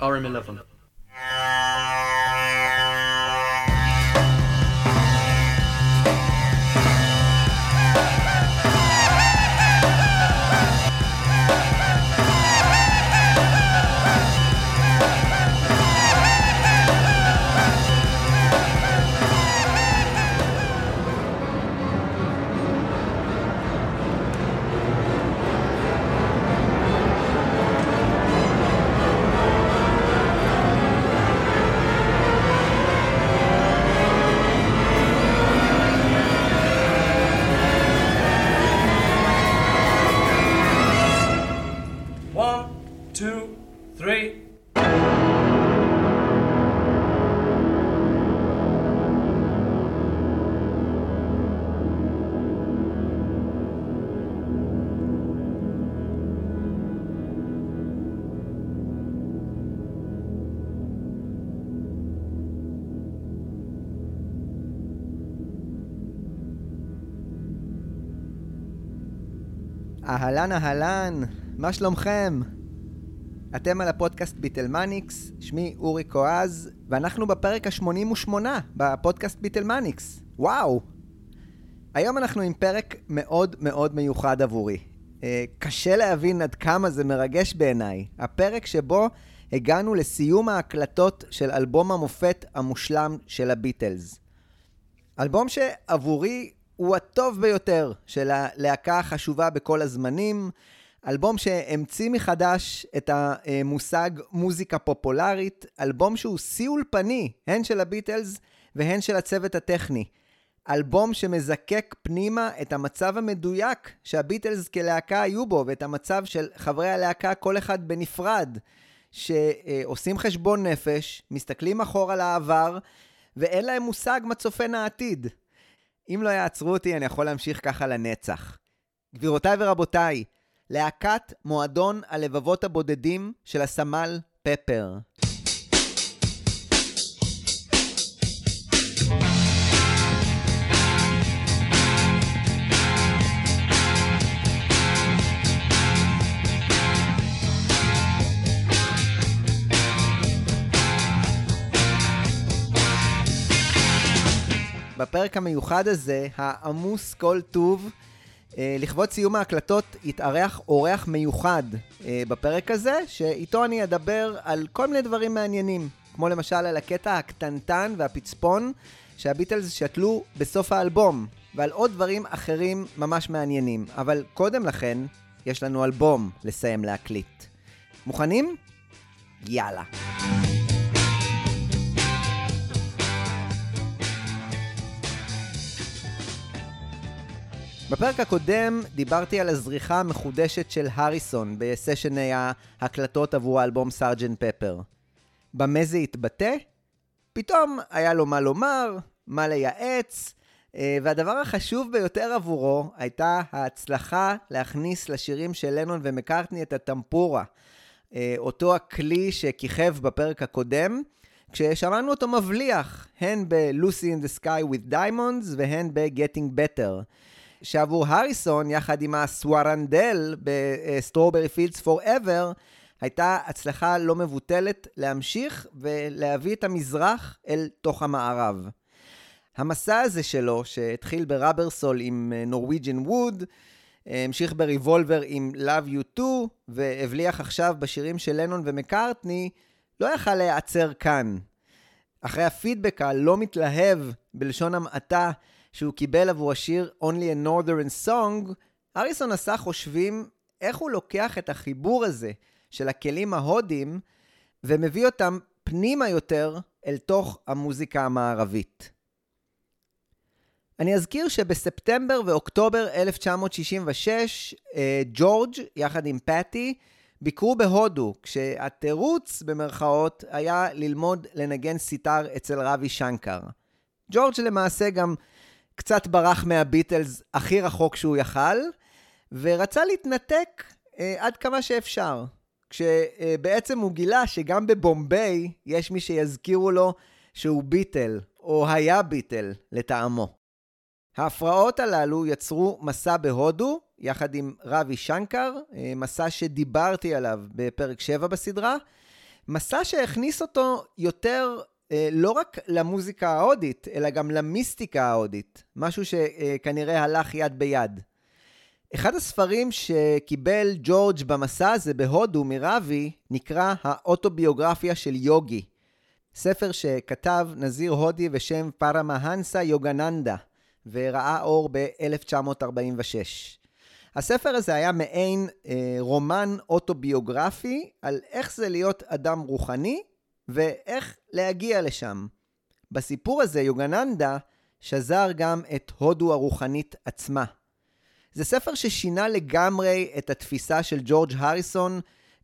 RM11. אהלן אהלן, מה שלומכם? אתם על הפודקאסט ביטלמניקס, שמי אורי קואז, ואנחנו בפרק ה-88 בפודקאסט ביטלמניקס. וואו! היום אנחנו עם פרק מאוד מאוד מיוחד עבורי. אה, קשה להבין עד כמה זה מרגש בעיניי. הפרק שבו הגענו לסיום ההקלטות של אלבום המופת המושלם של הביטלס. אלבום שעבורי הוא הטוב ביותר של הלהקה החשובה בכל הזמנים, אלבום שהמציא מחדש את המושג מוזיקה פופולרית, אלבום שהוא שיא אולפני, הן של הביטלס והן של הצוות הטכני. אלבום שמזקק פנימה את המצב המדויק שהביטלס כלהקה היו בו, ואת המצב של חברי הלהקה כל אחד בנפרד, שעושים חשבון נפש, מסתכלים אחורה לעבר, ואין להם מושג מה צופן העתיד. אם לא יעצרו אותי, אני יכול להמשיך ככה לנצח. גבירותיי ורבותיי, להקת מועדון הלבבות הבודדים של הסמל פפר. בפרק המיוחד הזה, העמוס כל טוב, אה, לכבוד סיום ההקלטות יתארח אורח מיוחד אה, בפרק הזה, שאיתו אני אדבר על כל מיני דברים מעניינים, כמו למשל על הקטע הקטנטן והפצפון שהביטלס שתלו בסוף האלבום, ועל עוד דברים אחרים ממש מעניינים. אבל קודם לכן, יש לנו אלבום לסיים להקליט. מוכנים? יאללה. בפרק הקודם דיברתי על הזריחה המחודשת של הריסון בסשני ההקלטות עבור האלבום סארג'נט פפר. במה זה התבטא? פתאום היה לו מה לומר, מה לייעץ, אה, והדבר החשוב ביותר עבורו הייתה ההצלחה להכניס לשירים של לנון ומקארטני את הטמפורה, אה, אותו הכלי שכיכב בפרק הקודם, כששמענו אותו מבליח, הן ב-Lucy in the Sky with Diamonds והן ב-Getting Better. שעבור הריסון, יחד עם הסווארמנדל ב Strawberry Fields Forever, הייתה הצלחה לא מבוטלת להמשיך ולהביא את המזרח אל תוך המערב. המסע הזה שלו, שהתחיל ב Rubber Soul עם Norwegian Wood, המשיך בריבולבר עם Love You To, והבליח עכשיו בשירים של לנון ומקארטני, לא יכל להיעצר כאן. אחרי הפידבק הלא מתלהב, בלשון המעטה, שהוא קיבל עבור השיר Only a Northern Song, אריסון עשה חושבים איך הוא לוקח את החיבור הזה של הכלים ההודים ומביא אותם פנימה יותר אל תוך המוזיקה המערבית. אני אזכיר שבספטמבר ואוקטובר 1966, אה, ג'ורג' יחד עם פאטי ביקרו בהודו, כשהתירוץ במרכאות היה ללמוד לנגן סיטר אצל רבי שנקר. ג'ורג' למעשה גם קצת ברח מהביטלס הכי רחוק שהוא יכל, ורצה להתנתק אה, עד כמה שאפשר. כשבעצם הוא גילה שגם בבומביי יש מי שיזכירו לו שהוא ביטל, או היה ביטל, לטעמו. ההפרעות הללו יצרו מסע בהודו, יחד עם רבי שנקר, אה, מסע שדיברתי עליו בפרק 7 בסדרה, מסע שהכניס אותו יותר אה, לא רק למוזיקה ההודית, אלא גם למיסטיקה ההודית, משהו שכנראה הלך יד ביד. אחד הספרים שקיבל ג'ורג' במסע הזה בהודו מרבי נקרא האוטוביוגרפיה של יוגי. ספר שכתב נזיר הודי בשם פרמהנסה יוגננדה, וראה אור ב-1946. הספר הזה היה מעין אה, רומן אוטוביוגרפי על איך זה להיות אדם רוחני ואיך להגיע לשם. בסיפור הזה יוגננדה שזר גם את הודו הרוחנית עצמה. זה ספר ששינה לגמרי את התפיסה של ג'ורג' הריסון,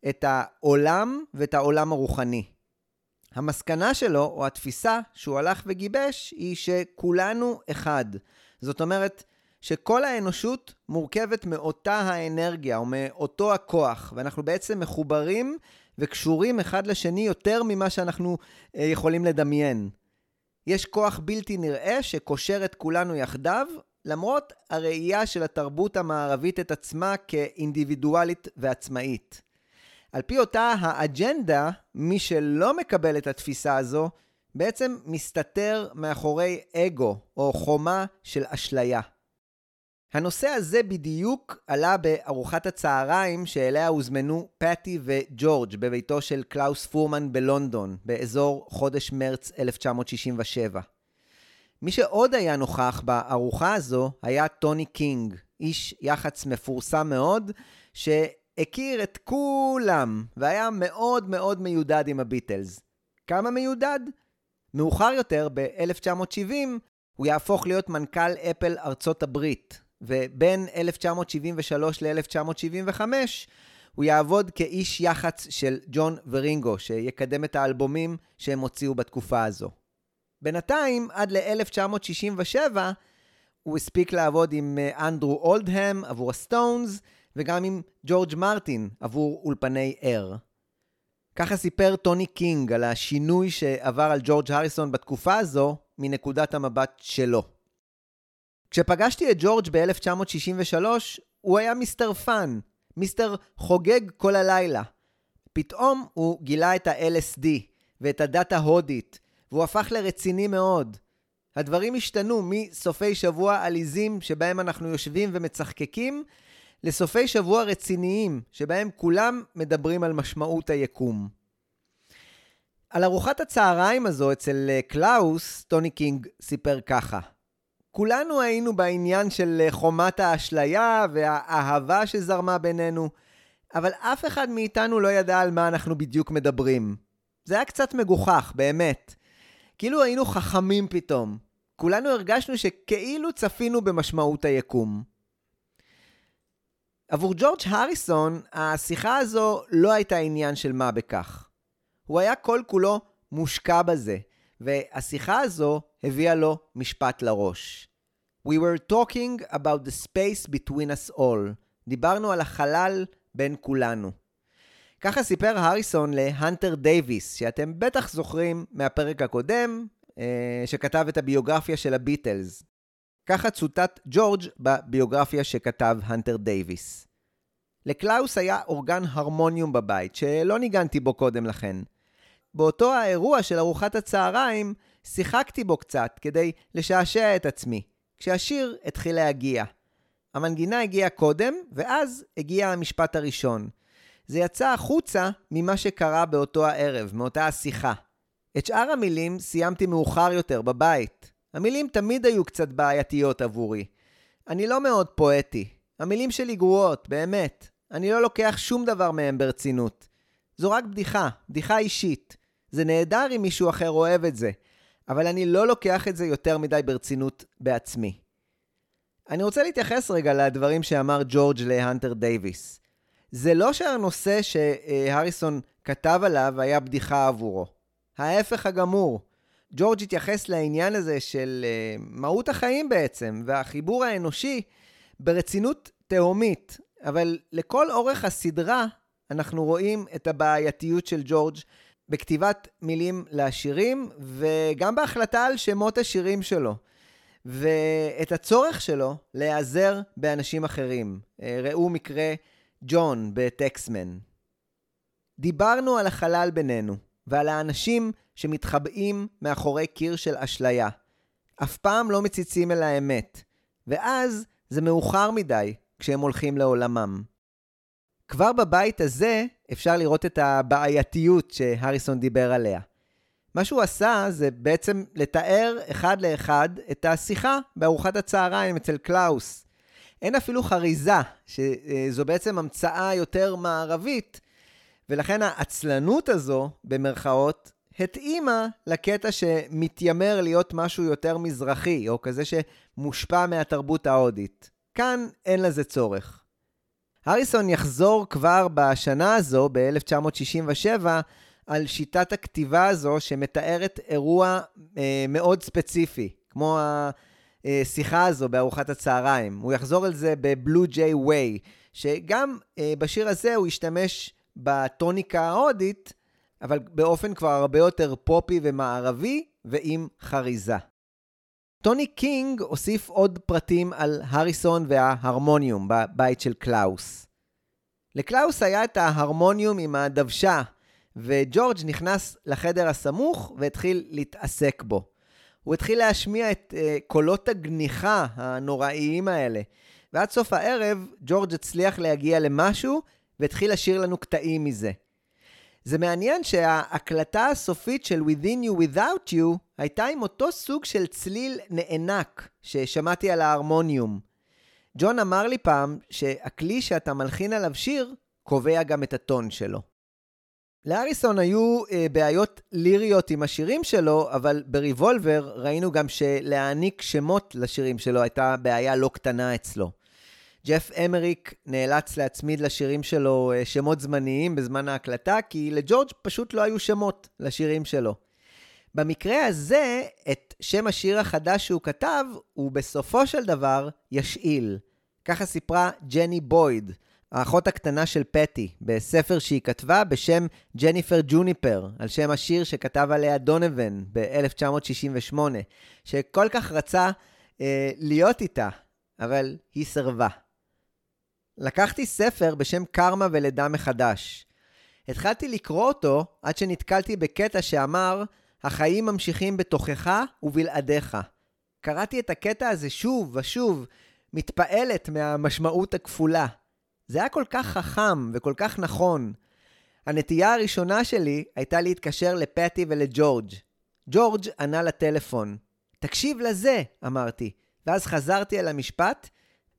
את העולם ואת העולם הרוחני. המסקנה שלו, או התפיסה שהוא הלך וגיבש, היא שכולנו אחד. זאת אומרת, שכל האנושות מורכבת מאותה האנרגיה, או מאותו הכוח, ואנחנו בעצם מחוברים וקשורים אחד לשני יותר ממה שאנחנו אה, יכולים לדמיין. יש כוח בלתי נראה שקושר את כולנו יחדיו, למרות הראייה של התרבות המערבית את עצמה כאינדיבידואלית ועצמאית. על פי אותה האג'נדה, מי שלא מקבל את התפיסה הזו, בעצם מסתתר מאחורי אגו, או חומה של אשליה. הנושא הזה בדיוק עלה בארוחת הצהריים שאליה הוזמנו פטי וג'ורג' בביתו של קלאוס פורמן בלונדון, באזור חודש מרץ 1967. מי שעוד היה נוכח בארוחה הזו היה טוני קינג, איש יח"צ מפורסם מאוד, שהכיר את כולם, והיה מאוד מאוד מיודד עם הביטלס. כמה מיודד? מאוחר יותר, ב-1970, הוא יהפוך להיות מנכ"ל אפל ארצות הברית, ובין 1973 ל-1975 הוא יעבוד כאיש יח"צ של ג'ון ורינגו, שיקדם את האלבומים שהם הוציאו בתקופה הזו. בינתיים, עד ל-1967, הוא הספיק לעבוד עם אה, אנדרו אולדהם עבור הסטונס, וגם עם ג'ורג' מרטין עבור אולפני אר. ככה סיפר טוני קינג על השינוי שעבר על ג'ורג' הריסון בתקופה הזו, מנקודת המבט שלו. כשפגשתי את ג'ורג' ב-1963, הוא היה Mister Fun, Mister חוגג כל הלילה. פתאום הוא גילה את ה-LSD ואת הדת ההודית, והוא הפך לרציני מאוד. הדברים השתנו מסופי שבוע עליזים שבהם אנחנו יושבים ומצחקקים, לסופי שבוע רציניים, שבהם כולם מדברים על משמעות היקום. על ארוחת הצהריים הזו אצל אה, קלאוס, טוני קינג סיפר ככה: כולנו היינו בעניין של אה, חומת האשליה והאהבה שזרמה בינינו, אבל אף אחד מאיתנו לא ידע על מה אנחנו בדיוק מדברים. זה היה קצת מגוחך, באמת. כאילו היינו חכמים פתאום. כולנו הרגשנו שכאילו צפינו במשמעות היקום. עבור ג'ורג' הריסון, השיחה הזו לא הייתה עניין של מה בכך. הוא היה כל כולו מושקע בזה, והשיחה הזו הביאה לו משפט לראש. We were talking about the space between us all. דיברנו על החלל בין כולנו. ככה סיפר הריסון להנטר דייוויס, שאתם בטח זוכרים מהפרק הקודם, אה, שכתב את הביוגרפיה של הביטלס. ככה צוטט ג'ורג' בביוגרפיה שכתב הנטר דייוויס. לקלאוס היה אורגן הרמוניום בבית, שלא ניגנתי בו קודם לכן. באותו האירוע של ארוחת הצהריים, שיחקתי בו קצת כדי לשעשע את עצמי, כשהשיר התחיל להגיע. המנגינה הגיעה קודם, ואז הגיע המשפט הראשון. זה יצא החוצה ממה שקרה באותו הערב, מאותה השיחה. את שאר המילים סיימתי מאוחר יותר, בבית. המילים תמיד היו קצת בעייתיות עבורי. אני לא מאוד פואטי. המילים שלי גרועות, באמת. אני לא לוקח שום דבר מהם ברצינות. זו רק בדיחה, בדיחה אישית. זה נהדר אם מישהו אחר אוהב את זה, אבל אני לא לוקח את זה יותר מדי ברצינות בעצמי. אני רוצה להתייחס רגע לדברים שאמר ג'ורג' להנטר דייוויס. זה לא שהנושא שהריסון כתב עליו היה בדיחה עבורו. ההפך הגמור. ג'ורג' התייחס לעניין הזה של uh, מהות החיים בעצם, והחיבור האנושי, ברצינות תהומית. אבל לכל אורך הסדרה אנחנו רואים את הבעייתיות של ג'ורג' בכתיבת מילים לשירים, וגם בהחלטה על שמות השירים שלו. ואת הצורך שלו להיעזר באנשים אחרים. אה, ראו מקרה ג'ון בטקסמן. דיברנו על החלל בינינו, ועל האנשים שמתחבאים מאחורי קיר של אשליה. אף פעם לא מציצים אל האמת, ואז זה מאוחר מדי כשהם הולכים לעולמם. כבר בבית הזה אפשר לראות את הבעייתיות שהריסון דיבר עליה. מה שהוא עשה זה בעצם לתאר אחד לאחד את השיחה בארוחת הצהריים אצל קלאוס. אין אפילו חריזה, שזו בעצם המצאה יותר מערבית, ולכן העצלנות הזו, במרכאות, התאימה לקטע שמתיימר להיות משהו יותר מזרחי, או כזה שמושפע מהתרבות ההודית. כאן אין לזה צורך. הריסון יחזור כבר בשנה הזו, ב-1967, על שיטת הכתיבה הזו שמתארת אירוע אה, מאוד ספציפי, כמו השיחה הזו בארוחת הצהריים. הוא יחזור על זה ב Blue Jay Way, שגם אה, בשיר הזה הוא ישתמש בטוניקה ההודית, אבל באופן כבר הרבה יותר פופי ומערבי ועם חריזה. טוני קינג הוסיף עוד פרטים על הריסון וההרמוניום בבית של קלאוס. לקלאוס היה את ההרמוניום עם הדוושה, וג'ורג' נכנס לחדר הסמוך והתחיל להתעסק בו. הוא התחיל להשמיע את uh, קולות הגניחה הנוראיים האלה. ועד סוף הערב, ג'ורג' הצליח להגיע למשהו והתחיל לשיר לנו קטעים מזה. זה מעניין שההקלטה הסופית של Within You Without You הייתה עם אותו סוג של צליל נאנק ששמעתי על ההרמוניום. ג'ון אמר לי פעם שהכלי שאתה מלחין עליו שיר קובע גם את הטון שלו. לאריסון היו אה, בעיות ליריות עם השירים שלו, אבל בריבולבר ראינו גם שלהעניק שמות לשירים שלו הייתה בעיה לא קטנה אצלו. ג'ף אמריק נאלץ להצמיד לשירים שלו אה, שמות זמניים בזמן ההקלטה, כי לג'ורג' פשוט לא היו שמות לשירים שלו. במקרה הזה, את שם השיר החדש שהוא כתב, הוא בסופו של דבר ישאיל. ככה סיפרה ג'ני בויד, האחות הקטנה של פטי, בספר שהיא כתבה בשם ג'ניפר ג'וניפר, על שם השיר שכתב עליה דונבן ב-1968, שכל כך רצה אה, להיות איתה, אבל היא סירבה. לקחתי ספר בשם קרמה ולידה מחדש. התחלתי לקרוא אותו עד שנתקלתי בקטע שאמר, החיים ממשיכים בתוכך ובלעדיך. קראתי את הקטע הזה שוב ושוב, מתפעלת מהמשמעות הכפולה. זה היה כל כך חכם וכל כך נכון. הנטייה הראשונה שלי הייתה להתקשר לפטי ולג'ורג'. ג'ורג' ענה לטלפון. תקשיב לזה, אמרתי, ואז חזרתי אל המשפט,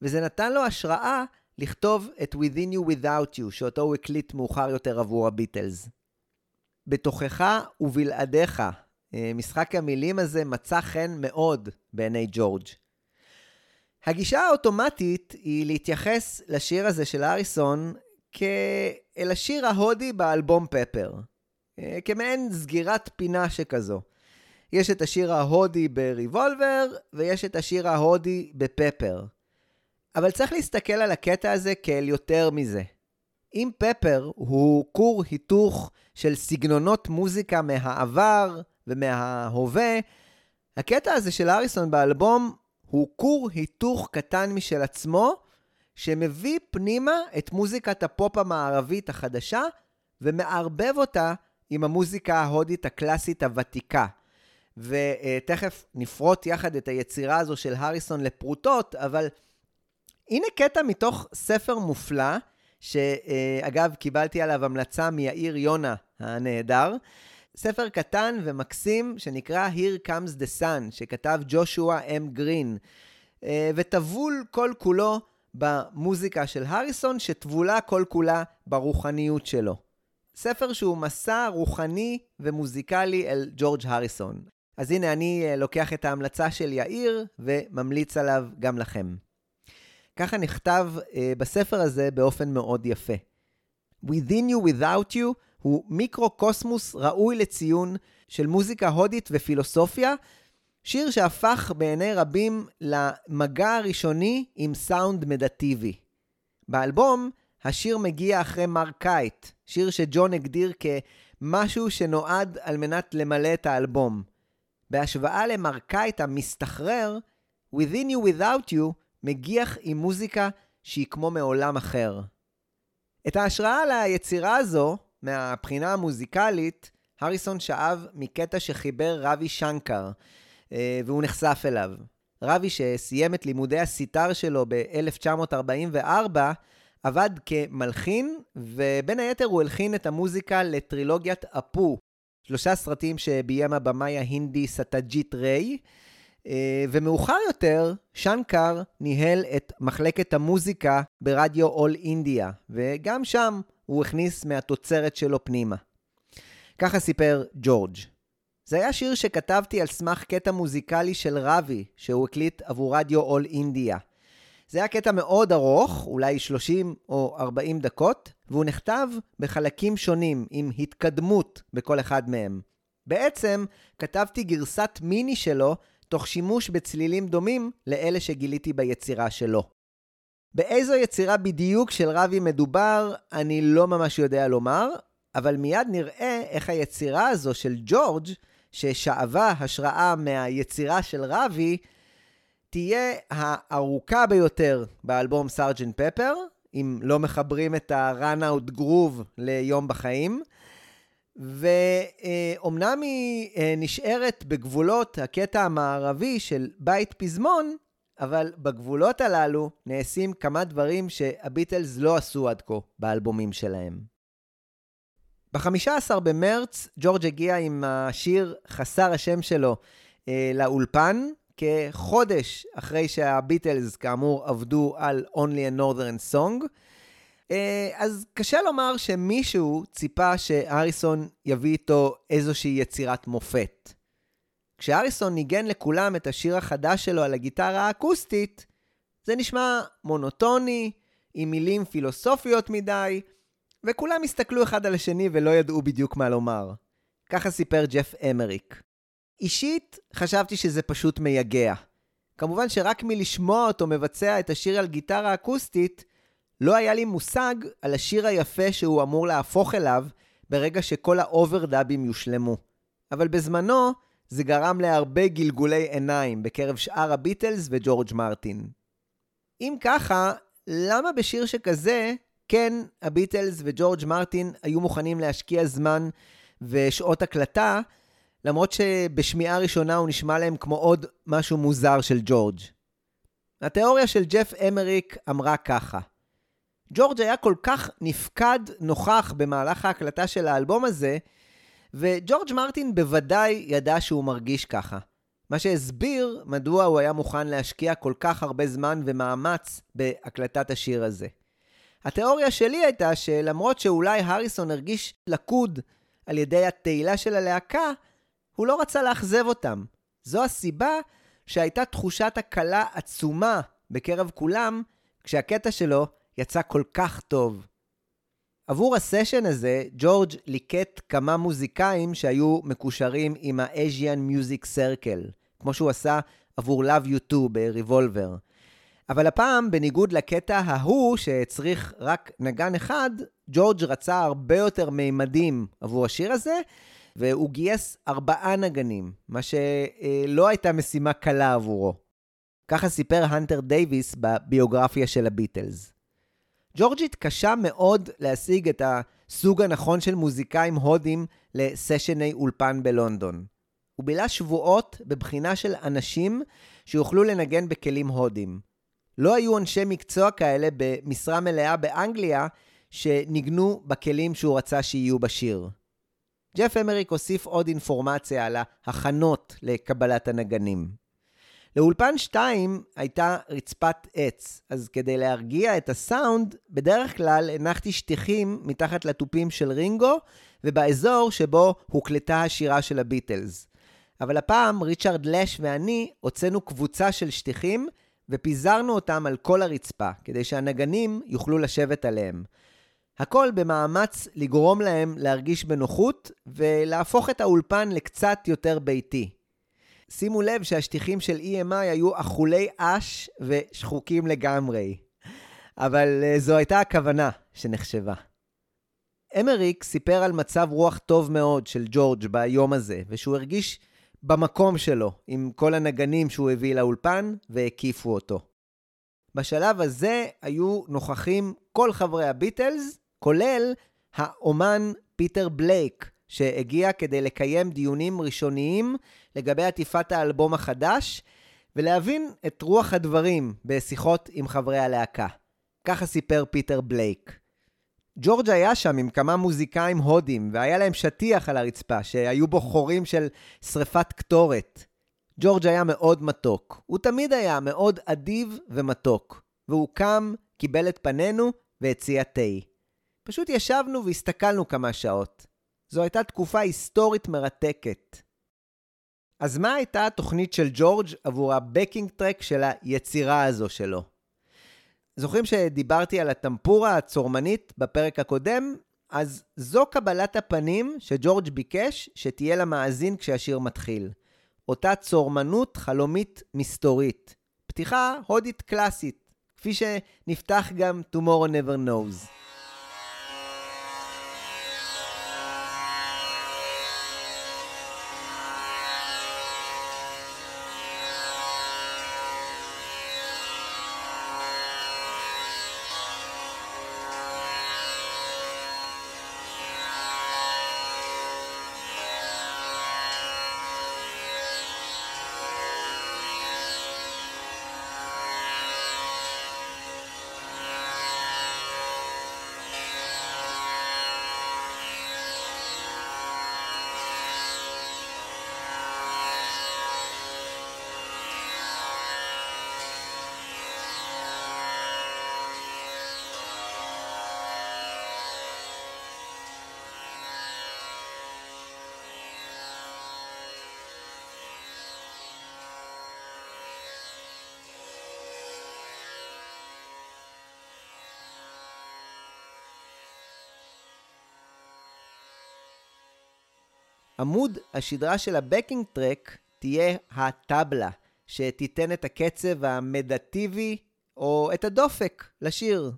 וזה נתן לו השראה לכתוב את Within You Without You, שאותו הוא הקליט מאוחר יותר עבור הביטלס. בתוכך ובלעדיך, אה, משחק המילים הזה מצא חן מאוד בעיני ג'ורג'. הגישה האוטומטית היא להתייחס לשיר הזה של אריסון כאל השיר ההודי באלבום פפר. אה, כמעין סגירת פינה שכזו. יש את השיר ההודי בריבולבר, ויש את השיר ההודי בפפר. אבל צריך להסתכל על הקטע הזה כאל יותר מזה. אם פפר הוא כור היתוך של סגנונות מוזיקה מהעבר ומההווה, הקטע הזה של אריסון באלבום הוא כור היתוך קטן משל עצמו, שמביא פנימה את מוזיקת הפופ המערבית החדשה, ומערבב אותה עם המוזיקה ההודית הקלאסית הוותיקה. ותכף נפרוט יחד את היצירה הזו של הריסון לפרוטות, אבל הנה קטע מתוך ספר מופלא, שאגב, קיבלתי עליו המלצה מיאיר יונה הנהדר. ספר קטן ומקסים שנקרא Here Comes the Sun, שכתב ג'ושוע אם גרין, וטבול כל כולו במוזיקה של הריסון, שטבולה כל כולה ברוחניות שלו. ספר שהוא מסע רוחני ומוזיקלי אל ג'ורג' הריסון. אז הנה אני אה, לוקח את ההמלצה של יאיר וממליץ עליו גם לכם. ככה נכתב אה, בספר הזה באופן מאוד יפה. Within you without you הוא מיקרו-קוסמוס ראוי לציון של מוזיקה הודית ופילוסופיה, שיר שהפך בעיני רבים למגע הראשוני עם סאונד מדיטטיבי. באלבום, השיר מגיע אחרי מר קייט, שיר שג'ון הגדיר כמשהו שנועד על מנת למלא את האלבום. בהשוואה למר קייט המסתחרר, Within You Without You מגיח עם מוזיקה שהיא כמו מעולם אחר. את ההשראה ליצירה הזו מהבחינה המוזיקלית, הריסון שאב מקטע שחיבר רבי שנקר, אה, והוא נחשף אליו. רבי שסיים את לימודי הסיטר שלו ב-1944, עבד כמלחין, ובין היתר הוא הלחין את המוזיקה לטרילוגיית אפו, שלושה סרטים שביים הבמאי ההינדי סאטיאג'יט ריי, ומאוחר יותר, שנקר ניהל את מחלקת המוזיקה ברדיו אול אינדיה, וגם שם הוא הכניס מהתוצרת שלו פנימה. ככה סיפר ג'ורג'. זה היה שיר שכתבתי על סמך קטע מוזיקלי של רבי, שהוא הקליט עבור רדיו אול אינדיה. זה היה קטע מאוד ארוך, אולי 30 או 40 דקות, והוא נכתב בחלקים שונים, עם התקדמות בכל אחד מהם. בעצם, כתבתי גרסת מיני שלו, תוך שימוש בצלילים דומים לאלה שגיליתי ביצירה שלו. באיזו יצירה בדיוק של רבי מדובר, אני לא ממש יודע לומר, אבל מיד נראה איך היצירה הזו של ג'ורג', ששאבה השראה מהיצירה של רבי, תהיה הארוכה ביותר באלבום סארג'נט פפר, אם לא מחברים את ה-run out groove ליום בחיים. ואומנם היא אה, נשארת בגבולות הקטע המערבי של בית פזמון, אבל בגבולות הללו נעשים כמה דברים שהביטלס לא עשו עד כה באלבומים שלהם. ב-15 במרץ ג'ורג' הגיע עם השיר חסר השם שלו אה, לאולפן, כחודש אחרי שהביטלס כאמור עבדו על Only a Northern Song. אה, אז קשה לומר שמישהו ציפה שהריסון יביא איתו איזושהי יצירת מופת. כשהריסון ניגן לכולם את השיר החדש שלו על הגיטרה האקוסטית, זה נשמע מונוטוני, עם מילים פילוסופיות מדי, וכולם הסתכלו אחד על השני ולא ידעו בדיוק מה לומר. ככה סיפר ג'ף אמריק. אישית, חשבתי שזה פשוט מייגע. כמובן שרק מלשמוע אותו מבצע את השיר על גיטרה אקוסטית, לא היה לי מושג על השיר היפה שהוא אמור להפוך אליו ברגע שכל האוברדאבים יושלמו. אבל בזמנו, זה גרם להרבה גלגולי עיניים בקרב שאר הביטלס וג'ורג' מרטין. אם ככה, למה בשיר שכזה, כן, הביטלס וג'ורג' מרטין היו מוכנים להשקיע זמן ושעות הקלטה, למרות שבשמיעה ראשונה הוא נשמע להם כמו עוד משהו מוזר של ג'ורג'. התיאוריה של ג'ף אמריק אמרה ככה: ג'ורג' היה כל כך נפקד נוכח במהלך ההקלטה של האלבום הזה, וג'ורג' מרטין בוודאי ידע שהוא מרגיש ככה. מה שהסביר מדוע הוא היה מוכן להשקיע כל כך הרבה זמן ומאמץ בהקלטת השיר הזה. התיאוריה שלי הייתה שלמרות שאולי הריסון הרגיש לכוד על ידי התהילה של הלהקה, הוא לא רצה לאכזב אותם. זו הסיבה שהייתה תחושת הקלה עצומה בקרב כולם, כשהקטע שלו יצא כל כך טוב. עבור הסשן הזה, ג'ורג' ליקט כמה מוזיקאים שהיו מקושרים עם ה-Asian Music Circle, כמו שהוא עשה עבור Love You Too ב-Revolver. אבל הפעם, בניגוד לקטע ההוא שהצריך רק נגן אחד, ג'ורג' רצה הרבה יותר מימדים עבור השיר הזה, והוא גייס ארבעה נגנים, מה שלא הייתה משימה קלה עבורו. ככה סיפר הנטר דייוויס בביוגרפיה של הביטלס. ג'ורג' התקשה מאוד להשיג את הסוג הנכון של מוזיקאים הודים לסשני אולפן בלונדון. הוא בילה שבועות בבחינה של אנשים שיוכלו לנגן בכלים הודים. לא היו אנשי מקצוע כאלה במשרה מלאה באנגליה שניגנו בכלים שהוא רצה שיהיו בשיר. ג'ף אמריק הוסיף עוד אינפורמציה על ההכנות לקבלת הנגנים. לאולפן 2 הייתה רצפת עץ, אז כדי להרגיע את הסאונד, בדרך כלל הנחתי שטיחים מתחת לתופים של רינגו, ובאזור שבו הוקלטה השירה של הביטלס. אבל הפעם ריצ'רד לש ואני הוצאנו קבוצה של שטיחים, ופיזרנו אותם על כל הרצפה, כדי שהנגנים יוכלו לשבת עליהם. הכל במאמץ לגרום להם להרגיש בנוחות ולהפוך את האולפן לקצת יותר ביתי. שימו לב שהשטיחים של EMI היו אכולי אש ושחוקים לגמרי. אבל uh, זו הייתה הכוונה שנחשבה. אמריק סיפר על מצב רוח טוב מאוד של ג'ורג' ביום הזה, ושהוא הרגיש במקום שלו, עם כל הנגנים שהוא הביא לאולפן והקיפו אותו. בשלב הזה היו נוכחים כל חברי הביטלס, כולל האומן פיטר בלייק, שהגיע כדי לקיים דיונים ראשוניים לגבי עטיפת האלבום החדש, ולהבין את רוח הדברים בשיחות עם חברי הלהקה. ככה סיפר פיטר בלייק. ג'ורג' היה שם עם כמה מוזיקאים הודים, והיה להם שטיח על הרצפה, שהיו בו חורים של שריפת קטורת. ג'ורג' היה מאוד מתוק. הוא תמיד היה מאוד אדיב ומתוק. והוא קם, קיבל את פנינו והציע תה. פשוט ישבנו והסתכלנו כמה שעות. זו הייתה תקופה היסטורית מרתקת. אז מה הייתה התוכנית של ג'ורג' עבור הבקינג טרק של היצירה הזו שלו? זוכרים שדיברתי על הטמפורה הצורמנית בפרק הקודם? אז זו קבלת הפנים שג'ורג' ביקש שתהיה למאזין כשהשיר מתחיל. אותה צורמנות חלומית מסתורית. פתיחה הודית קלאסית, כפי שנפתח גם Tomorrow Never Knows. עמוד השדרה של הבקינג טרק תהיה הטבלה, שתיתן את הקצב המדטיבי או את הדופק לשיר.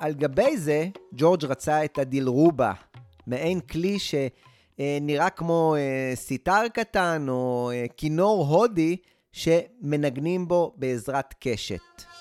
על גבי זה, ג'ורג' רצה את הדילרובה, מעין כלי ש... אה, נראה כמו אה, סיטר קטן או אה, כינור הודי שמנגנים בו בעזרת קשת.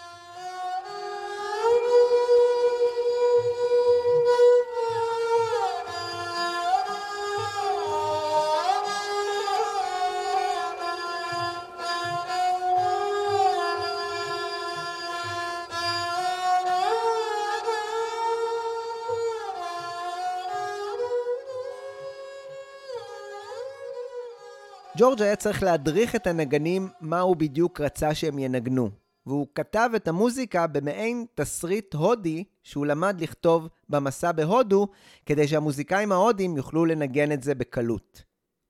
ג'ורג' היה צריך להדריך את הנגנים מה הוא בדיוק רצה שהם ינגנו, והוא כתב את המוזיקה במעין תסריט הודי שהוא למד לכתוב במסע בהודו, כדי שהמוזיקאים ההודים יוכלו לנגן את זה בקלות.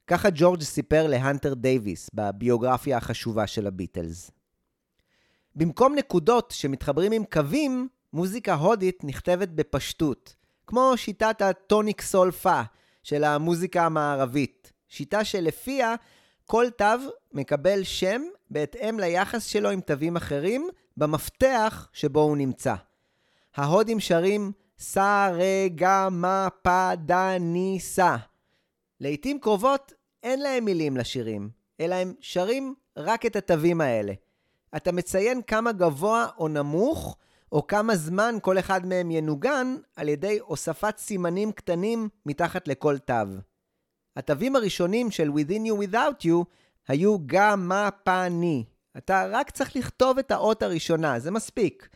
ככה ג'ורג' סיפר להנטר דייוויס בביוגרפיה החשובה של הביטלס. במקום נקודות שמתחברים עם קווים, מוזיקה הודית נכתבת בפשטות, כמו שיטת ה tonic sol-fa של המוזיקה המערבית, שיטה שלפיה כל תו מקבל שם בהתאם ליחס שלו עם תווים אחרים במפתח שבו הוא נמצא. ההודים שרים סה, רה, גה, מה, פה, דה, ני, סה. לעתים קרובות אין להם מילים לשירים, אלא הם שרים רק את התווים האלה. אתה מציין כמה גבוה או נמוך, או כמה זמן כל אחד מהם ינוגן, על ידי הוספת סימנים קטנים מתחת לכל תו. התווים הראשונים של Within You Without You היו גם מה פה ני. אתה רק צריך לכתוב את האות הראשונה, זה מספיק.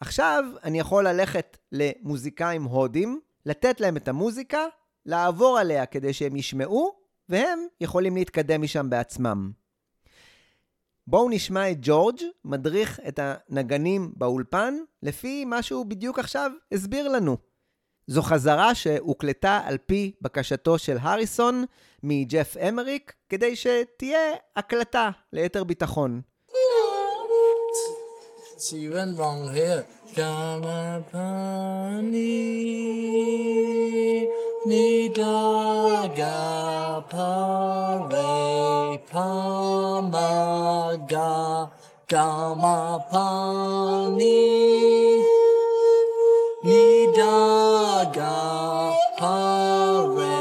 עכשיו אני יכול ללכת למוזיקאים הודים, לתת להם את המוזיקה, לעבור עליה כדי שהם ישמעו, והם יכולים להתקדם משם בעצמם. בואו נשמע את ג'ורג' מדריך את הנגנים באולפן, לפי מה שהוא בדיוק עכשיו הסביר לנו. זו חזרה שהוקלטה על פי בקשתו של הריסון מג'ף אמריק, כדי שתהיה הקלטה ליתר ביטחון. She went Hare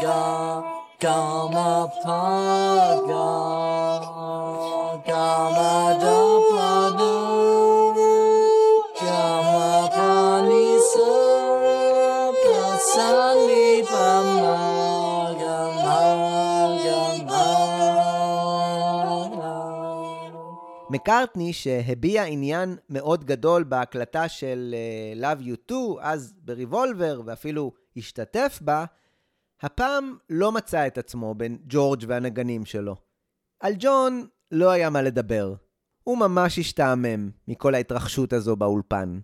God, Gama Pama מקארטני, שהביע עניין מאוד גדול בהקלטה של uh, Love You 2, אז בריבולבר, ואפילו השתתף בה, הפעם לא מצא את עצמו בין ג'ורג' והנגנים שלו. על ג'ון לא היה מה לדבר. הוא ממש השתעמם מכל ההתרחשות הזו באולפן.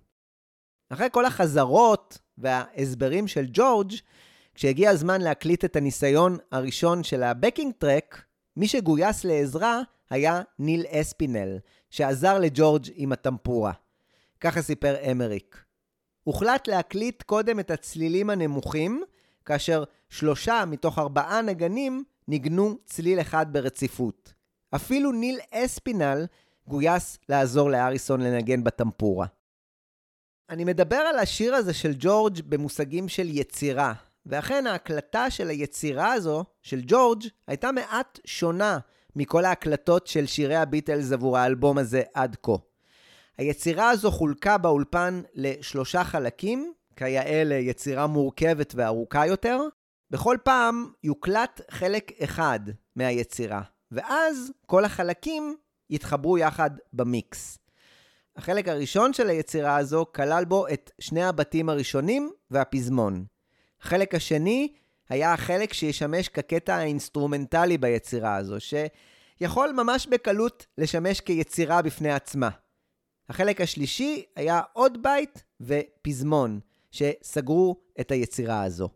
אחרי כל החזרות וההסברים של ג'ורג', כשהגיע הזמן להקליט את הניסיון הראשון של הבקינג טרק, מי שגויס לעזרה היה ניל אספינל, שעזר לג'ורג' עם הטמפורה. ככה סיפר אמריק. הוחלט להקליט קודם את הצלילים הנמוכים, כאשר שלושה מתוך ארבעה נגנים ניגנו צליל אחד ברציפות. אפילו ניל אספינל גויס לעזור לאריסון לנגן בטמפורה. אני מדבר על השיר הזה של ג'ורג' במושגים של יצירה, ואכן ההקלטה של היצירה הזו, של ג'ורג', הייתה מעט שונה מכל ההקלטות של שירי הביטלס עבור האלבום הזה עד כה. היצירה הזו חולקה באולפן לשלושה חלקים, כיאה ליצירה מורכבת וארוכה יותר. בכל פעם יוקלט חלק אחד מהיצירה, ואז כל החלקים יתחברו יחד במיקס. החלק הראשון של היצירה הזו כלל בו את שני הבתים הראשונים והפזמון. החלק השני היה החלק שישמש כקטע האינסטרומנטלי ביצירה הזו, שיכול ממש בקלות לשמש כיצירה בפני עצמה. החלק השלישי היה עוד בית ופזמון, שסגרו את היצירה הזו.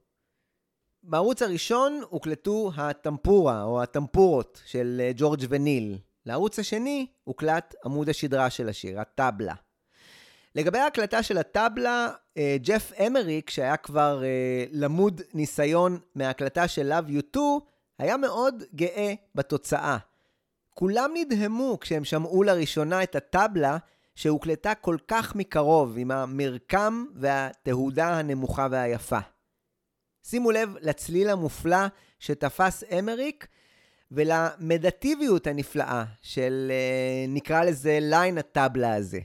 בערוץ הראשון הוקלטו הטמפורה או הטמפורות של אה, ג'ורג' וניל. לערוץ השני הוקלט עמוד השדרה של השיר, הטבלה. לגבי ההקלטה של הטבלה, אה, ג'ף אמריק, שהיה כבר אה, למוד ניסיון מההקלטה של Love You 2, היה מאוד גאה בתוצאה. כולם נדהמו כשהם שמעו לראשונה את הטבלה שהוקלטה כל כך מקרוב, עם המרקם והתהודה הנמוכה והיפה. שימו לב לצליל המופלא שתפס אמריק, ולמדטיביות הנפלאה של, אה, נקרא לזה, ליין הטבלה הזה.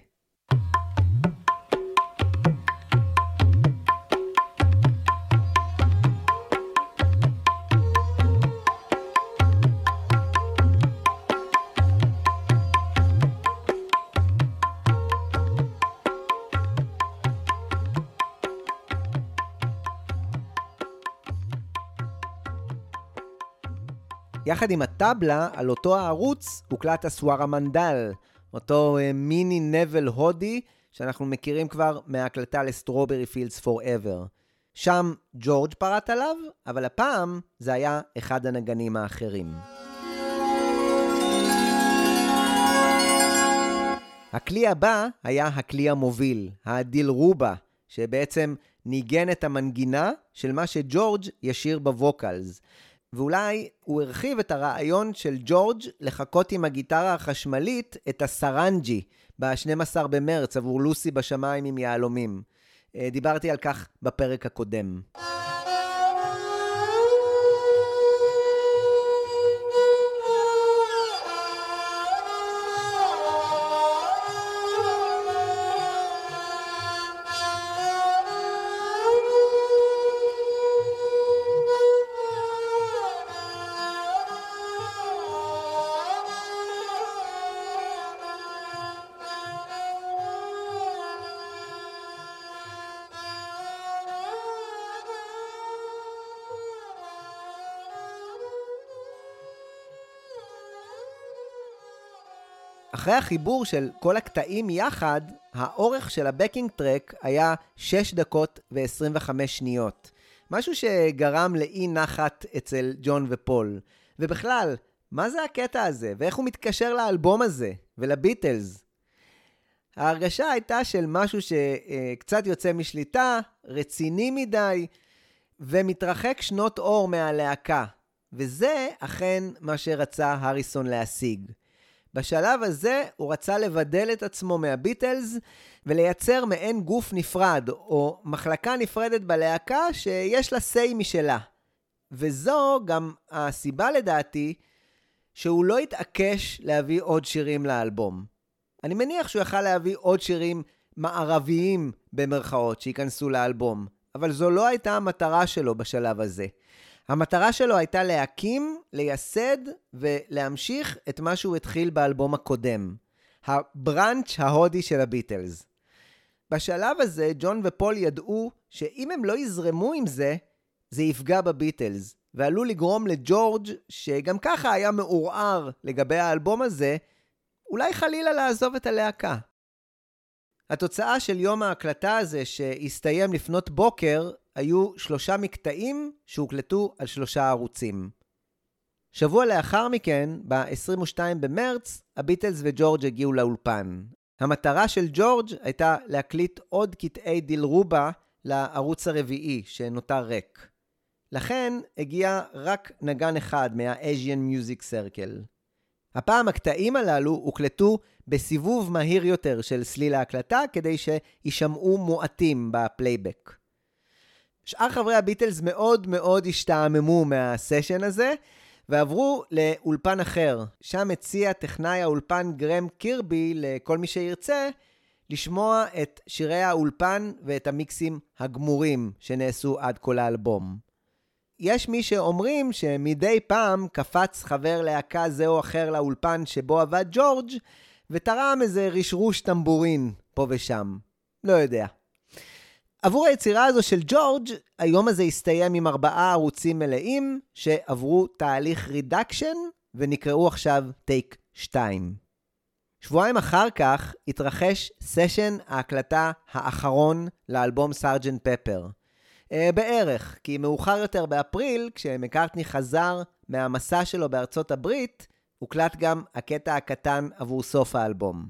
יחד עם הטבלה, על אותו הערוץ, הוקלט הסווארמנדל, אותו אה, מיני נבל הודי, שאנחנו מכירים כבר מההקלטה ל Strawberry Fields Forever. שם ג'ורג' פרט עליו, אבל הפעם זה היה אחד הנגנים האחרים. הכלי הבא היה הכלי המוביל, הדילרובה, שבעצם ניגן את המנגינה של מה שג'ורג' ישיר ב vocals. ואולי הוא הרחיב את הרעיון של ג'ורג' לחכות עם הגיטרה החשמלית את הסרנג'י ב-12 במרץ עבור לוסי בשמיים עם יהלומים. אה, דיברתי על כך בפרק הקודם. אחרי החיבור של כל הקטעים יחד, האורך של הבקינג טרק היה 6 דקות ו-25 שניות. משהו שגרם לאי נחת אצל ג'ון ופול. ובכלל, מה זה הקטע הזה? ואיך הוא מתקשר לאלבום הזה? ולביטלס? ההרגשה הייתה של משהו שקצת יוצא משליטה, רציני מדי, ומתרחק שנות אור מהלהקה. וזה אכן מה שרצה הריסון להשיג. בשלב הזה הוא רצה לבדל את עצמו מהביטלס ולייצר מעין גוף נפרד, או מחלקה נפרדת בלהקה שיש לה say משלה. וזו גם הסיבה לדעתי שהוא לא התעקש להביא עוד שירים לאלבום. אני מניח שהוא יכל להביא עוד שירים מערביים במרכאות שייכנסו לאלבום, אבל זו לא הייתה המטרה שלו בשלב הזה. המטרה שלו הייתה להקים, לייסד ולהמשיך את מה שהוא התחיל באלבום הקודם. הבראנץ' ההודי של הביטלס. בשלב הזה, ג'ון ופול ידעו שאם הם לא יזרמו עם זה, זה יפגע בביטלס, ועלול לגרום לג'ורג', שגם ככה היה מעורער לגבי האלבום הזה, אולי חלילה לעזוב את הלהקה. התוצאה של יום ההקלטה הזה, שהסתיים לפנות בוקר, היו שלושה מקטעים שהוקלטו על שלושה ערוצים. שבוע לאחר מכן, ב-22 במרץ, הביטלס וג'ורג' הגיעו לאולפן. המטרה של ג'ורג' הייתה להקליט עוד קטעי דילרובה לערוץ הרביעי, שנותר ריק. לכן הגיע רק נגן אחד מה-Asian Music Circle. הפעם הקטעים הללו הוקלטו בסיבוב מהיר יותר של סליל ההקלטה, כדי שיישמעו מואטים בפלייבק. שאר חברי הביטלס מאוד מאוד השתעממו מהסשן הזה, ועברו לאולפן אחר. שם הציע טכנאי האולפן גרם קירבי לכל מי שירצה לשמוע את שירי האולפן ואת המיקסים הגמורים שנעשו עד כה לאלבום. יש מי שאומרים שמדי פעם קפץ חבר להקה זה או אחר לאולפן שבו עבד ג'ורג' ותרם איזה רשרוש טמבורין פה ושם. לא יודע. עבור היצירה הזו של ג'ורג', היום הזה הסתיים עם ארבעה ערוצים מלאים, שעברו תהליך reduction ונקראו עכשיו טייק 2. שבועיים אחר כך התרחש סשן ההקלטה האחרון לאלבום סארג'נט פפר. אה, בערך, כי מאוחר יותר באפריל, כשמקארטני חזר מהמסע שלו בארצות הברית, הוקלט גם הקטע הקטן עבור סוף האלבום.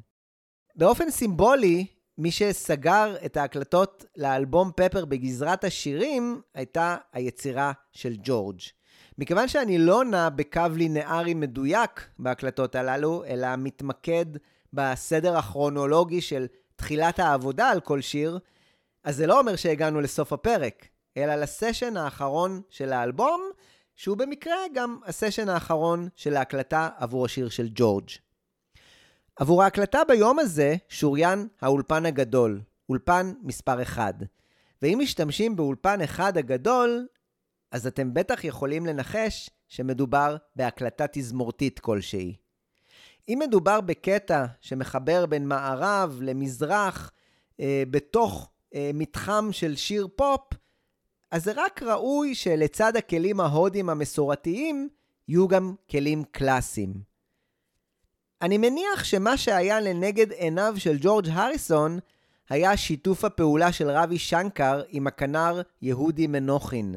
באופן סימבולי, מי שסגר את ההקלטות לאלבום פפר בגזרת השירים, הייתה היצירה של ג'ורג'. מכיוון שאני לא נע בקו לינארי מדויק בהקלטות הללו, אלא מתמקד בסדר הכרונולוגי של תחילת העבודה על כל שיר, אז זה לא אומר שהגענו לסוף הפרק, אלא לסשן האחרון של האלבום, שהוא במקרה גם הסשן האחרון של ההקלטה עבור השיר של ג'ורג'. עבור ההקלטה ביום הזה שוריין האולפן הגדול, אולפן מספר 1. ואם משתמשים באולפן אחד הגדול, אז אתם בטח יכולים לנחש שמדובר בהקלטה תזמורתית כלשהי. אם מדובר בקטע שמחבר בין מערב למזרח אה, בתוך אה, מתחם של שיר פופ, אז זה רק ראוי שלצד הכלים ההודים המסורתיים, יהיו גם כלים קלאסיים. אני מניח שמה שהיה לנגד עיניו של ג'ורג' הריסון היה שיתוף הפעולה של רבי שנקר עם הכנר יהודי מנוחין.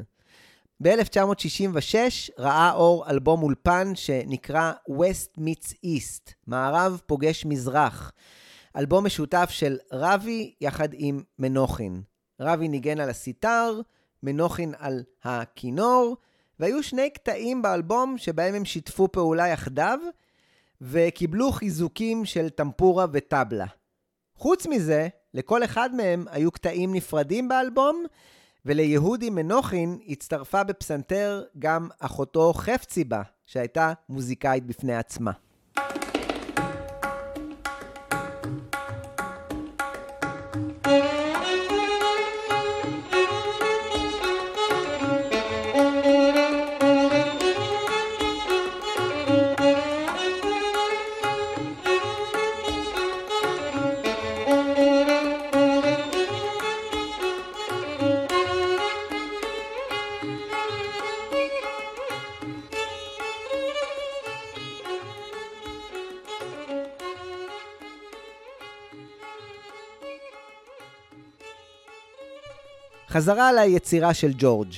ב-1966 ראה אור אלבום אולפן שנקרא West Meets East, מערב פוגש מזרח. אלבום משותף של רבי יחד עם מנוחין. רבי ניגן על הסיטר, מנוחין על הכינור, והיו שני קטעים באלבום שבהם הם שיתפו פעולה יחדיו, וקיבלו חיזוקים של טמפורה וטבלה. חוץ מזה, לכל אחד מהם היו קטעים נפרדים באלבום, וליהודי מנוחין הצטרפה בפסנתר גם אחותו חפציבה, שהייתה מוזיקאית בפני עצמה. חזרה ליצירה של ג'ורג'.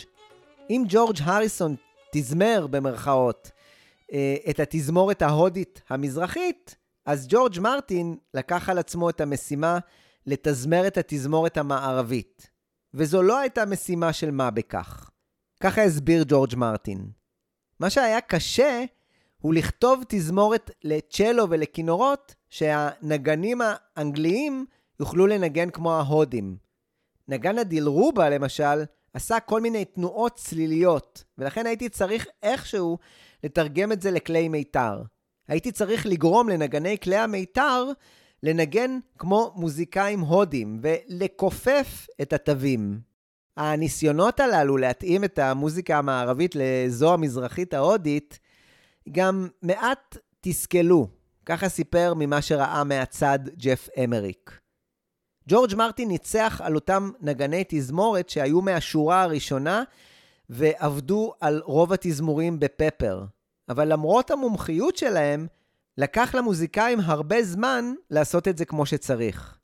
אם ג'ורג' הריסון תזמר במרכאות אה, את התזמורת ההודית המזרחית, אז ג'ורג' מרטין לקח על עצמו את המשימה לתזמר את התזמורת המערבית. וזו לא הייתה משימה של מה בכך. ככה הסביר ג'ורג' מרטין. מה שהיה קשה הוא לכתוב תזמורת לצ'לו ולכינורות שהנגנים האנגליים יוכלו לנגן כמו ההודים. נגן הדילרובה, למשל, עשה כל מיני תנועות צליליות, ולכן הייתי צריך איכשהו לתרגם את זה לכלי מיתר. הייתי צריך לגרום לנגני כלי המיתר לנגן כמו מוזיקאים הודים ולכופף את התווים. הניסיונות הללו להתאים את המוזיקה המערבית לזו המזרחית ההודית גם מעט תסכלו, ככה סיפר ממה שראה מהצד ג'ף אמריק. ג'ורג' מרטין ניצח על אותם נגני תזמורת שהיו מהשורה הראשונה ועבדו על רוב התזמורים בפפר. אבל למרות המומחיות שלהם, לקח למוזיקאים הרבה זמן לעשות את זה כמו שצריך.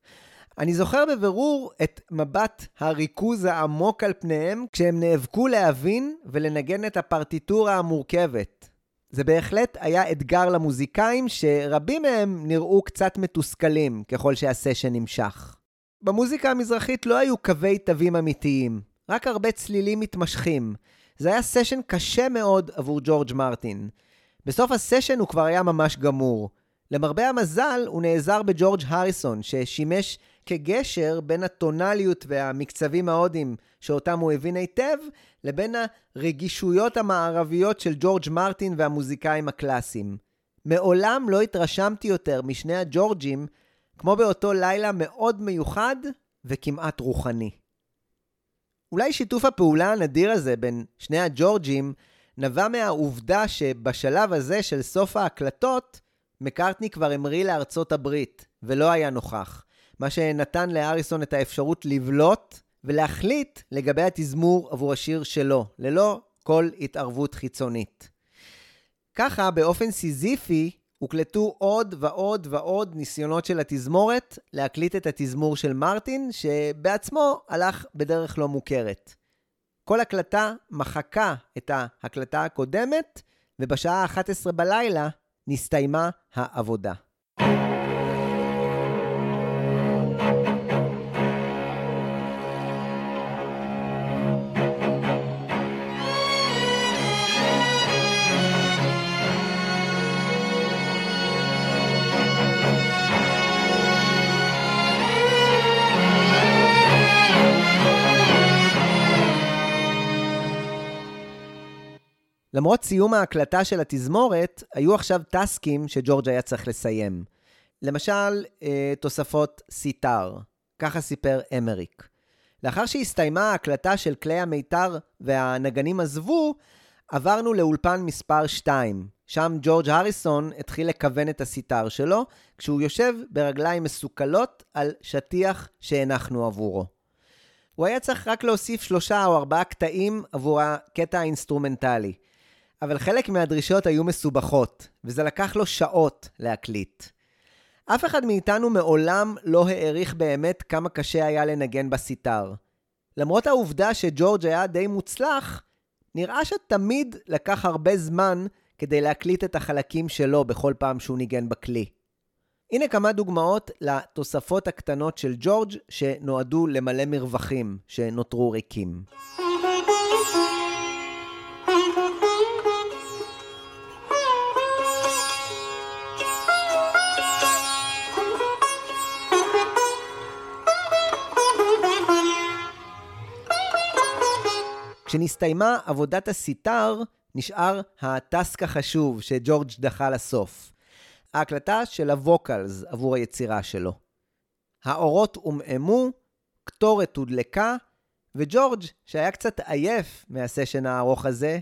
אני זוכר בבירור את מבט הריכוז העמוק על פניהם כשהם נאבקו להבין ולנגן את הפרטיטורה המורכבת. זה בהחלט היה אתגר למוזיקאים שרבים מהם נראו קצת מתוסכלים ככל שהסשן נמשך. במוזיקה המזרחית לא היו קווי תווים אמיתיים, רק הרבה צלילים מתמשכים. זה היה סשן קשה מאוד עבור ג'ורג' מרטין. בסוף הסשן הוא כבר היה ממש גמור. למרבה המזל, הוא נעזר בג'ורג' הריסון, ששימש כגשר בין הטונליות והמקצבים ההודיים שאותם הוא הבין היטב, לבין הרגישויות המערביות של ג'ורג' מרטין והמוזיקאים הקלאסיים. מעולם לא התרשמתי יותר משני הג'ורג'ים כמו באותו לילה מאוד מיוחד וכמעט רוחני. אולי שיתוף הפעולה הנדיר הזה בין שני הג'ורג'ים נבע מהעובדה שבשלב הזה של סוף ההקלטות, מקארטני כבר המריא לארצות הברית, ולא היה נוכח, מה שנתן לאריסון את האפשרות לבלוט ולהחליט לגבי התזמור עבור השיר שלו, ללא כל התערבות חיצונית. ככה, באופן סיזיפי, הוקלטו עוד ועוד ועוד ניסיונות של התזמורת להקליט את התזמור של מרטין, שבעצמו הלך בדרך לא מוכרת. כל הקלטה מחקה את ההקלטה הקודמת, ובשעה ה-11 בלילה נסתיימה העבודה. למרות סיום ההקלטה של התזמורת, היו עכשיו טסקים שג'ורג' היה צריך לסיים. למשל, אה, תוספות סיטר, ככה סיפר אמריק. לאחר שהסתיימה ההקלטה של כלי המיתר והנגנים עזבו, עברנו לאולפן מספר 2. שם ג'ורג' הריסון התחיל לכוון את הסיטר שלו, כשהוא יושב ברגליים מסוכלות על שטיח שהנחנו עבורו. הוא היה צריך רק להוסיף שלושה או ארבעה קטעים עבור הקטע האינסטרומנטלי. אבל חלק מהדרישות היו מסובכות, וזה לקח לו שעות להקליט. אף אחד מאיתנו מעולם לא העריך באמת כמה קשה היה לנגן בסיטר. למרות העובדה שג'ורג' היה די מוצלח, נראה שתמיד לקח הרבה זמן כדי להקליט את החלקים שלו בכל פעם שהוא ניגן בכלי. הנה כמה דוגמאות לתוספות הקטנות של ג'ורג' שנועדו למלא מרווחים שנותרו ריקים. כשנסתיימה עבודת הסיטר, נשאר ה task החשוב שג'ורג' דחה לסוף. ההקלטה של ה vocals עבור היצירה שלו. האורות עומעמו, קטורת הודלקה, וג'ורג', שהיה קצת עייף מהסשן הארוך הזה,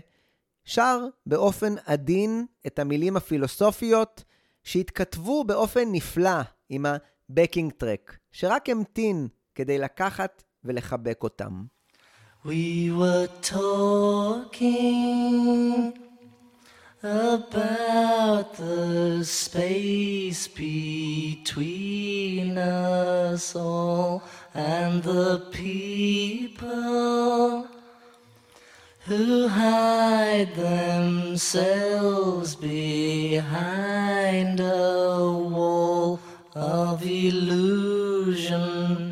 שר באופן עדין את המילים הפילוסופיות שהתכתבו באופן נפלא עם ה backing track, שרק המתין כדי לקחת ולחבק אותם. We were talking about the space between us all and the people who hide themselves behind a wall of illusion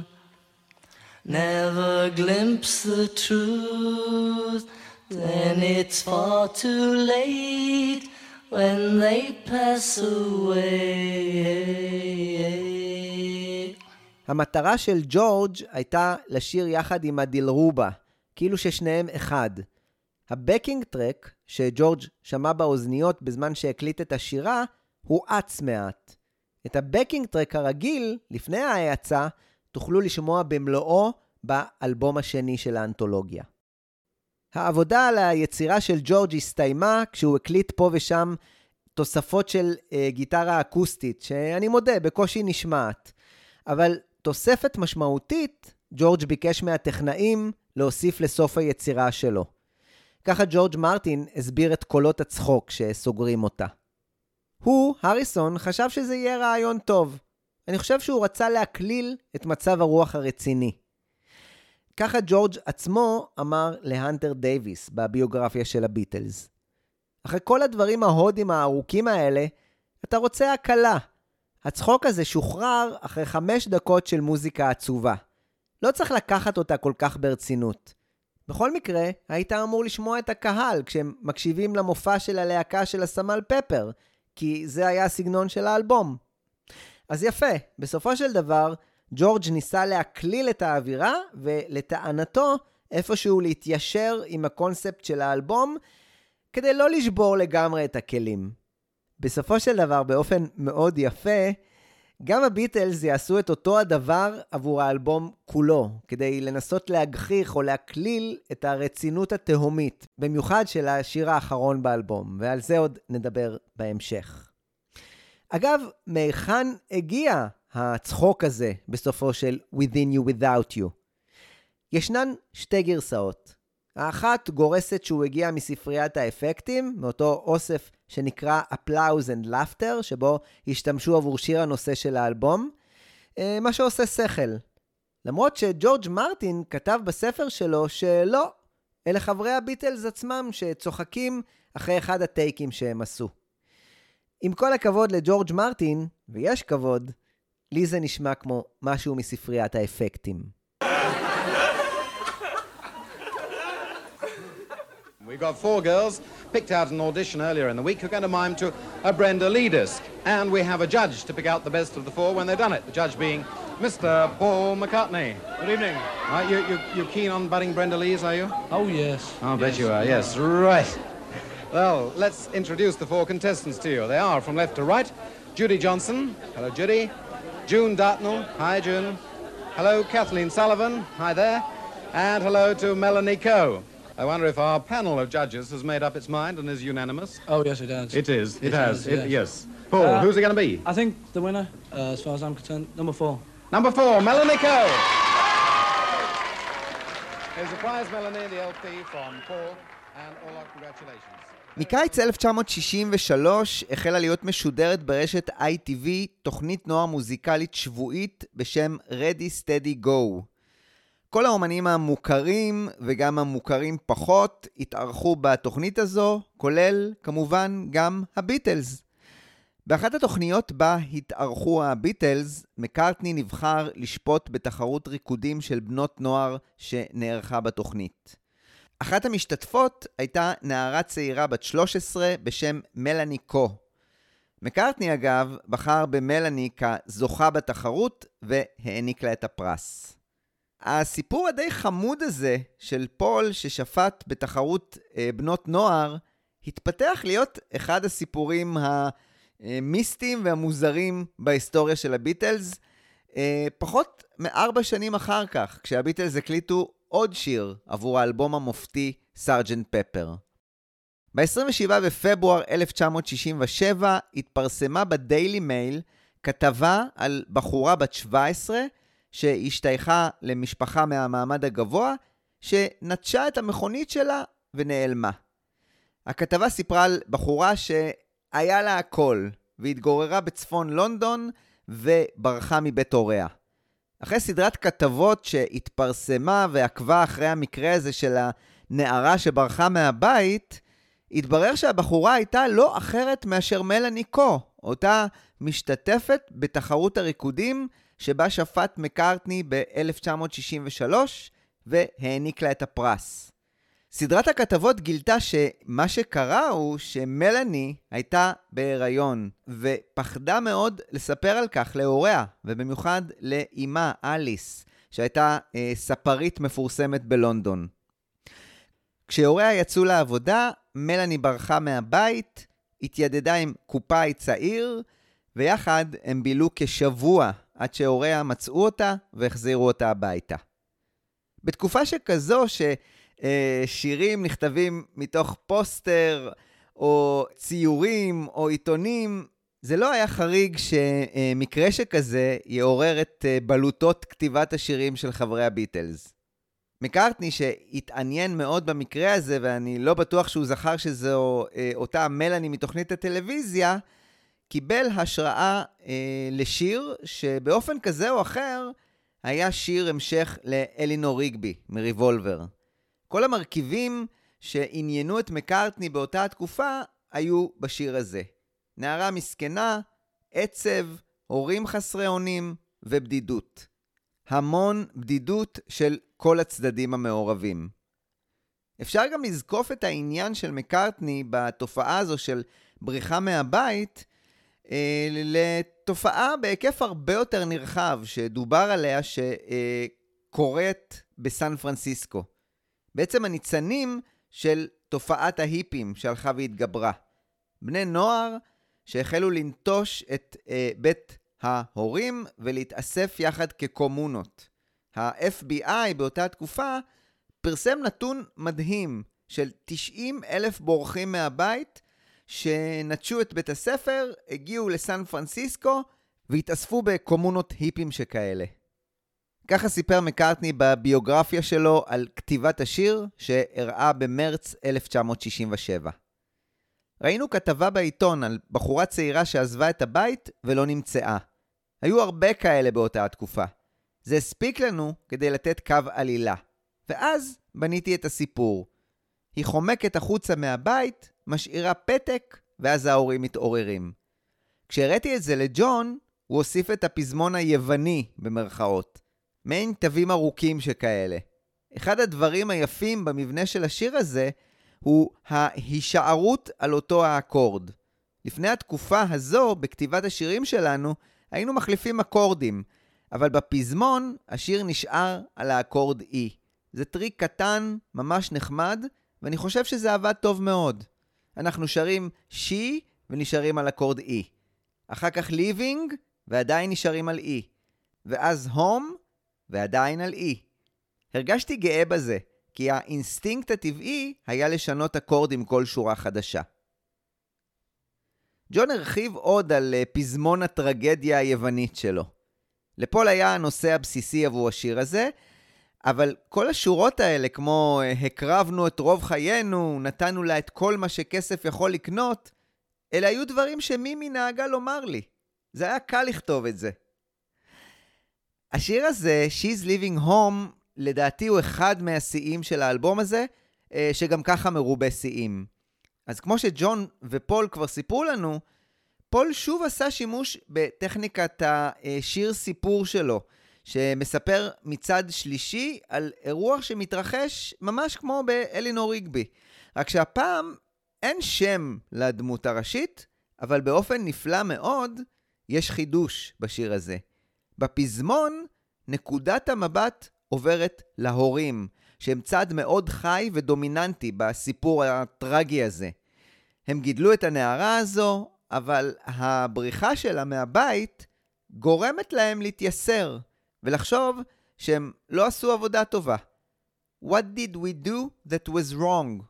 never glimpse the truth, then it's far too late when they pass away. המטרה של ג'ורג' הייתה לשיר יחד עם הדילרובה, כאילו ששניהם אחד. הבקינג טרק שג'ורג' שמע באוזניות בזמן שהקליט את השירה, הואץ מעט. את הבקינג טרק הרגיל, לפני ההאצה, תוכלו לשמוע במלואו באלבום השני של האנתולוגיה. העבודה על היצירה של ג'ורג' הסתיימה כשהוא הקליט פה ושם תוספות של uh, גיטרה אקוסטית, שאני מודה, בקושי נשמעת. אבל תוספת משמעותית, ג'ורג' ביקש מהטכנאים להוסיף לסוף היצירה שלו. ככה ג'ורג' מרטין הסביר את קולות הצחוק שסוגרים אותה. הוא, הריסון, חשב שזה יהיה רעיון טוב. אני חושב שהוא רצה להקליל את מצב הרוח הרציני. ככה ג'ורג' עצמו אמר להנטר דייוויס בביוגרפיה של הביטלס. אחרי כל הדברים ההודים הארוכים האלה, אתה רוצה הקלה. הצחוק הזה שוחרר אחרי חמש דקות של מוזיקה עצובה. לא צריך לקחת אותה כל כך ברצינות. בכל מקרה, היית אמור לשמוע את הקהל כשהם מקשיבים למופע של הלהקה של הסמל פפר, כי זה היה הסגנון של האלבום. אז יפה, בסופו של דבר, ג'ורג' ניסה להקליל את האווירה, ולטענתו, איפשהו להתיישר עם הקונספט של האלבום, כדי לא לשבור לגמרי את הכלים. בסופו של דבר, באופן מאוד יפה, גם הביטלס יעשו את אותו הדבר עבור האלבום כולו, כדי לנסות להגחיך או להקליל את הרצינות התהומית, במיוחד של השיר האחרון באלבום, ועל זה עוד נדבר בהמשך. אגב, מהיכן הגיע הצחוק הזה בסופו של Within You Without You? ישנן שתי גרסאות. האחת גורסת שהוא הגיע מספריית האפקטים, מאותו אוסף שנקרא Applause and Laughter, שבו השתמשו עבור שיר הנושא של האלבום, אה, מה שעושה שכל. למרות שג'ורג' מרטין כתב בספר שלו שלא, אלה חברי הביטלס עצמם שצוחקים אחרי אחד הטייקים שהם עשו. עם כל הכבוד לג'ורג' מרטין, ויש כבוד, לי זה נשמע כמו משהו מספריית האפקטים. We've got four girls picked out an audition earlier in the week who are going to mime to a Brenda Lee disc. And we have a judge to pick out the best of the four when they've done it. The judge being Mr. Paul McCartney. Good evening. Are you, you, you keen on budding Brenda Lees, are you? Oh, yes. I'll yes. bet you are, yes. Right. Well, let's introduce the four contestants to you. They are from left to right Judy Johnson. Hello, Judy. June Dartnell. Hi, June. Hello, Kathleen Sullivan. Hi there. And hello to Melanie Coe. I wonder if our panel of judges has made up its mind and is unanimous. Oh, yes, it has. It is. It, It has. has, It- yes. yes. Paul, Uh, who's it going to be? I think the winner, uh, as far as I'm concerned, number four. Number four, Melanie Coe. Here's a prize, Melanie, the LP from Paul, and all our congratulations. מקיץ 1963 החלה להיות משודרת ברשת ITV תוכנית נוער מוזיקלית שבועית בשם Ready Steady Go. כל האומנים המוכרים וגם המוכרים פחות התארחו בתוכנית הזו, כולל כמובן גם הביטלס. באחת התוכניות בה התארחו הביטלס, מקארטני נבחר לשפוט בתחרות ריקודים של בנות נוער שנערכה בתוכנית. אחת המשתתפות הייתה נערה צעירה בת 13 בשם מלאני קו. מקארטני אגב בחר במלאני כזוכה בתחרות והעניק לה את הפרס. הסיפור הדי חמוד הזה של פול ששפט בתחרות אה, בנות נוער התפתח להיות אחד הסיפורים המיסטיים והמוזרים בהיסטוריה של הביטלס, אה, פחות מארבע שנים אחר כך, כשהביטלס הקליטו עוד שיר עבור האלבום המופתי סארג'נט פפר. ב-27 בפברואר 1967 התפרסמה בדיילי מייל כתבה על בחורה בת 17 שהשתייכה למשפחה מהמעמד הגבוה, שנטשה את המכונית שלה ונעלמה. הכתבה סיפרה על בחורה שהיה לה הכל, והתגוררה בצפון לונדון וברחה מבית הוריה. אחרי סדרת כתבות שהתפרסמה ועקבה אחרי המקרה הזה של הנערה שברחה מהבית, התברר שהבחורה הייתה לא אחרת מאשר מלאני קו, אותה משתתפת בתחרות הריקודים שבה שפט מקארטני ב-1963 והעניק לה את הפרס. סדרת הכתבות גילתה שמה שקרה הוא שמלאני הייתה בהיריון ופחדה מאוד לספר על כך להוריה, ובמיוחד לאימה, אליס, שהייתה אה, ספרית מפורסמת בלונדון. כשהוריה יצאו לעבודה, מלאני ברחה מהבית, התיידדה עם קופאי צעיר, ויחד הם בילו כשבוע עד שהוריה מצאו אותה והחזירו אותה הביתה. בתקופה שכזו, ששירים נכתבים מתוך פוסטר, או ציורים, או עיתונים, זה לא היה חריג שמקרה שכזה יעורר את בלוטות כתיבת השירים של חברי הביטלס. מקארטני, שהתעניין מאוד במקרה הזה, ואני לא בטוח שהוא זכר שזו אה, אותה מלאני מתוכנית הטלוויזיה, קיבל השראה אה, לשיר שבאופן כזה או אחר היה שיר המשך לאלינור ריגבי מריבולבר. כל המרכיבים שעניינו את מקארטני באותה התקופה היו בשיר הזה. נערה מסכנה, עצב, הורים חסרי אונים ובדידות. המון בדידות של כל הצדדים המעורבים. אפשר גם לזקוף את העניין של מקארטני בתופעה הזו של בריחה מהבית אה, לתופעה בהיקף הרבה יותר נרחב שדובר עליה שקורית בסן פרנסיסקו. בעצם הניצנים של תופעת ההיפים שהלכה והתגברה. בני נוער שהחלו לנטוש את אה, בית ההורים ולהתאסף יחד כקומונות. ה-FBI באותה תקופה פרסם נתון מדהים של 90 אלף בורחים מהבית שנטשו את בית הספר, הגיעו לסן פרנסיסקו והתאספו בקומונות היפים שכאלה. ככה סיפר מקארטני בביוגרפיה שלו על כתיבת השיר שאירעה במרץ 1967. ראינו כתבה בעיתון על בחורה צעירה שעזבה את הבית ולא נמצאה. היו הרבה כאלה באותה התקופה. זה הספיק לנו כדי לתת קו עלילה. ואז בניתי את הסיפור. היא חומקת החוצה מהבית, משאירה פתק, ואז ההורים מתעוררים. כשהראיתי את זה לג'ון, הוא הוסיף את הפזמון היווני, במרכאות. מעין תווים ארוכים שכאלה. אחד הדברים היפים במבנה של השיר הזה הוא ההישארות על אותו האקורד. לפני התקופה הזו, בכתיבת השירים שלנו, היינו מחליפים אקורדים, אבל בפזמון השיר נשאר על האקורד E. זה טריק קטן, ממש נחמד, ואני חושב שזה עבד טוב מאוד. אנחנו שרים she ונשארים על אקורד E. אחר כך living ועדיין נשארים על E. ואז home ועדיין על E. הרגשתי גאה בזה, כי האינסטינקט הטבעי היה לשנות אקורד עם כל שורה חדשה. ג'ון הרחיב עוד על אה, פזמון הטרגדיה היוונית שלו. לפול היה הנושא הבסיסי עבור השיר הזה, אבל כל השורות האלה, כמו אה, הקרבנו את רוב חיינו, נתנו לה את כל מה שכסף יכול לקנות, אלה היו דברים שמימי נהגה לומר לי. זה היה קל לכתוב את זה. השיר הזה, She's Living Home, לדעתי הוא אחד מהשיאים של האלבום הזה, אה, שגם ככה מרובה שיאים. אז כמו שג'ון ופול כבר סיפרו לנו, פול שוב עשה שימוש בטכניקת השיר סיפור שלו, שמספר מצד שלישי על אירוע שמתרחש ממש כמו באלינור ריגבי. רק שהפעם אין שם לדמות הראשית, אבל באופן נפלא מאוד יש חידוש בשיר הזה. בפזמון, נקודת המבט עוברת להורים, שהם צד מאוד חי ודומיננטי בסיפור הטרגי הזה. הם גידלו את הנערה הזו, אבל הבריחה שלה מהבית גורמת להם להתייסר ולחשוב שהם לא עשו עבודה טובה. What did we do that was wrong?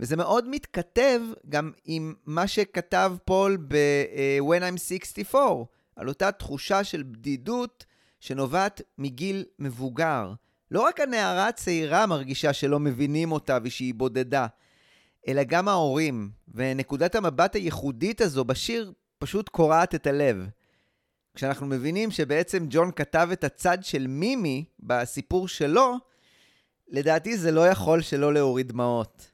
וזה מאוד מתכתב גם עם מה שכתב פול ב-When I'm 64, על אותה תחושה של בדידות שנובעת מגיל מבוגר. לא רק הנערה הצעירה מרגישה שלא מבינים אותה ושהיא בודדה, אלא גם ההורים, ונקודת המבט הייחודית הזו בשיר פשוט קורעת את הלב. כשאנחנו מבינים שבעצם ג'ון כתב את הצד של מימי בסיפור שלו, לדעתי זה לא יכול שלא להוריד דמעות.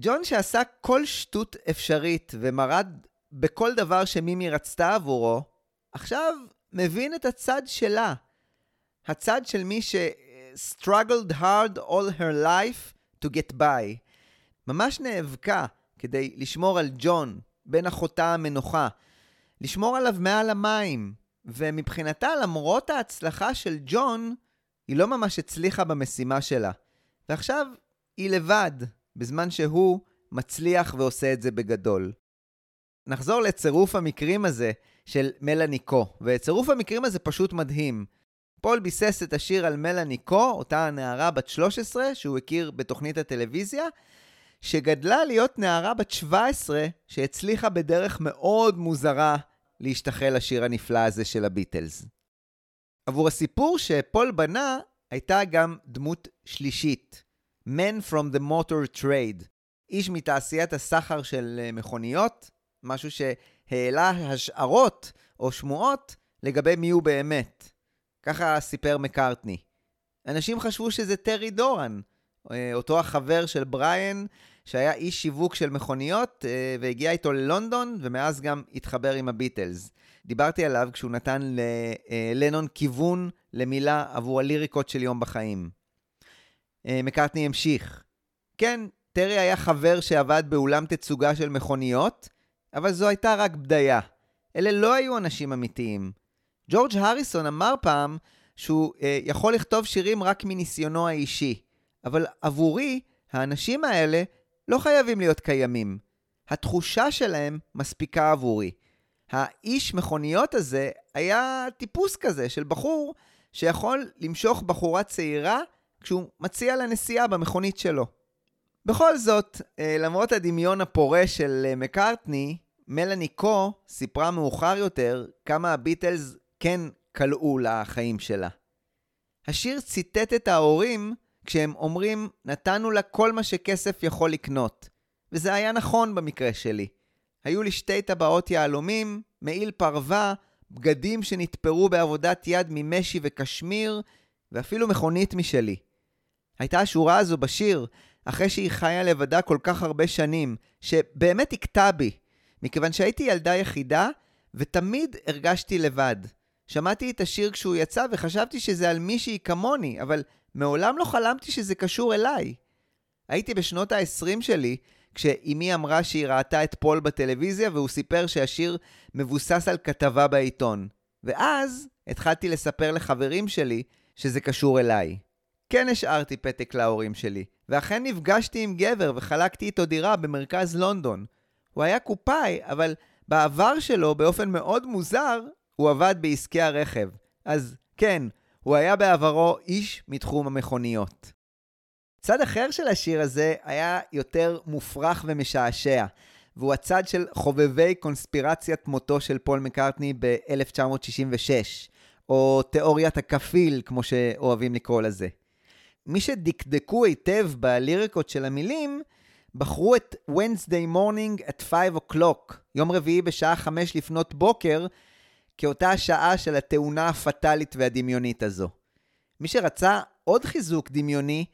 ג'ון שעשה כל שטות אפשרית ומרד בכל דבר שמימי רצתה עבורו, עכשיו מבין את הצד שלה. הצד של מי ש- struggled hard all her life to get by. ממש נאבקה כדי לשמור על ג'ון, בן אחותה המנוחה, לשמור עליו מעל המים, ומבחינתה, למרות ההצלחה של ג'ון, היא לא ממש הצליחה במשימה שלה. ועכשיו היא לבד, בזמן שהוא מצליח ועושה את זה בגדול. נחזור לצירוף המקרים הזה של מלאני קו, וצירוף המקרים הזה פשוט מדהים. פול ביסס את השיר על מלאני קו, אותה נערה בת 13 שהוא הכיר בתוכנית הטלוויזיה, שגדלה להיות נערה בת 17 שהצליחה בדרך מאוד מוזרה להשתחל לשיר הנפלא הזה של הביטלס. עבור הסיפור שפול בנה הייתה גם דמות שלישית, Man from the Motor Trade, איש מתעשיית הסחר של אה, מכוניות, משהו שהעלה השערות או שמועות לגבי מי הוא באמת. ככה סיפר מקארטני. אנשים חשבו שזה טרי דורן, אה, אותו החבר של בריאן, שהיה איש שיווק של מכוניות, אה, והגיע איתו ללונדון, ומאז גם התחבר עם הביטלס. דיברתי עליו כשהוא נתן ללנון כיוון למילה עבור הליריקות של יום בחיים. מקארטני המשיך. כן, טרי היה חבר שעבד באולם תצוגה של מכוניות, אבל זו הייתה רק בדיה. אלה לא היו אנשים אמיתיים. ג'ורג' הריסון אמר פעם שהוא אה, יכול לכתוב שירים רק מניסיונו האישי, אבל עבורי, האנשים האלה לא חייבים להיות קיימים. התחושה שלהם מספיקה עבורי. האיש מכוניות הזה היה טיפוס כזה של בחור שיכול למשוך בחורה צעירה כשהוא מציע לה נסיעה במכונית שלו. בכל זאת, אה, למרות הדמיון הפורה של אה, מקארטני, מלאני קו סיפרה מאוחר יותר כמה הביטלס כן כלאו לחיים שלה. השיר ציטט את ההורים כשהם אומרים, נתנו לה כל מה שכסף יכול לקנות. וזה היה נכון במקרה שלי. היו לי שתי טבעות יהלומים, מעיל פרווה, בגדים שנתפרו בעבודת יד ממשי וקשמיר, ואפילו מכונית משלי. הייתה השורה הזו בשיר, אחרי שהיא חיה לבדה כל כך הרבה שנים, שבאמת הכתה בי, מכיוון שהייתי ילדה יחידה, ותמיד הרגשתי לבד. שמעתי את השיר כשהוא יצא וחשבתי שזה על מישהי כמוני, אבל מעולם לא חלמתי שזה קשור אליי. הייתי בשנות ה-20 שלי, כשאימי אמרה שהיא ראתה את פול בטלוויזיה והוא סיפר שהשיר מבוסס על כתבה בעיתון. ואז התחלתי לספר לחברים שלי שזה קשור אליי. כן השארתי פתק להורים שלי, ואכן נפגשתי עם גבר וחלקתי איתו דירה במרכז לונדון. הוא היה קופאי, אבל בעבר שלו, באופן מאוד מוזר, הוא עבד בעסקי הרכב. אז כן, הוא היה בעברו איש מתחום המכוניות. צד אחר של השיר הזה היה יותר מופרך ומשעשע, והוא הצד של חובבי קונספירציית מותו של פול מקארטני ב-1966, או תיאוריית הכפיל, כמו שאוהבים לקרוא לזה. מי שדקדקו היטב בליריקות של המילים, בחרו את Wednesday morning at 5 o'clock, יום רביעי בשעה 5 לפנות בוקר, כאותה השעה של התאונה הפטאלית והדמיונית הזו. מי שרצה עוד חיזוק דמיוני,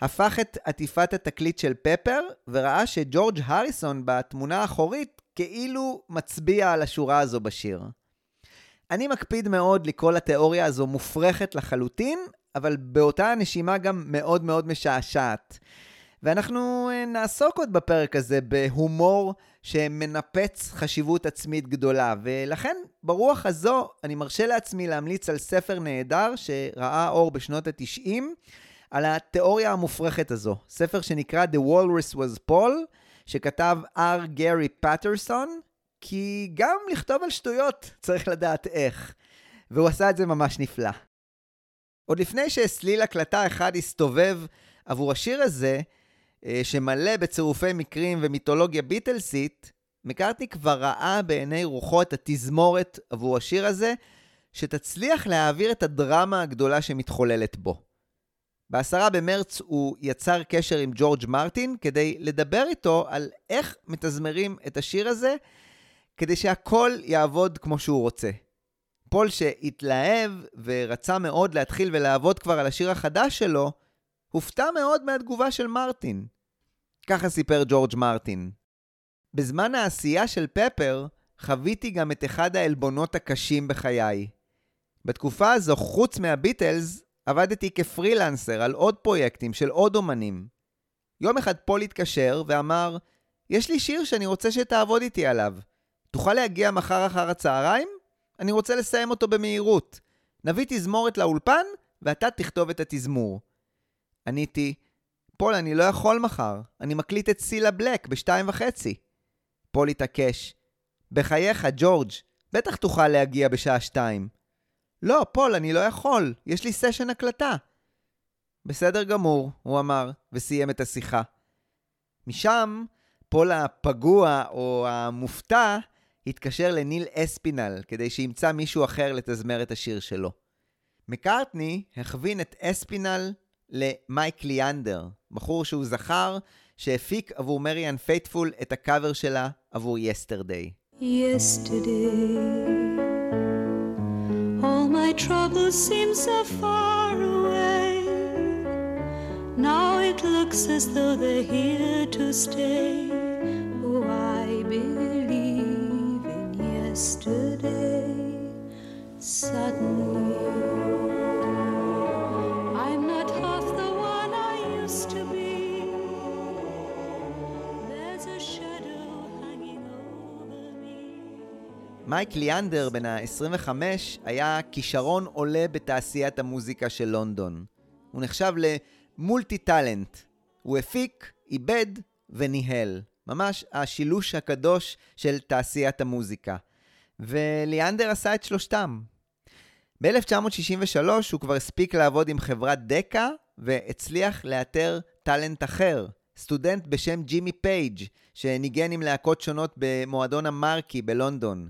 הפך את עטיפת התקליט של פפר, וראה שג'ורג' הריסון בתמונה האחורית כאילו מצביע על השורה הזו בשיר. אני מקפיד מאוד לקרוא לתיאוריה הזו מופרכת לחלוטין, אבל באותה הנשימה גם מאוד מאוד משעשעת. ואנחנו אה, נעסוק עוד בפרק הזה בהומור שמנפץ חשיבות עצמית גדולה, ולכן ברוח הזו אני מרשה לעצמי להמליץ על ספר נהדר שראה אור בשנות ה-90 על התיאוריה המופרכת הזו. ספר שנקרא The Walrus was Paul, שכתב אר גרי פטרסון, כי גם לכתוב על שטויות צריך לדעת איך. והוא עשה את זה ממש נפלא. עוד לפני שסליל הקלטה אחד הסתובב עבור השיר הזה, שמלא בצירופי מקרים ומיתולוגיה ביטלסית, מקארטני כבר ראה בעיני רוחו את התזמורת עבור השיר הזה, שתצליח להעביר את הדרמה הגדולה שמתחוללת בו. בעשרה במרץ הוא יצר קשר עם ג'ורג' מרטין כדי לדבר איתו על איך מתזמרים את השיר הזה, כדי שהכל יעבוד כמו שהוא רוצה. פול שהתלהב ורצה מאוד להתחיל ולעבוד כבר על השיר החדש שלו, הופתע מאוד מהתגובה של מרטין. ככה סיפר ג'ורג' מרטין. בזמן העשייה של פפר, חוויתי גם את אחד העלבונות הקשים בחיי. בתקופה הזו, חוץ מהביטלס, עבדתי כפרילנסר על עוד פרויקטים של עוד אומנים. יום אחד פול התקשר ואמר, יש לי שיר שאני רוצה שתעבוד איתי עליו. תוכל להגיע מחר אחר הצהריים? אני רוצה לסיים אותו במהירות. נביא תזמורת לאולפן, ואתה תכתוב את התזמור. עניתי, פול, אני לא יכול מחר, אני מקליט את סילה בלק בשתיים וחצי. פול התעקש. בחייך, ג'ורג', בטח תוכל להגיע בשעה שתיים. לא, פול, אני לא יכול, יש לי סשן הקלטה. בסדר גמור, הוא אמר, וסיים את השיחה. משם, פול הפגוע או המופתע התקשר לניל אספינל כדי שימצא מישהו אחר לתזמר את השיר שלו. מקארטני הכווין את אספינל למייק ליאנדר, בחור שהוא זכר שהפיק עבור מריאן פייטפול את הקאבר שלה עבור Yesterday. Yesterday, all my troubles seem so far away. Now it looks as though they're here to stay. Oh, I believe in yesterday. Suddenly. מייק ליאנדר, בן ה-25, היה כישרון עולה בתעשיית המוזיקה של לונדון. הוא נחשב ל multi talent. הוא הפיק, עיבד וניהל. ממש השילוש הקדוש של תעשיית המוזיקה. וליאנדר עשה את שלושתם. ב-1963 הוא כבר הספיק לעבוד עם חברת דקה, והצליח לאתר טאלנט אחר, סטודנט בשם ג'ימי פייג', שניגן עם להקות שונות במועדון המרקי בלונדון.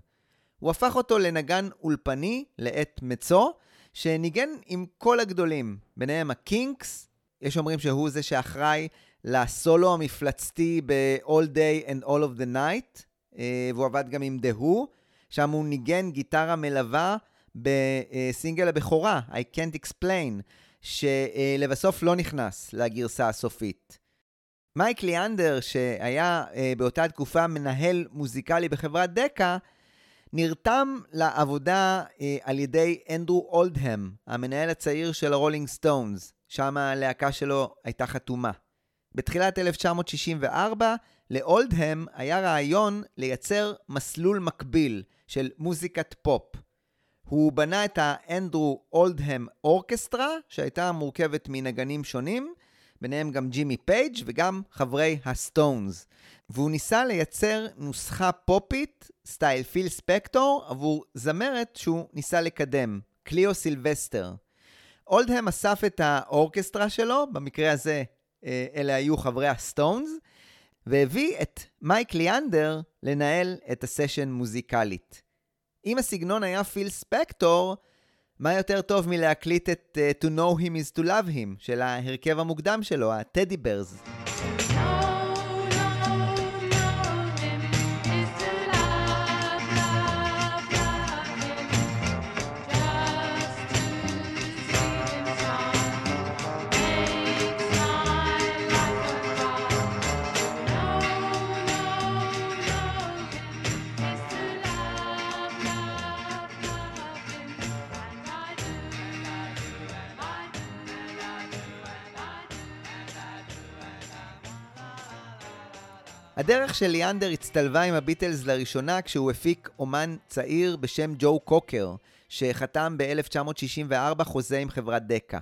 הוא הפך אותו לנגן אולפני לעת מצוא, שניגן עם כל הגדולים, ביניהם הקינקס, יש אומרים שהוא זה שאחראי לסולו המפלצתי ב-All Day and All of the Night, אה, והוא עבד גם עם The Who, שם הוא ניגן גיטרה מלווה בסינגל הבכורה, I Can't Explain, שלבסוף לא נכנס לגרסה הסופית. מייק ליאנדר, שהיה אה, באותה תקופה מנהל מוזיקלי בחברת דקה, נרתם לעבודה אה, על ידי אנדרו אולדהם, המנהל הצעיר של הרולינג סטונס, שם הלהקה שלו הייתה חתומה. בתחילת 1964, לאולדהם היה רעיון לייצר מסלול מקביל של מוזיקת פופ. הוא בנה את האנדרו אולדהם Orchestra, שהייתה מורכבת מנגנים שונים, ביניהם גם ג'ימי פייג' וגם חברי הסטונס. והוא ניסה לייצר נוסחה פופית, סטייל פיל ספקטור, עבור זמרת שהוא ניסה לקדם, קליאו סילבסטר. אולדהם אסף את ה orchestra שלו, במקרה הזה אה, אלה היו חברי הסטונס, והביא את מייק ליאנדר לנהל את הסשן מוזיקלית. אם הסגנון היה פיל ספקטור, מה יותר טוב מלהקליט את uh, To Know Him is to Love Him של ההרכב המוקדם שלו, ה Teddy Bears. הדרך של ליאנדר הצטלבה עם הביטלס לראשונה כשהוא הפיק אומן צעיר בשם ג'ו קוקר, שחתם ב-1964 חוזה עם חברת דקה.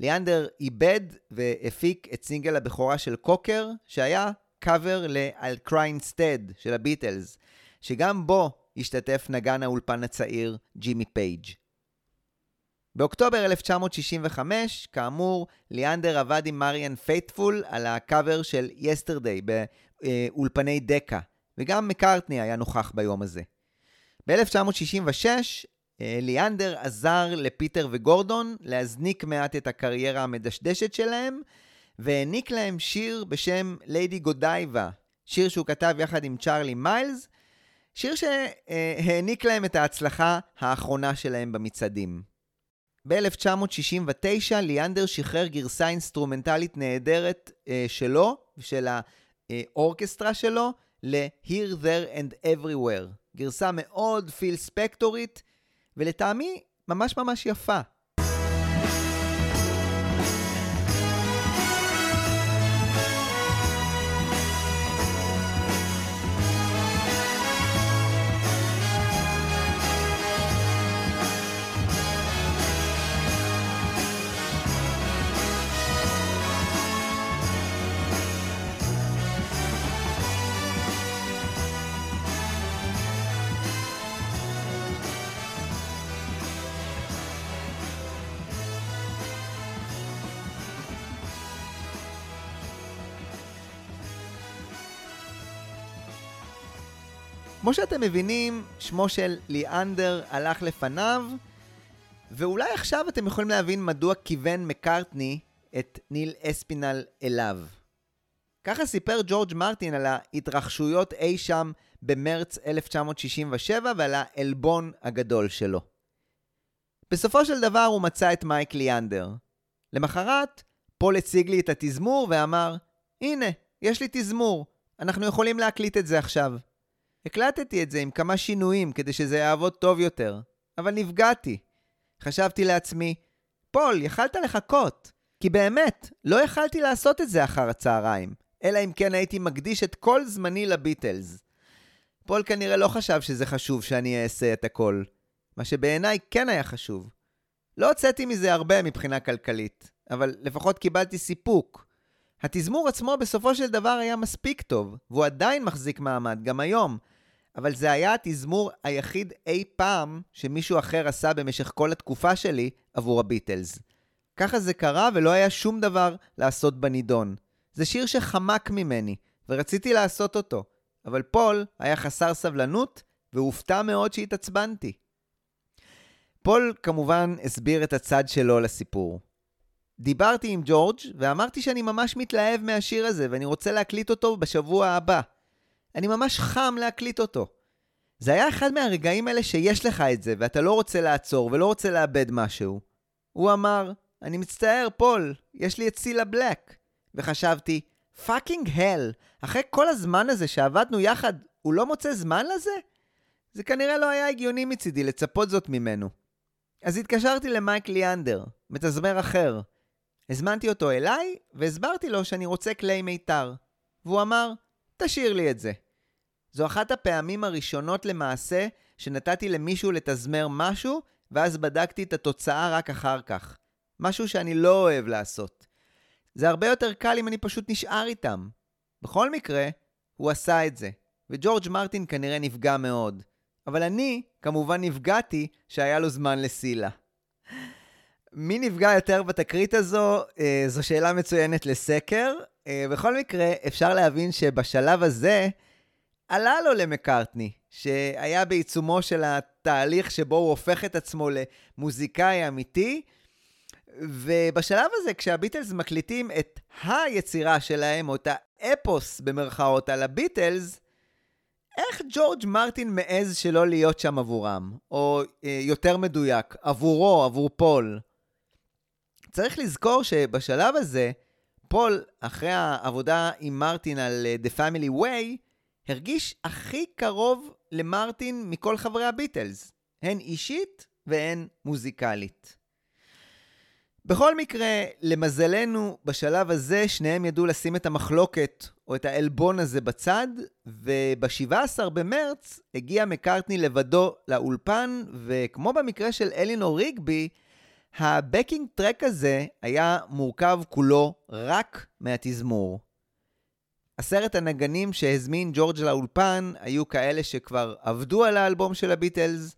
ליאנדר עיבד והפיק את סינגל הבכורה של קוקר, שהיה קאבר ל-I'll Cry Instead של הביטלס, שגם בו השתתף נגן האולפן הצעיר ג'ימי פייג'. באוקטובר 1965, כאמור, ליאנדר עבד עם מריאן פייטפול על הקאבר של Yesterday באולפני דקה, וגם מקארטני היה נוכח ביום הזה. ב-1966, אה, ליאנדר עזר לפיטר וגורדון להזניק מעט את הקריירה המדשדשת שלהם, והעניק להם שיר בשם Lady Godiva, שיר שהוא כתב יחד עם צ'ארלי מיילס, שיר שהעניק להם את ההצלחה האחרונה שלהם במצעדים. ב-1969 ליאנדר שחרר גרסה אינסטרומנטלית נהדרת אה, שלו ושל האורקסטרה שלו ל-Here, There and Everywhere. גרסה מאוד פיל ספקטורית, ולטעמי ממש ממש יפה. כמו שאתם מבינים, שמו של ליאנדר הלך לפניו, ואולי עכשיו אתם יכולים להבין מדוע כיוון מקארטני את ניל אספינל אליו. ככה סיפר ג'ורג' מרטין על ההתרחשויות אי שם במרץ 1967 ועל העלבון הגדול שלו. בסופו של דבר הוא מצא את מייק ליאנדר. למחרת, פול הציג לי את התזמור ואמר, הנה, יש לי תזמור, אנחנו יכולים להקליט את זה עכשיו. הקלטתי את זה עם כמה שינויים כדי שזה יעבוד טוב יותר, אבל נפגעתי. חשבתי לעצמי, פול, יכלת לחכות. כי באמת, לא יכלתי לעשות את זה אחר הצהריים, אלא אם כן הייתי מקדיש את כל זמני לביטלס. פול כנראה לא חשב שזה חשוב שאני אעשה את הכל, מה שבעיניי כן היה חשוב. לא הוצאתי מזה הרבה מבחינה כלכלית, אבל לפחות קיבלתי סיפוק. התזמור עצמו בסופו של דבר היה מספיק טוב, והוא עדיין מחזיק מעמד, גם היום, אבל זה היה התזמור היחיד אי פעם שמישהו אחר עשה במשך כל התקופה שלי עבור הביטלס. ככה זה קרה ולא היה שום דבר לעשות בנידון. זה שיר שחמק ממני, ורציתי לעשות אותו, אבל פול היה חסר סבלנות, והופתע מאוד שהתעצבנתי. פול כמובן הסביר את הצד שלו לסיפור. דיברתי עם ג'ורג' ואמרתי שאני ממש מתלהב מהשיר הזה ואני רוצה להקליט אותו בשבוע הבא. אני ממש חם להקליט אותו. זה היה אחד מהרגעים האלה שיש לך את זה ואתה לא רוצה לעצור ולא רוצה לאבד משהו. הוא אמר, אני מצטער, פול, יש לי את סילה בלק. וחשבתי, fucking hell, אחרי כל הזמן הזה שעבדנו יחד, הוא לא מוצא זמן לזה? זה כנראה לא היה הגיוני מצידי לצפות זאת ממנו. אז התקשרתי למייק ליאנדר, מתזמר אחר. הזמנתי אותו אליי, והסברתי לו שאני רוצה כלי מיתר. והוא אמר, תשאיר לי את זה. זו אחת הפעמים הראשונות למעשה שנתתי למישהו לתזמר משהו, ואז בדקתי את התוצאה רק אחר כך. משהו שאני לא אוהב לעשות. זה הרבה יותר קל אם אני פשוט נשאר איתם. בכל מקרה, הוא עשה את זה, וג'ורג' מרטין כנראה נפגע מאוד. אבל אני, כמובן נפגעתי שהיה לו זמן לסילה. מי נפגע יותר בתקרית הזו? אה, זו שאלה מצוינת לסקר. אה, בכל מקרה, אפשר להבין שבשלב הזה עלה לו למקארטני, שהיה בעיצומו של התהליך שבו הוא הופך את עצמו למוזיקאי אמיתי, ובשלב הזה, כשהביטלס מקליטים את היצירה שלהם, או את האפוס במרכאות על הביטלס, איך ג'ורג' מרטין מעז שלא להיות שם עבורם? או אה, יותר מדויק, עבורו, עבור פול. צריך לזכור שבשלב הזה, פול, אחרי העבודה עם מרטין על uh, The Family Way, הרגיש הכי קרוב למרטין מכל חברי הביטלס, הן אישית והן מוזיקלית. בכל מקרה, למזלנו, בשלב הזה שניהם ידעו לשים את המחלוקת או את העלבון הזה בצד, וב-17 במרץ הגיע מקארטני לבדו לאולפן, וכמו במקרה של אלינור ריגבי, הבקינג טרק הזה היה מורכב כולו רק מהתזמור. עשרת הנגנים שהזמין ג'ורג' לאולפן היו כאלה שכבר עבדו על האלבום של הביטלס,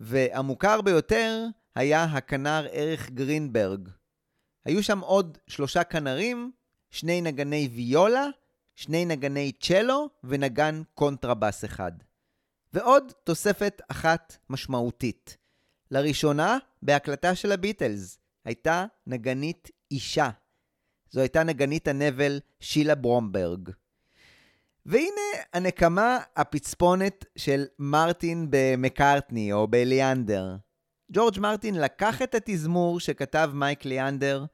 והמוכר ביותר היה הכנר ערך גרינברג. היו שם עוד שלושה כנרים, שני נגני ויולה, שני נגני צ'לו ונגן קונטרבס אחד. ועוד תוספת אחת משמעותית. לראשונה, בהקלטה של הביטלס, הייתה נגנית אישה. זו הייתה נגנית הנבל שילה ברומברג. והנה הנקמה הפצפונת של מרטין במקארטני או בליאנדר. ג'ורג' מרטין לקח את התזמור שכתב מייק ליאנדר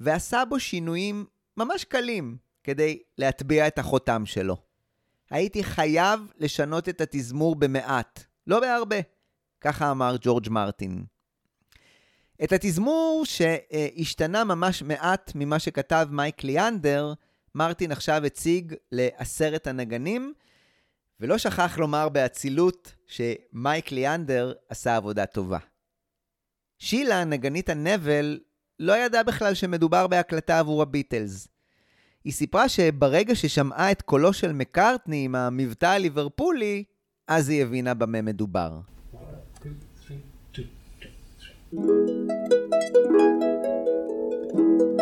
ועשה בו שינויים ממש קלים כדי להטביע את החותם שלו. הייתי חייב לשנות את התזמור במעט, לא בהרבה. ככה אמר ג'ורג' מרטין. את התזמור שהשתנה ממש מעט ממה שכתב מייק ליאנדר, מרטין עכשיו הציג לעשרת הנגנים, ולא שכח לומר באצילות שמייק ליאנדר עשה עבודה טובה. שילה, נגנית הנבל, לא ידעה בכלל שמדובר בהקלטה עבור הביטלס. היא סיפרה שברגע ששמעה את קולו של מקארטני עם המבטא הליברפולי, אז היא הבינה במה מדובר. Thank you.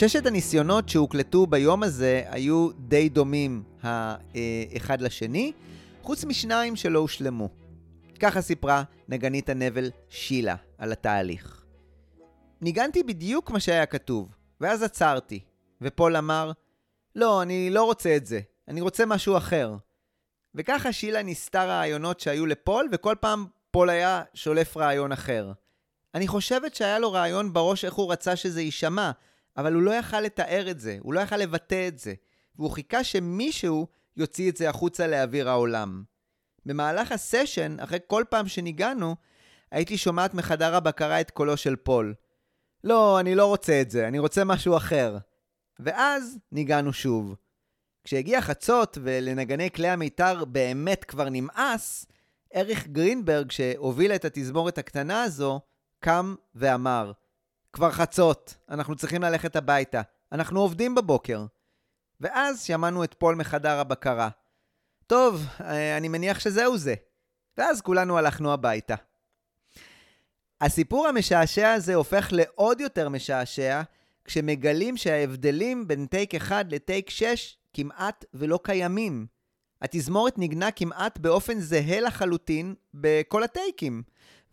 ששת הניסיונות שהוקלטו ביום הזה היו די דומים האחד לשני, חוץ משניים שלא הושלמו. ככה סיפרה נגנית הנבל שילה על התהליך. ניגנתי בדיוק מה שהיה כתוב, ואז עצרתי, ופול אמר, לא, אני לא רוצה את זה, אני רוצה משהו אחר. וככה שילה ניסתה רעיונות שהיו לפול, וכל פעם פול היה שולף רעיון אחר. אני חושבת שהיה לו רעיון בראש איך הוא רצה שזה יישמע, אבל הוא לא יכל לתאר את זה, הוא לא יכל לבטא את זה, והוא חיכה שמישהו יוציא את זה החוצה לאוויר העולם. במהלך הסשן, אחרי כל פעם שניגענו, הייתי שומעת מחדר הבקרה את קולו של פול. לא, אני לא רוצה את זה, אני רוצה משהו אחר. ואז ניגענו שוב. כשהגיע חצות ולנגני כלי המיתר באמת כבר נמאס, אריך גרינברג, שהוביל את התזמורת הקטנה הזו, קם ואמר, כבר חצות, אנחנו צריכים ללכת הביתה, אנחנו עובדים בבוקר. ואז שמענו את פול מחדר הבקרה. טוב, אה, אני מניח שזהו זה. ואז כולנו הלכנו הביתה. הסיפור המשעשע הזה הופך לעוד יותר משעשע כשמגלים שההבדלים בין טייק 1 לטייק 6 כמעט ולא קיימים. התזמורת ניגנה כמעט באופן זהה לחלוטין בכל הטייקים,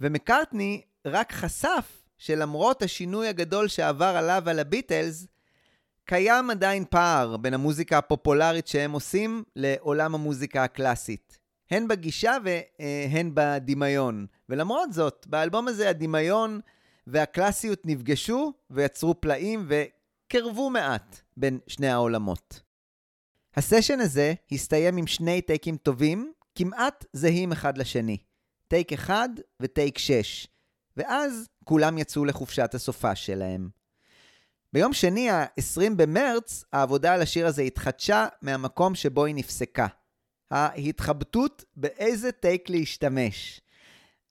ומקארטני רק חשף שלמרות השינוי הגדול שעבר עליו על הביטלס, קיים עדיין פער בין המוזיקה הפופולרית שהם עושים לעולם המוזיקה הקלאסית. הן בגישה והן בדמיון. ולמרות זאת, באלבום הזה הדמיון והקלאסיות נפגשו ויצרו פלאים וקרבו מעט בין שני העולמות. הסשן הזה הסתיים עם שני טייקים טובים, כמעט זהים אחד לשני. טייק אחד וטייק שש. ואז כולם יצאו לחופשת הסופ"ש שלהם. ביום שני, ה-20 במרץ, העבודה על השיר הזה התחדשה מהמקום שבו היא נפסקה. ההתחבטות באיזה טייק להשתמש.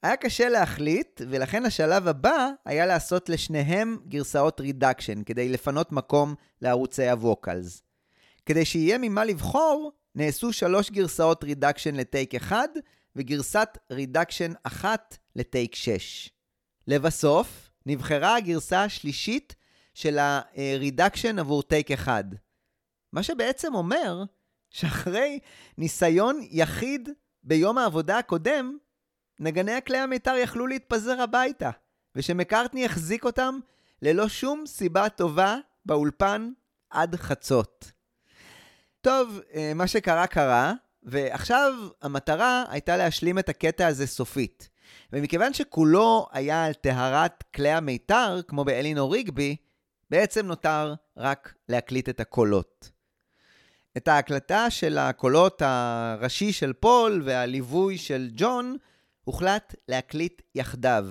היה קשה להחליט, ולכן השלב הבא היה לעשות לשניהם גרסאות reduction, כדי לפנות מקום לערוצי ה vocals. כדי שיהיה ממה לבחור, נעשו שלוש גרסאות reduction לטייק אחד, וגרסת reduction אחת לטייק 6. לבסוף, נבחרה הגרסה השלישית של ה-reduction עבור טייק אחד. מה שבעצם אומר שאחרי ניסיון יחיד ביום העבודה הקודם, נגני הכלי המיתר יכלו להתפזר הביתה, ושמקארטני יחזיק אותם ללא שום סיבה טובה באולפן עד חצות. טוב, אה, מה שקרה קרה, ועכשיו המטרה הייתה להשלים את הקטע הזה סופית. ומכיוון שכולו היה על טהרת כלי המיתר, כמו באלינור ריגבי, בעצם נותר רק להקליט את הקולות. את ההקלטה של הקולות הראשי של פול והליווי של ג'ון הוחלט להקליט יחדיו.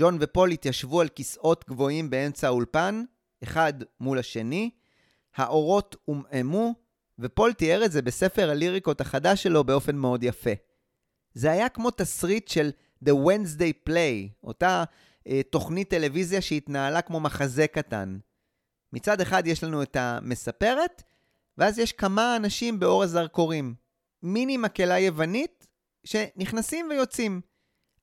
ג'ון ופול התיישבו על כיסאות גבוהים באמצע האולפן, אחד מול השני, האורות עומעמו, ופול תיאר את זה בספר הליריקות החדש שלו באופן מאוד יפה. זה היה כמו תסריט של The Wednesday Play, אותה אה, תוכנית טלוויזיה שהתנהלה כמו מחזה קטן. מצד אחד יש לנו את המספרת, ואז יש כמה אנשים באור הזרקורים. מיני מקהלה יוונית שנכנסים ויוצאים.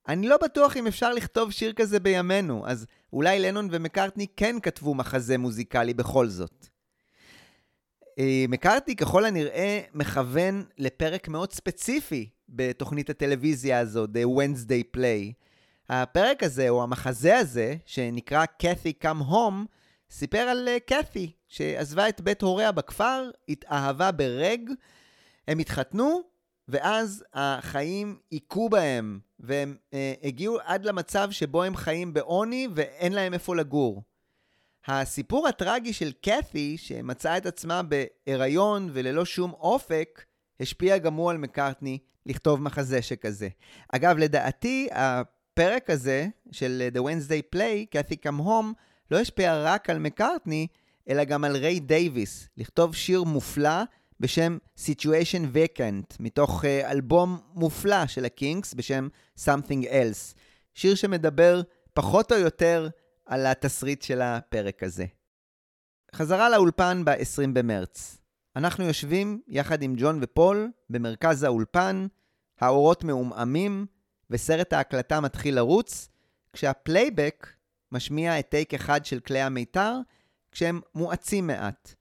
אני לא בטוח אם אפשר לכתוב שיר כזה בימינו, אז אולי לנון ומקארטני כן כתבו מחזה מוזיקלי בכל זאת. אה, מקארטני ככל הנראה מכוון לפרק מאוד ספציפי בתוכנית הטלוויזיה הזו, The Wednesday Play. הפרק הזה, או המחזה הזה, שנקרא Cathy Come Home, סיפר על קת'י, uh, שעזבה את בית הוריה בכפר, התאהבה ברג, הם התחתנו, ואז החיים היכו בהם, והם uh, הגיעו עד למצב שבו הם חיים בעוני ואין להם איפה לגור. הסיפור הטרגי של קת'י, שמצאה את עצמה בהיריון וללא שום אופק, השפיע גם הוא על מקארטני לכתוב מחזה שכזה. אגב, לדעתי, הפרק הזה של The Wednesday Play, קת'י Come Home, לא השפיע רק על מקארטני, אלא גם על ריי דייוויס, לכתוב שיר מופלא בשם Situation Vacant, מתוך uh, אלבום מופלא של הקינגס בשם Something Else. שיר שמדבר פחות או יותר על התסריט של הפרק הזה. חזרה לאולפן ב-20 במרץ. אנחנו יושבים יחד עם ג'ון ופול במרכז האולפן, האורות מעומעמים, וסרט ההקלטה מתחיל לרוץ, כשהפלייבק משמיע את טייק אחד של כלי המיתר, כשהם מואצים מעט.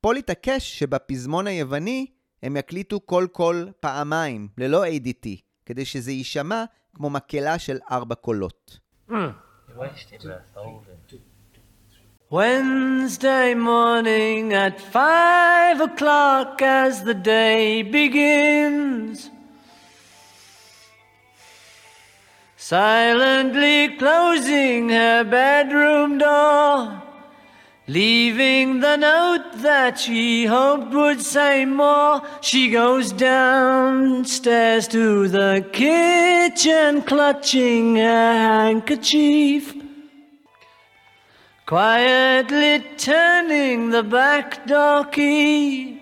פול התעקש שבפזמון היווני הם יקליטו כל קול פעמיים, ללא ADT, כדי שזה יישמע כמו מקהלה של ארבע קולות. Wednesday morning at five o'clock as the day begins. Silently closing her bedroom door. Leaving the note that she hoped would say more, she goes downstairs to the kitchen, clutching her handkerchief. Quietly turning the back door key,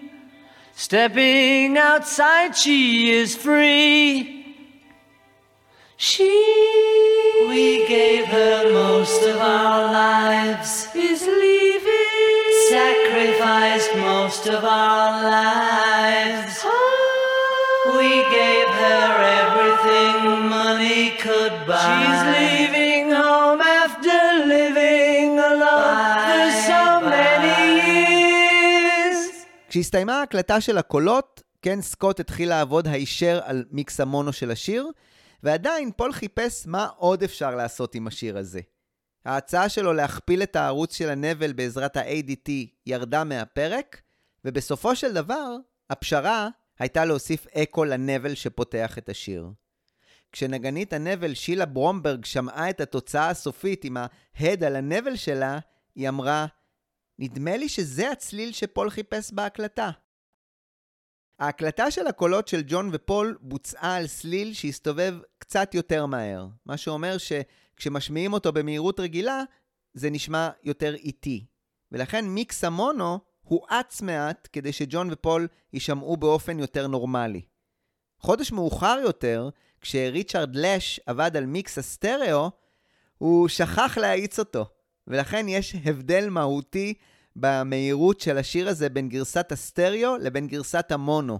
stepping outside, she is free. She we gave her most of our lives is leaving sacrificed most of our lives we gave her everything money could buy she's leaving home after living alone for so many years כשהסתיימה ההקלטה של הקולות, קן סקוט התחיל לעבוד הישר על מיקס המונו של השיר, ועדיין פול חיפש מה עוד אפשר לעשות עם השיר הזה. ההצעה שלו להכפיל את הערוץ של הנבל בעזרת ה-ADT ירדה מהפרק, ובסופו של דבר, הפשרה הייתה להוסיף אקו לנבל שפותח את השיר. כשנגנית הנבל שילה ברומברג שמעה את התוצאה הסופית עם ההד על הנבל שלה, היא אמרה, נדמה לי שזה הצליל שפול חיפש בהקלטה. ההקלטה של הקולות של ג'ון ופול בוצעה על סליל שהסתובב קצת יותר מהר, מה שאומר שכשמשמיעים אותו במהירות רגילה, זה נשמע יותר איטי. ולכן מיקס המונו הואץ מעט כדי שג'ון ופול יישמעו באופן יותר נורמלי. חודש מאוחר יותר, כשריצ'רד לש עבד על מיקס הסטריאו, הוא שכח להאיץ אותו, ולכן יש הבדל מהותי במהירות של השיר הזה בין גרסת הסטריאו לבין גרסת המונו.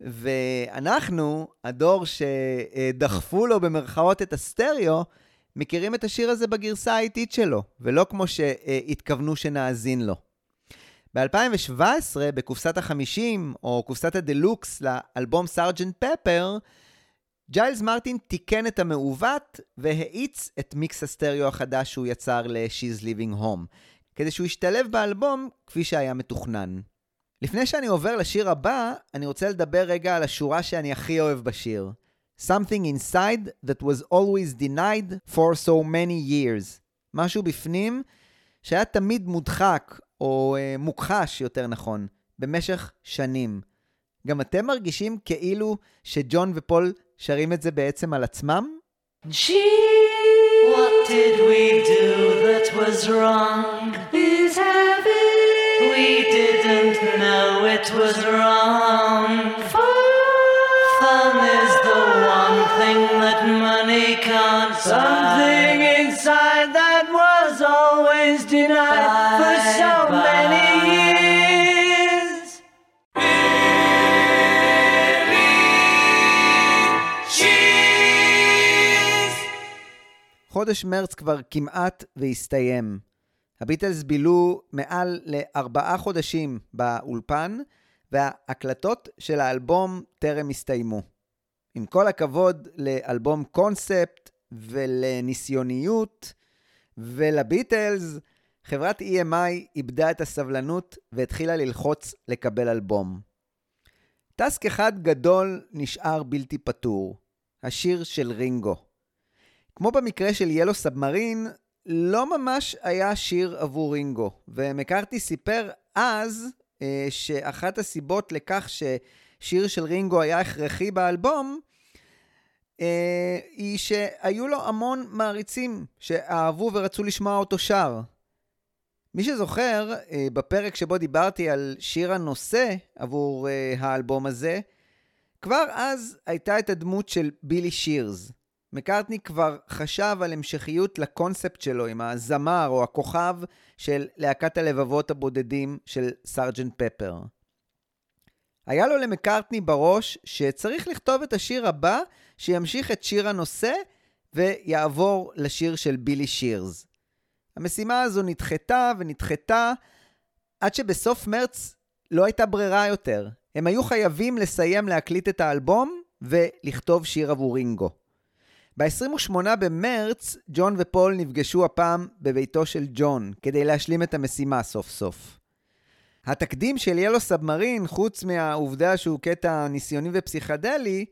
ואנחנו, הדור שדחפו לו במרכאות את הסטריאו, מכירים את השיר הזה בגרסה האיטית שלו, ולא כמו שהתכוונו שנאזין לו. ב-2017, בקופסת ה-50, או קופסת הדלוקס לאלבום סארג'נט פפר, ג'יילס מרטין תיקן את המעוות והאיץ את מיקס הסטריאו החדש שהוא יצר ל- She's Leaving Home. כדי שהוא ישתלב באלבום כפי שהיה מתוכנן. לפני שאני עובר לשיר הבא, אני רוצה לדבר רגע על השורה שאני הכי אוהב בשיר. Something inside that was always denied for so many years. משהו בפנים שהיה תמיד מודחק, או אה, מוכחש יותר נכון, במשך שנים. גם אתם מרגישים כאילו שג'ון ופול שרים את זה בעצם על עצמם? She What did we do that was wrong? Is heaven? We didn't know it was wrong. Fun is the one thing that money can't buy. Something inside חודש מרץ כבר כמעט והסתיים. הביטלס בילו מעל לארבעה חודשים באולפן, וההקלטות של האלבום טרם הסתיימו. עם כל הכבוד לאלבום קונספט ולניסיוניות ולביטלס, חברת EMI איבדה את הסבלנות והתחילה ללחוץ לקבל אלבום. טסק אחד גדול נשאר בלתי פתור, השיר של רינגו. כמו במקרה של ילו סאבמרין, לא ממש היה שיר עבור רינגו, ומקארתי סיפר אז אה, שאחת הסיבות לכך ששיר של רינגו היה הכרחי באלבום, אה, היא שהיו לו המון מעריצים שאהבו ורצו לשמוע אותו שר. מי שזוכר, אה, בפרק שבו דיברתי על שיר הנושא עבור אה, האלבום הזה, כבר אז הייתה את הדמות של בילי שירס. מקארטני כבר חשב על המשכיות לקונספט שלו עם הזמר או הכוכב של להקת הלבבות הבודדים של סארג'נט פפר. היה לו למקארטני בראש שצריך לכתוב את השיר הבא שימשיך את שיר הנושא ויעבור לשיר של בילי שירס. המשימה הזו נדחתה ונדחתה, עד שבסוף מרץ לא הייתה ברירה יותר. הם היו חייבים לסיים להקליט את האלבום ולכתוב שיר עבור רינגו. ב-28 במרץ, ג'ון ופול נפגשו הפעם בביתו של ג'ון, כדי להשלים את המשימה סוף סוף. התקדים של ילו סאבמרין, חוץ מהעובדה שהוא קטע ניסיוני ופסיכדלי,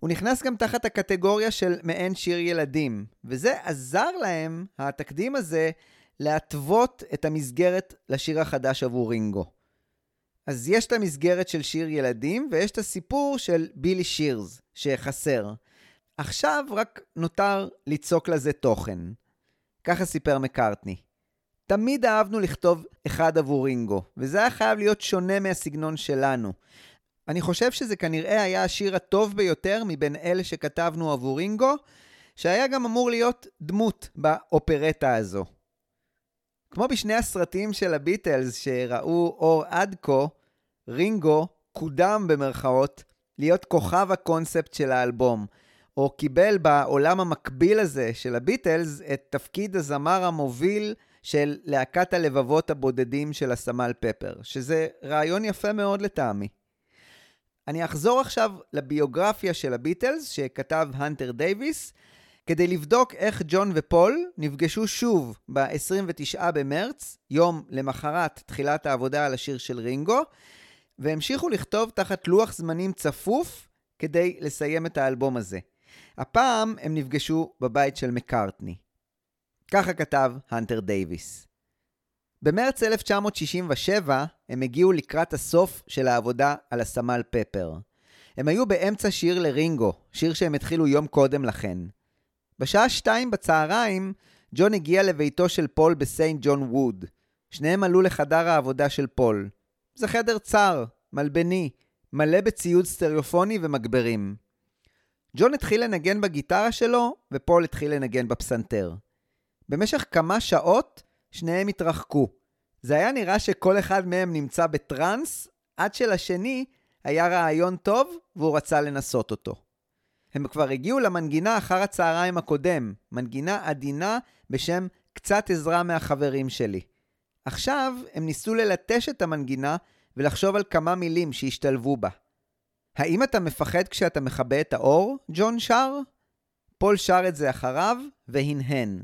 הוא נכנס גם תחת הקטגוריה של מעין שיר ילדים, וזה עזר להם, התקדים הזה, להתוות את המסגרת לשיר החדש עבור רינגו. אז יש את המסגרת של שיר ילדים, ויש את הסיפור של בילי שירס, שחסר. עכשיו רק נותר ליצוק לזה תוכן. ככה סיפר מקארטני. תמיד אהבנו לכתוב אחד עבור רינגו, וזה היה חייב להיות שונה מהסגנון שלנו. אני חושב שזה כנראה היה השיר הטוב ביותר מבין אלה שכתבנו עבור רינגו, שהיה גם אמור להיות דמות באופרטה הזו. כמו בשני הסרטים של הביטלס שראו אור עד כה, רינגו קודם במרכאות להיות כוכב הקונספט של האלבום, או קיבל בעולם המקביל הזה של הביטלס את תפקיד הזמר המוביל של להקת הלבבות הבודדים של הסמל פפר, שזה רעיון יפה מאוד לטעמי. אני אחזור עכשיו לביוגרפיה של הביטלס שכתב הנטר דייוויס, כדי לבדוק איך ג'ון ופול נפגשו שוב ב-29 במרץ, יום למחרת תחילת העבודה על השיר של רינגו, והמשיכו לכתוב תחת לוח זמנים צפוף כדי לסיים את האלבום הזה. הפעם הם נפגשו בבית של מקארטני. ככה כתב הנטר דייוויס. במרץ 1967 הם הגיעו לקראת הסוף של העבודה על הסרג'נט פפר. הם היו באמצע שיר לרינגו, שיר שהם התחילו יום קודם לכן. בשעה שתיים בצהריים, ג'ון הגיע לביתו של פול בסיינט ג'ון ווד. שניהם עלו לחדר העבודה של פול. זה חדר צר, מלבני, מלא בציוד סטריאופוני ומגברים. ג'ון התחיל לנגן בגיטרה שלו, ופול התחיל לנגן בפסנתר. במשך כמה שעות שניהם התרחקו. זה היה נראה שכל אחד מהם נמצא בטראנס, עד שלשני היה רעיון טוב והוא רצה לנסות אותו. הם כבר הגיעו למנגינה אחר הצהריים הקודם, מנגינה עדינה בשם קצת עזרה מהחברים שלי. עכשיו הם ניסו ללטש את המנגינה ולחשוב על כמה מילים שהשתלבו בה. האם אתה מפחד כשאתה מכבה את האור? ג'ון שר? פול שר את זה אחריו והנהן.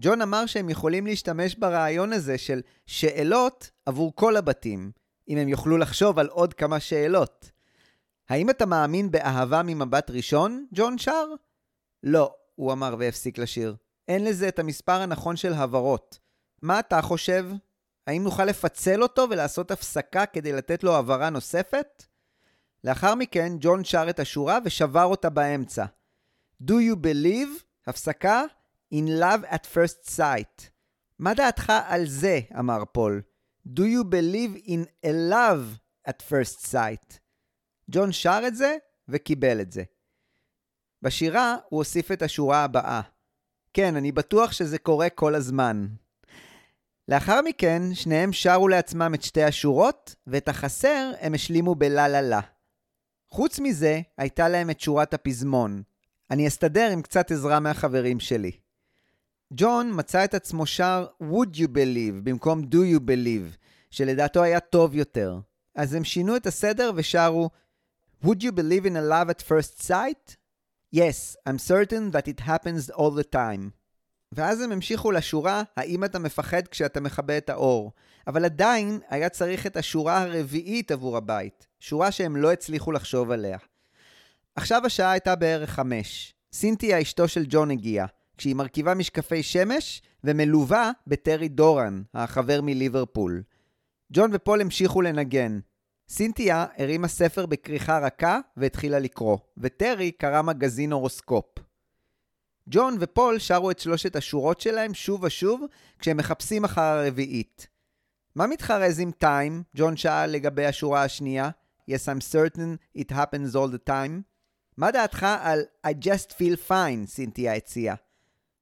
ג'ון אמר שהם יכולים להשתמש ברעיון הזה של שאלות עבור כל הבתים, אם הם יוכלו לחשוב על עוד כמה שאלות. האם אתה מאמין באהבה ממבט ראשון? ג'ון שר? לא, הוא אמר והפסיק לשיר. אין לזה את המספר הנכון של הברות. מה אתה חושב? האם נוכל לפצל אותו ולעשות הפסקה כדי לתת לו הבהרה נוספת? לאחר מכן, ג'ון שר את השורה ושבר אותה באמצע. Do you believe? הפסקה? In love at first sight. מה דעתך על זה? אמר פול. Do you believe in a love at first sight? ג'ון שר את זה וקיבל את זה. בשירה הוא הוסיף את השורה הבאה. כן, אני בטוח שזה קורה כל הזמן. לאחר מכן, שניהם שרו לעצמם את שתי השורות, ואת החסר הם השלימו בלה לה לה. חוץ מזה, הייתה להם את שורת הפזמון. אני אסתדר עם קצת עזרה מהחברים שלי. ג'ון מצא את עצמו שר would you believe במקום do you believe, שלדעתו היה טוב יותר. אז הם שינו את הסדר ושרו would you believe in a love at first sight? Yes, I'm certain that it happens all the time. ואז הם המשיכו לשורה, האם אתה מפחד כשאתה מכבה את האור? אבל עדיין היה צריך את השורה הרביעית עבור הבית, שורה שהם לא הצליחו לחשוב עליה. עכשיו השעה הייתה בערך חמש. סינתיה אשתו של ג'ון הגיעה, כשהיא מרכיבה משקפי שמש ומלווה בטרי דורן, החבר מליברפול. ג'ון ופול המשיכו לנגן. סינתיה הרימה ספר בכריכה רכה והתחילה לקרוא, וטרי קרא מגזין הורוסקופ. ג'ון ופול שרו את שלושת השורות שלהם שוב ושוב כשהם מחפשים אחר הרביעית. מה מתחרז עם time? ג'ון שאל לגבי השורה השנייה. Yes, I'm certain it happens all the time. מה דעתך על I just feel fine? סינתיה הציעה.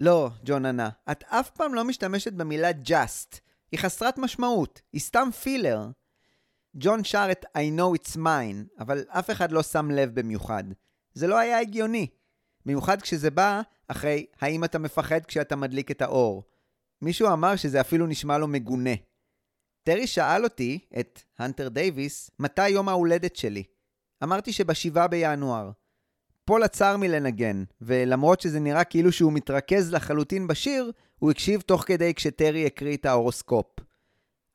לא, ג'ון ענה, את אף פעם לא משתמשת במילה just. היא חסרת משמעות, היא סתם פילר. ג'ון שר את I know it's mine, אבל אף אחד לא שם לב במיוחד. זה לא היה הגיוני. במיוחד כשזה בא אחרי האם אתה מפחד כשאתה מדליק את האור. מישהו אמר שזה אפילו נשמע לו מגונה. טרי שאל אותי, את הנטר דייוויס, מתי יום ההולדת שלי. אמרתי שבשבעה בינואר. פול עצר מלנגן, ולמרות שזה נראה כאילו שהוא מתרכז לחלוטין בשיר, הוא הקשיב תוך כדי כשטרי הקריא את ההורוסקופ.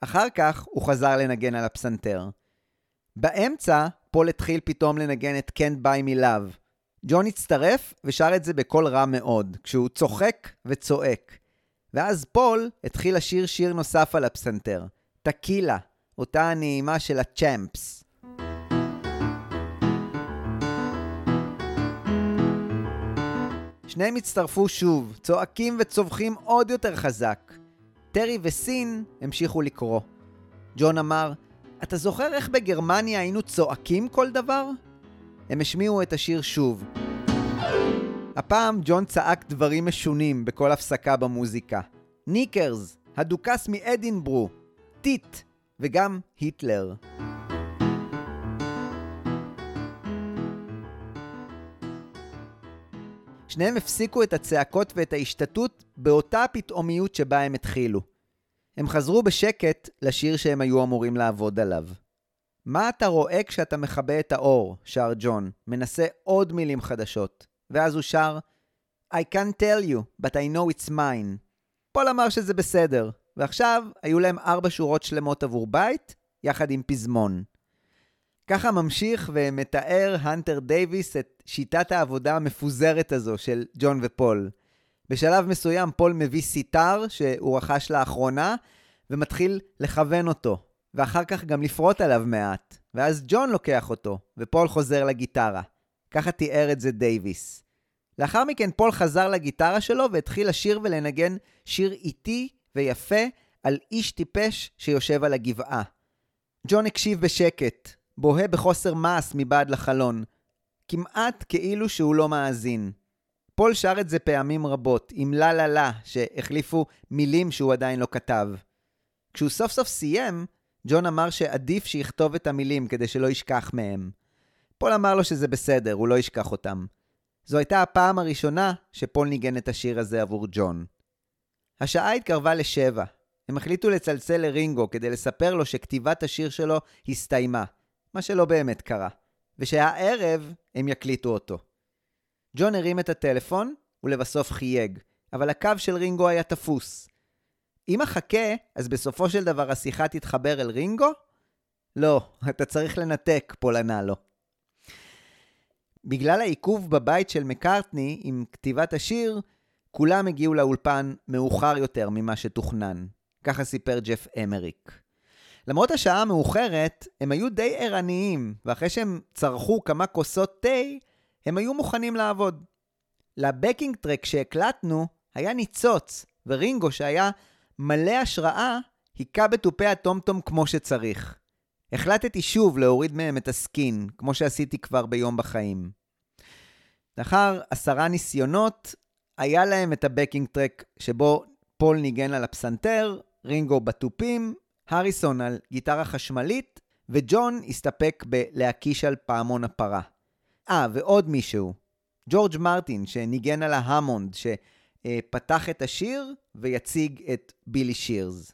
אחר כך הוא חזר לנגן על הפסנתר. באמצע, פול התחיל פתאום לנגן את Can't Buy Me Love. ג'ון הצטרף ושר את זה בקול רע מאוד, כשהוא צוחק וצועק. ואז פול התחיל לשיר שיר נוסף על הפסנתר, טקילה, אותה הנעימה של הצ'אמפס. שניהם הצטרפו שוב, צועקים וצווחים עוד יותר חזק. טרי וסין המשיכו לקרוא. ג'ון אמר, אתה זוכר איך בגרמניה היינו צועקים כל דבר? הם השמיעו את השיר שוב. הפעם ג'ון צעק דברים משונים בכל הפסקה במוזיקה. ניקרס, הדוכס מאדינברו, טיט וגם היטלר. שניהם הפסיקו את הצעקות ואת ההשתתות באותה פתאומיות שבה הם התחילו. הם חזרו בשקט לשיר שהם היו אמורים לעבוד עליו. מה אתה רואה כשאתה מכבה את האור? שר ג'ון, מנסה עוד מילים חדשות. ואז הוא שר I can't tell you, but I know it's mine. פול אמר שזה בסדר, ועכשיו היו להם ארבע שורות שלמות עבור בית, יחד עם פזמון. ככה ממשיך ומתאר הנטר דייוויס את שיטת העבודה המפוזרת הזו של ג'ון ופול. בשלב מסוים פול מביא סיטר שהוא רכש לאחרונה, ומתחיל לכוון אותו, ואחר כך גם לפרוט עליו מעט. ואז ג'ון לוקח אותו, ופול חוזר לגיטרה. ככה תיאר את זה דייוויס. לאחר מכן פול חזר לגיטרה שלו והתחיל לשיר ולנגן שיר איטי ויפה על איש טיפש שיושב על הגבעה. ג'ון הקשיב בשקט, בוהה בחוסר מעש מבעד לחלון, כמעט כאילו שהוא לא מאזין. פול שר את זה פעמים רבות, עם לה לה לה, שהחליפו מילים שהוא עדיין לא כתב. כשהוא סוף סוף סיים, ג'ון אמר שעדיף שיכתוב את המילים כדי שלא ישכח מהם. פול אמר לו שזה בסדר, הוא לא ישכח אותם. זו הייתה הפעם הראשונה שפול ניגן את השיר הזה עבור ג'ון. השעה התקרבה לשבע. הם החליטו לצלצל לרינגו כדי לספר לו שכתיבת השיר שלו הסתיימה, מה שלא באמת קרה, ושהערב הם יקליטו אותו. ג'ון הרים את הטלפון, ולבסוף חייג, אבל הקו של רינגו היה תפוס. אם אחכה, אז בסופו של דבר השיחה תתחבר אל רינגו? לא, אתה צריך לנתק, פול ענה לו. בגלל העיכוב בבית של מקארטני עם כתיבת השיר, כולם הגיעו לאולפן מאוחר יותר ממה שתוכנן. ככה סיפר ג'ף אמריק. למרות השעה המאוחרת, הם היו די ערניים, ואחרי שהם צרכו כמה כוסות תה, הם היו מוכנים לעבוד. לבקינג טרק שהקלטנו היה ניצוץ, ורינגו שהיה מלא השראה, היכה בתופי הטומטום כמו שצריך. החלטתי שוב להוריד מהם את הסקינים, כמו שעשיתי כבר ביום בחיים. לאחר עשרה ניסיונות, היה להם את ה backing track שבו פול ניגן על הפסנתר, רינגו בתופים, הריסון על גיטרה חשמלית, וג'ון הסתפק בלהקיש על פעמון הפרה. אה, ועוד מישהו, ג'ורג' מרטין, שניגן על ההמונד, שפתח את השיר והציג את בילי שירס.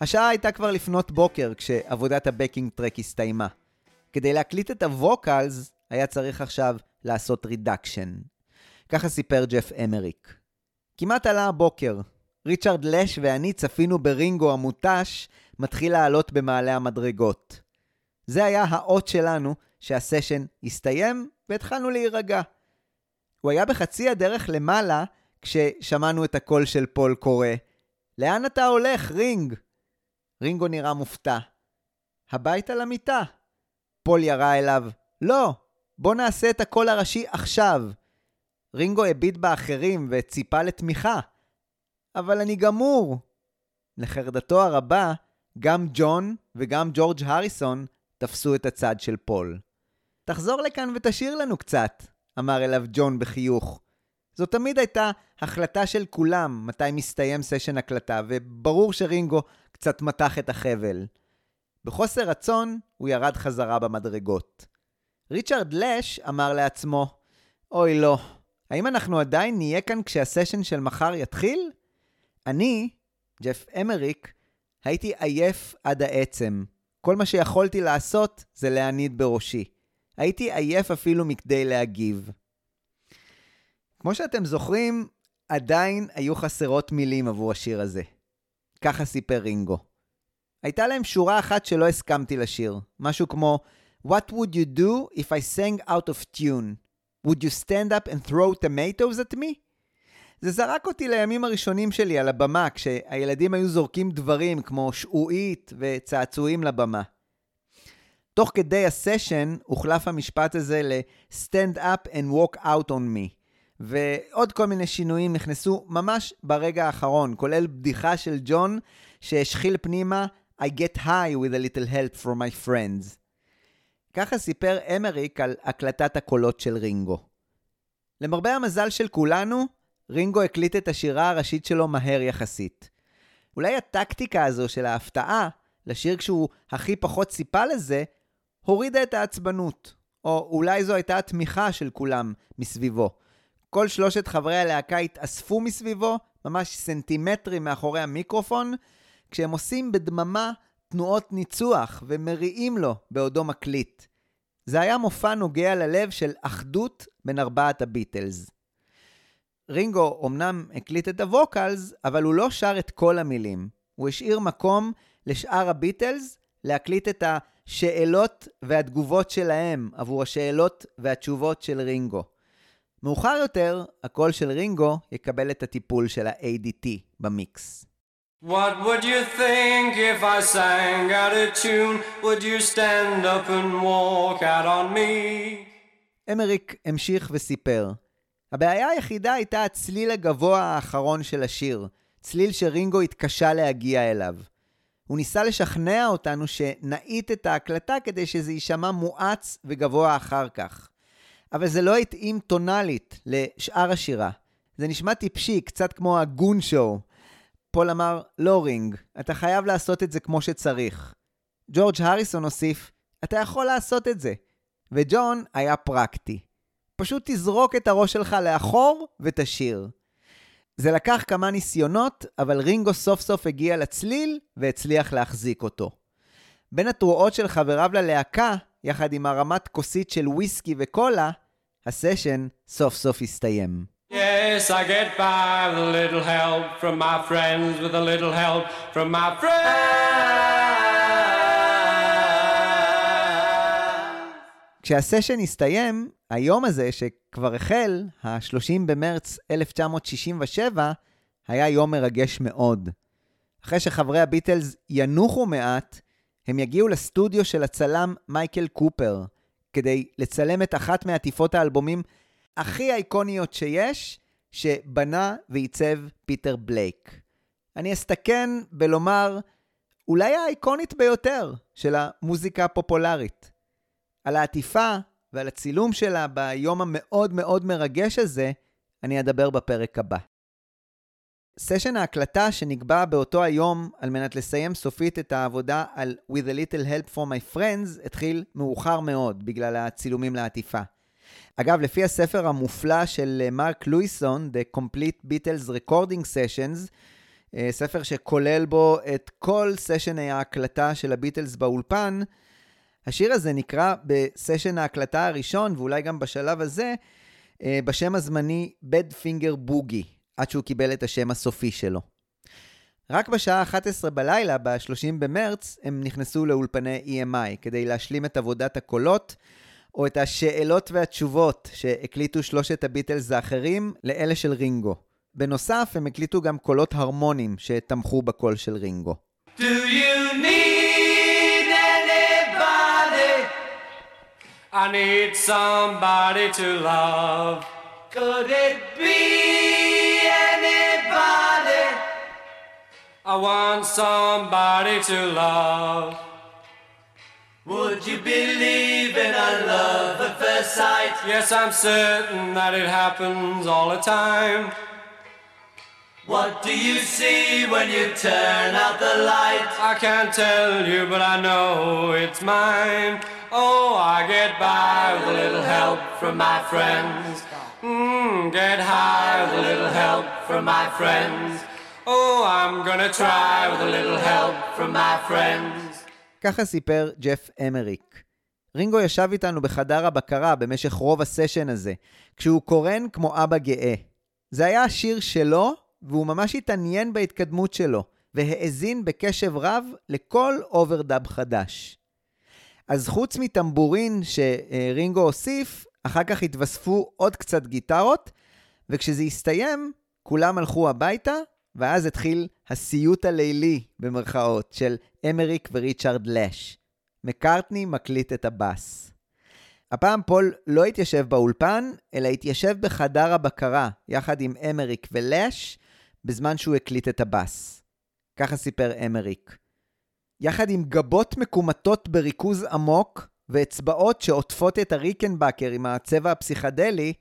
השעה הייתה כבר לפנות בוקר כשעבודת ה backing track הסתיימה. כדי להקליט את ה vocals, היה צריך עכשיו לעשות reduction. ככה סיפר ג'ף אמריק. כמעט עלה הבוקר. ריצ'רד לאש ואני צפינו ברינגו המותש מתחיל לעלות במעלה המדרגות. זה היה האות שלנו שהסשן הסתיים והתחלנו להירגע. הוא היה בחצי הדרך למעלה כששמענו את הקול של פול קורא לאן אתה הולך, רינג? רינגו נראה מופתע. הביתה למיטה. פול ירה אליו, לא, בוא נעשה את הקול הראשי עכשיו. רינגו הביט באחרים וציפה לתמיכה. אבל אני גמור. לחרדתו הרבה, גם ג'ון וגם ג'ורג' הריסון תפסו את הצד של פול. תחזור לכאן ותשאיר לנו קצת, אמר אליו ג'ון בחיוך. זו תמיד הייתה החלטה של כולם מתי מסתיים סשן הקלטה, וברור שרינגו קצת מתח את החבל. בחוסר רצון, הוא ירד חזרה במדרגות. ריצ'רד לש אמר לעצמו, אוי לא, האם אנחנו עדיין נהיה כאן כשהסשן של מחר יתחיל? אני, ג'ף אמריק, הייתי עייף עד העצם. כל מה שיכולתי לעשות זה להניד בראשי. הייתי עייף אפילו מכדי להגיב. כמו שאתם זוכרים, עדיין היו חסרות מילים עבור השיר הזה. ככה סיפר רינגו. הייתה להם שורה אחת שלא הסכמתי לשיר, משהו כמו What would you do if I sang out of tune? Would you stand up and throw tomatoes at me? זה זרק אותי לימים הראשונים שלי על הבמה, כשהילדים היו זורקים דברים כמו שעועית וצעצועים לבמה. תוך כדי הסשן הוחלף המשפט הזה ל-stand up and walk out on me. ועוד כל מיני שינויים נכנסו ממש ברגע האחרון, כולל בדיחה של ג'ון שהשחיל פנימה I get high with a little help from my friends. ככה סיפר אמריק על הקלטת הקולות של רינגו. למרבה המזל של כולנו, רינגו הקליט את השירה הראשית שלו מהר יחסית. אולי הטקטיקה הזו של ההפתעה, לשיר כשהוא הכי פחות ציפה לזה, הורידה את העצבנות. או אולי זו הייתה התמיכה של כולם מסביבו. כל שלושת חברי הלהקה התאספו מסביבו, ממש סנטימטרים מאחורי המיקרופון, כשהם עושים בדממה תנועות ניצוח ומריעים לו בעודו מקליט. זה היה מופע נוגע ללב של אחדות בין ארבעת הביטלס. רינגו אמנם הקליט את הווקלס, אבל הוא לא שר את כל המילים. הוא השאיר מקום לשאר הביטלס להקליט את השאלות והתגובות שלהם עבור השאלות והתשובות של רינגו. מאוחר יותר, הקול של רינגו יקבל את הטיפול של ה-ADT במיקס. What would you think if I sang out of tune? Would you stand up and walk out on me? אמריק המשיך וסיפר. הבעיה היחידה הייתה הצליל הגבוה האחרון של השיר, צליל שרינגו התקשה להגיע אליו. הוא ניסה לשכנע אותנו שנאיט את ההקלטה כדי שזה יישמע מואץ וגבוה אחר כך. אבל זה לא התאים טונאלית לשאר השירה. זה נשמע טיפשי, קצת כמו הגון שואו. פול אמר, לא רינג, אתה חייב לעשות את זה כמו שצריך. ג'ורג' הריסון הוסיף, אתה יכול לעשות את זה. וג'ון היה פרקטי. פשוט תזרוק את הראש שלך לאחור ותשיר. זה לקח כמה ניסיונות, אבל רינגו סוף סוף הגיע לצליל והצליח להחזיק אותו. בין התרועות של חבריו ללהקה, יחד עם הרמת כוסית של וויסקי וקולה, הסשן סוף סוף הסתיים. Yes, I get by with a little help from my friends, with a little help from my friends. כשהסשן הסתיים, היום הזה, שכבר החל, ה-30 במרץ 1967, היה יום מרגש מאוד. אחרי שחברי הביטלס ינוחו מעט, הם יגיעו לסטודיו של הצלם מייקל קופר, כדי לצלם את אחת מעטיפות האלבומים הכי אייקוניות שיש, שבנה ועיצב פיטר בלייק. אני אסתכן בלומר, אולי האייקונית ביותר של המוזיקה הפופולרית. על העטיפה ועל הצילום שלה ביום המאוד מאוד מרגש הזה, אני אדבר בפרק הבא. סשן ההקלטה שנקבע באותו היום על מנת לסיים סופית את העבודה על With a Little Help for My Friends התחיל מאוחר מאוד בגלל הצילומים לעטיפה. אגב, לפי הספר המופלא של מרק לואיסון, The Complete Beatles Recording Sessions, אה, ספר שכולל בו את כל סשני ההקלטה של הביטלס באולפן, השיר הזה נקרא בסשן ההקלטה הראשון, ואולי גם בשלב הזה, אה, בשם הזמני Bad Finger Boogie. עד שהוא קיבל את השם הסופי שלו. רק בשעה 11 בלילה, ב-30 במרץ, הם נכנסו לאולפני EMI כדי להשלים את עבודת הקולות, או את השאלות והתשובות שהקליטו שלושת הביטלס האחרים לאלה של רינגו. בנוסף, הם הקליטו גם קולות הרמונים שתמכו בקול של רינגו. Do you need anybody? I need somebody to love. Could it be anybody? I want somebody to love. Would you believe in a love at first sight? Yes, I'm certain that it happens all the time. What do you see when you turn out the light? I can't tell you, but I know it's mine. Oh, I get by with a little help from my friends. Mmm, get high with a little help from my friends. Oh, I'm gonna try with a little help from my friends. ככה סיפר ג'ף אמריק. רינגו ישב איתנו בחדר הבקרה במשך רוב הסשן הזה, כשהוא קורן כמו אבא גאה. זה היה השיר שלו, והוא ממש התעניין בהתקדמות שלו, והאזין בקשב רב לכל overdub חדש. אז חוץ מטמבורין שרינגו הוסיף, אחר כך התווספו עוד קצת גיטרות, וכשזה הסתיים, כולם הלכו הביתה, ואז התחיל הסיוט הלילי, במרכאות, של אמריק וריצ'רד לש. מקארטני מקליט את הבאס. הפעם פול לא התיישב באולפן, אלא התיישב בחדר הבקרה, יחד עם אמריק ולש, בזמן שהוא הקליט את הבאס. ככה סיפר אמריק. יחד עם גבות מקומטות בריכוז עמוק, ואצבעות שעוטפות את הריקנבקר עם הצבע הפסיכדלי,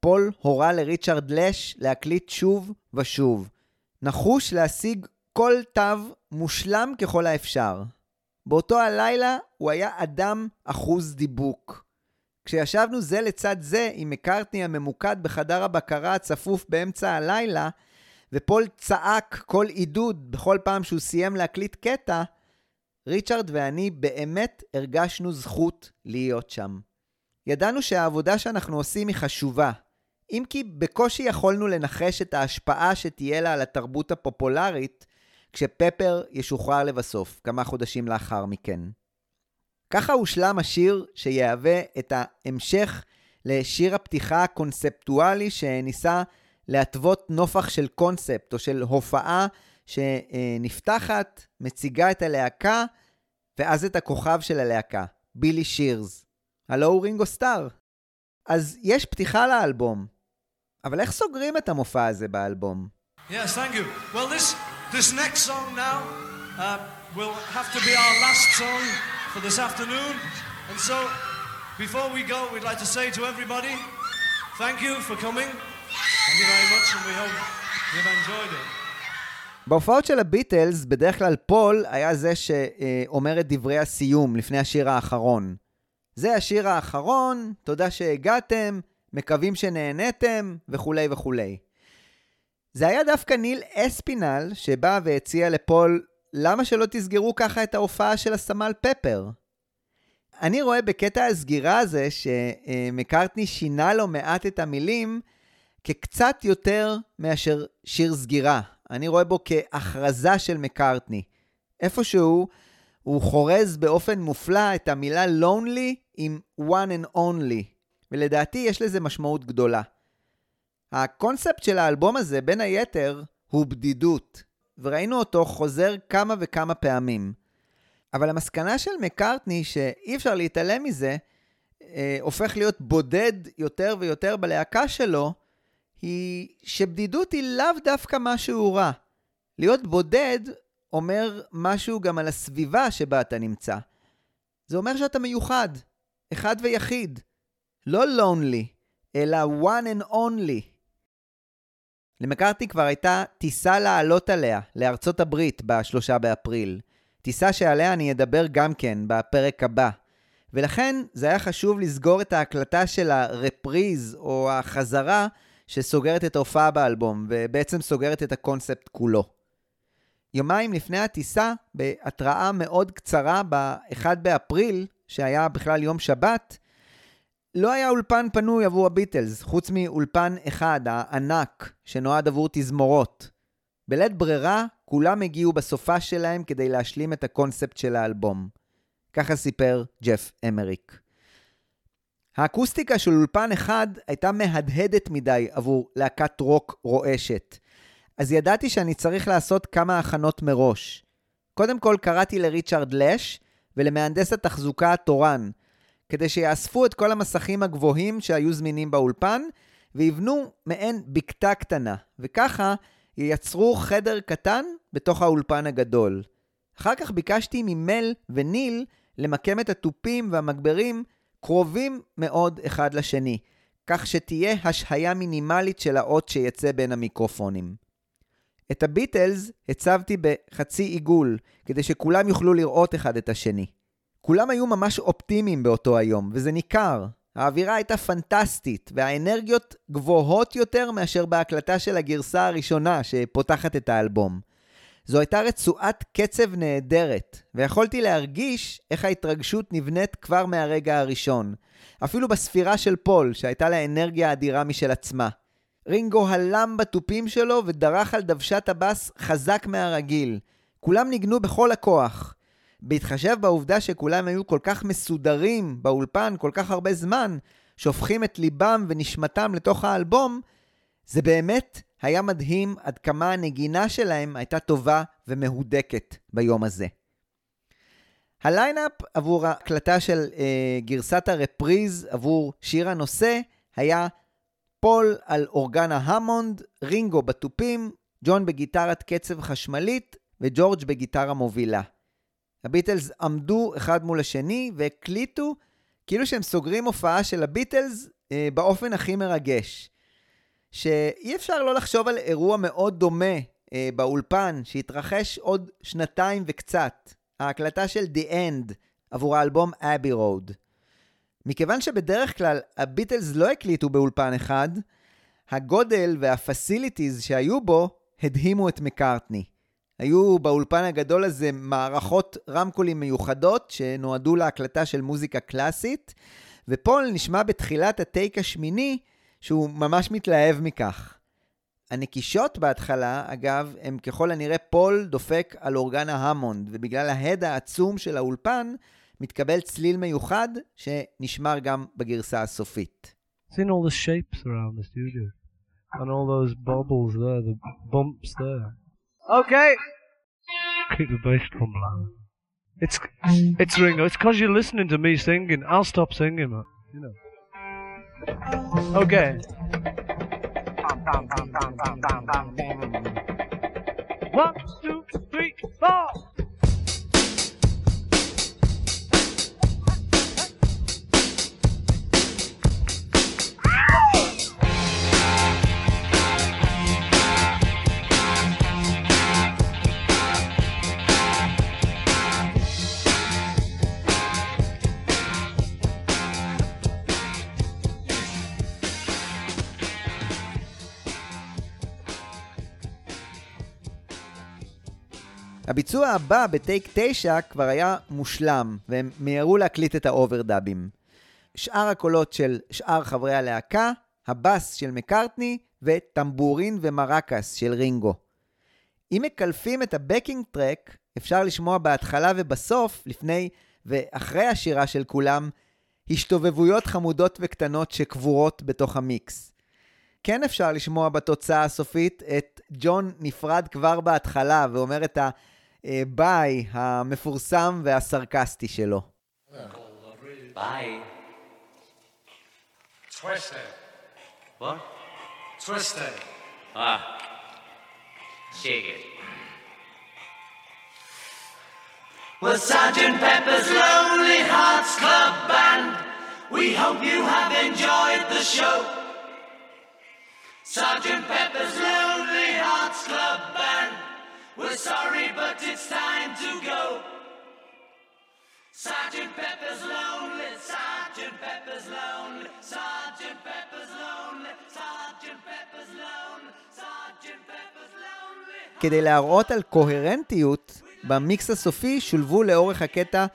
פול הורה לריצ'רד לש להקליט שוב ושוב. נחוש להשיג כל תו מושלם ככל האפשר. באותו הלילה הוא היה אדם אחוז דיבוק. כשישבנו זה לצד זה עם מקארטני הממוקד בחדר הבקרה הצפוף באמצע הלילה, ופול צעק כל עידוד בכל פעם שהוא סיים להקליט קטע, ריצ'רד ואני באמת הרגשנו זכות להיות שם. ידענו שהעבודה שאנחנו עושים היא חשובה, אם כי בקושי יכולנו לנחש את ההשפעה שתהיה לה על התרבות הפופולרית, כשפפר ישוחרר לבסוף, כמה חודשים לאחר מכן. ככה הושלם השיר שיהווה את ההמשך לשיר הפתיחה הקונספטואלי שניסה להתוות נופח של קונספט או של הופעה שנפתחת, מציגה את הלהקה, ואז את הכוכב של הלהקה, בילי שירס. הלו הוא רינגו סטאר. אז יש פתיחה לאלבום, אבל איך סוגרים את המופע הזה באלבום? Yes, thank you. Well, this this next song now uh, will have to be our last song for this afternoon. And so, before we go, we'd like to say to everybody, thank you for coming. Thank you very much, and we hope you've enjoyed it. בהופעות של הביטלס, בדרך כלל פול היה זה שאומר את דברי הסיום לפני השיר האחרון. זה השיר האחרון, תודה שהגעתם, מקווים שנהנתם, וכולי וכולי. זה היה דווקא ניל אספינל שבא והציע לפול, למה שלא תסגרו ככה את ההופעה של הסמל פפר? אני רואה בקטע הסגירה הזה שמקארטני שינה לו מעט את המילים כקצת יותר מאשר שיר סגירה. אני רואה בו כהכרזה של מקארטני. איפשהו הוא חורז באופן מופלא את המילה lonely עם one and only, ולדעתי יש לזה משמעות גדולה. הקונספט של האלבום הזה, בין היתר, הוא בדידות, וראינו אותו חוזר כמה וכמה פעמים. אבל המסקנה של מקארטני, שאי אפשר להתעלם מזה, אה, הופך להיות בודד יותר ויותר בלהקה שלו, היא שבדידות היא לאו דווקא משהו רע. להיות בודד אומר משהו גם על הסביבה שבה אתה נמצא. זה אומר שאתה מיוחד, אחד ויחיד. לא lonely, אלא one and only. למקארתי כבר הייתה טיסה לעלות עליה, לארצות הברית, בשלושה באפריל. טיסה שעליה אני אדבר גם כן בפרק הבא. ולכן זה היה חשוב לסגור את ההקלטה של הרפריז, או החזרה, שסוגרת את ההופעה באלבום, ובעצם סוגרת את הקונספט כולו. יומיים לפני הטיסה, בהתראה מאוד קצרה, ב-1 באפריל, שהיה בכלל יום שבת, לא היה אולפן פנוי עבור הביטלס, חוץ מאולפן אחד, הענק, שנועד עבור תזמורות. בלית ברירה, כולם הגיעו בסופה שלהם כדי להשלים את הקונספט של האלבום. ככה סיפר ג'ף אמריק. האקוסטיקה של אולפן אחד הייתה מהדהדת מדי עבור להקת רוק רועשת. אז ידעתי שאני צריך לעשות כמה הכנות מראש. קודם כל קראתי לריצ'רד לש ולמהנדס התחזוקה התורן, כדי שיאספו את כל המסכים הגבוהים שהיו זמינים באולפן, ויבנו מעין בקתה קטנה, וככה ייצרו חדר קטן בתוך האולפן הגדול. אחר כך ביקשתי ממל וניל למקם את התופים והמגברים קרובים מאוד אחד לשני, כך שתהיה השהיה מינימלית של האות שיצא בין המיקרופונים. את הביטלס הצבתי בחצי עיגול, כדי שכולם יוכלו לראות אחד את השני. כולם היו ממש אופטימיים באותו היום, וזה ניכר. האווירה הייתה פנטסטית, והאנרגיות גבוהות יותר מאשר בהקלטה של הגרסה הראשונה שפותחת את האלבום. זו הייתה רצועת קצב נהדרת, ויכולתי להרגיש איך ההתרגשות נבנית כבר מהרגע הראשון. אפילו בספירה של פול, שהייתה לה אנרגיה אדירה משל עצמה. רינגו הלם בתופים שלו ודרך על דוושת הבאס חזק מהרגיל. כולם ניגנו בכל הכוח. בהתחשב בעובדה שכולם היו כל כך מסודרים באולפן כל כך הרבה זמן, שופכים את ליבם ונשמתם לתוך האלבום, זה באמת היה מדהים עד כמה הנגינה שלהם הייתה טובה ומהודקת ביום הזה. ה line-up עבור ההקלטה של אה, גרסת ה reprise עבור שיר הנושא היה פול על אורגן ההמונד, רינגו בתופים, ג'ון בגיטרת קצב חשמלית וג'ורג' בגיטרה מובילה. הביטלס עמדו אחד מול השני והקליטו כאילו שהם סוגרים הופעה של הביטלס אה, באופן הכי מרגש. שאי אפשר לא לחשוב על אירוע מאוד דומה אה, באולפן שהתרחש עוד שנתיים וקצת, ההקלטה של The End עבור האלבום Abbey Road. מכיוון שבדרך כלל הביטלס לא הקליטו באולפן אחד, הגודל וה facilities שהיו בו הדהימו את מקארטני. היו באולפן הגדול הזה מערכות רמקולים מיוחדות שנועדו להקלטה של מוזיקה קלאסית, ופול נשמע בתחילת ה take השמיני שהוא ממש מתלהב מכך. הנקישות בהתחלה, אגב, הם ככל הנראה פול דופק על אורגן ההמונד, ובגלל ההד העצום של האולפן, מתקבל צליל מיוחד שנשמר גם בגרסה הסופית. Seen all the shapes around the studio. And all those bubbles there, the bumps there. Okay. Keep the bass drum. It's it's Ringo. It's because you're listening to me singing. I'll stop singing, man. You know. Okay. One, two, three, four. הביצוע הבא ב take 9 כבר היה מושלם, והם מיהרו להקליט את האוברדאבים. שאר הקולות של שאר חברי הלהקה, הבאס של מקארטני וטמבורין ומרקס של רינגו. אם מקלפים את ה backing track, אפשר לשמוע בהתחלה ובסוף, לפני ואחרי השירה של כולם, השתובבויות חמודות וקטנות שקבורות בתוך המיקס. כן אפשר לשמוע בתוצאה הסופית את ג'ון נפרד כבר בהתחלה ואומר את הביי המפורסם והסרקסטי שלו. Bye. Twisted. What? Twisted. Ah. Shake it. Well, Sergeant Pepper's Lonely Hearts Club Band, we hope you have enjoyed the show. Sergeant Pepper's Lonely Hearts Club Band, We're sorry, but it's time to go. Sergeant Pepper's lonely, Sergeant Pepper's lonely, Sergeant Pepper's lonely, Sergeant Pepper's lonely, Sergeant Pepper's lonely. כדי להראות על קוהרנטיות, במיקס הסופי שולבו לאורך הקטע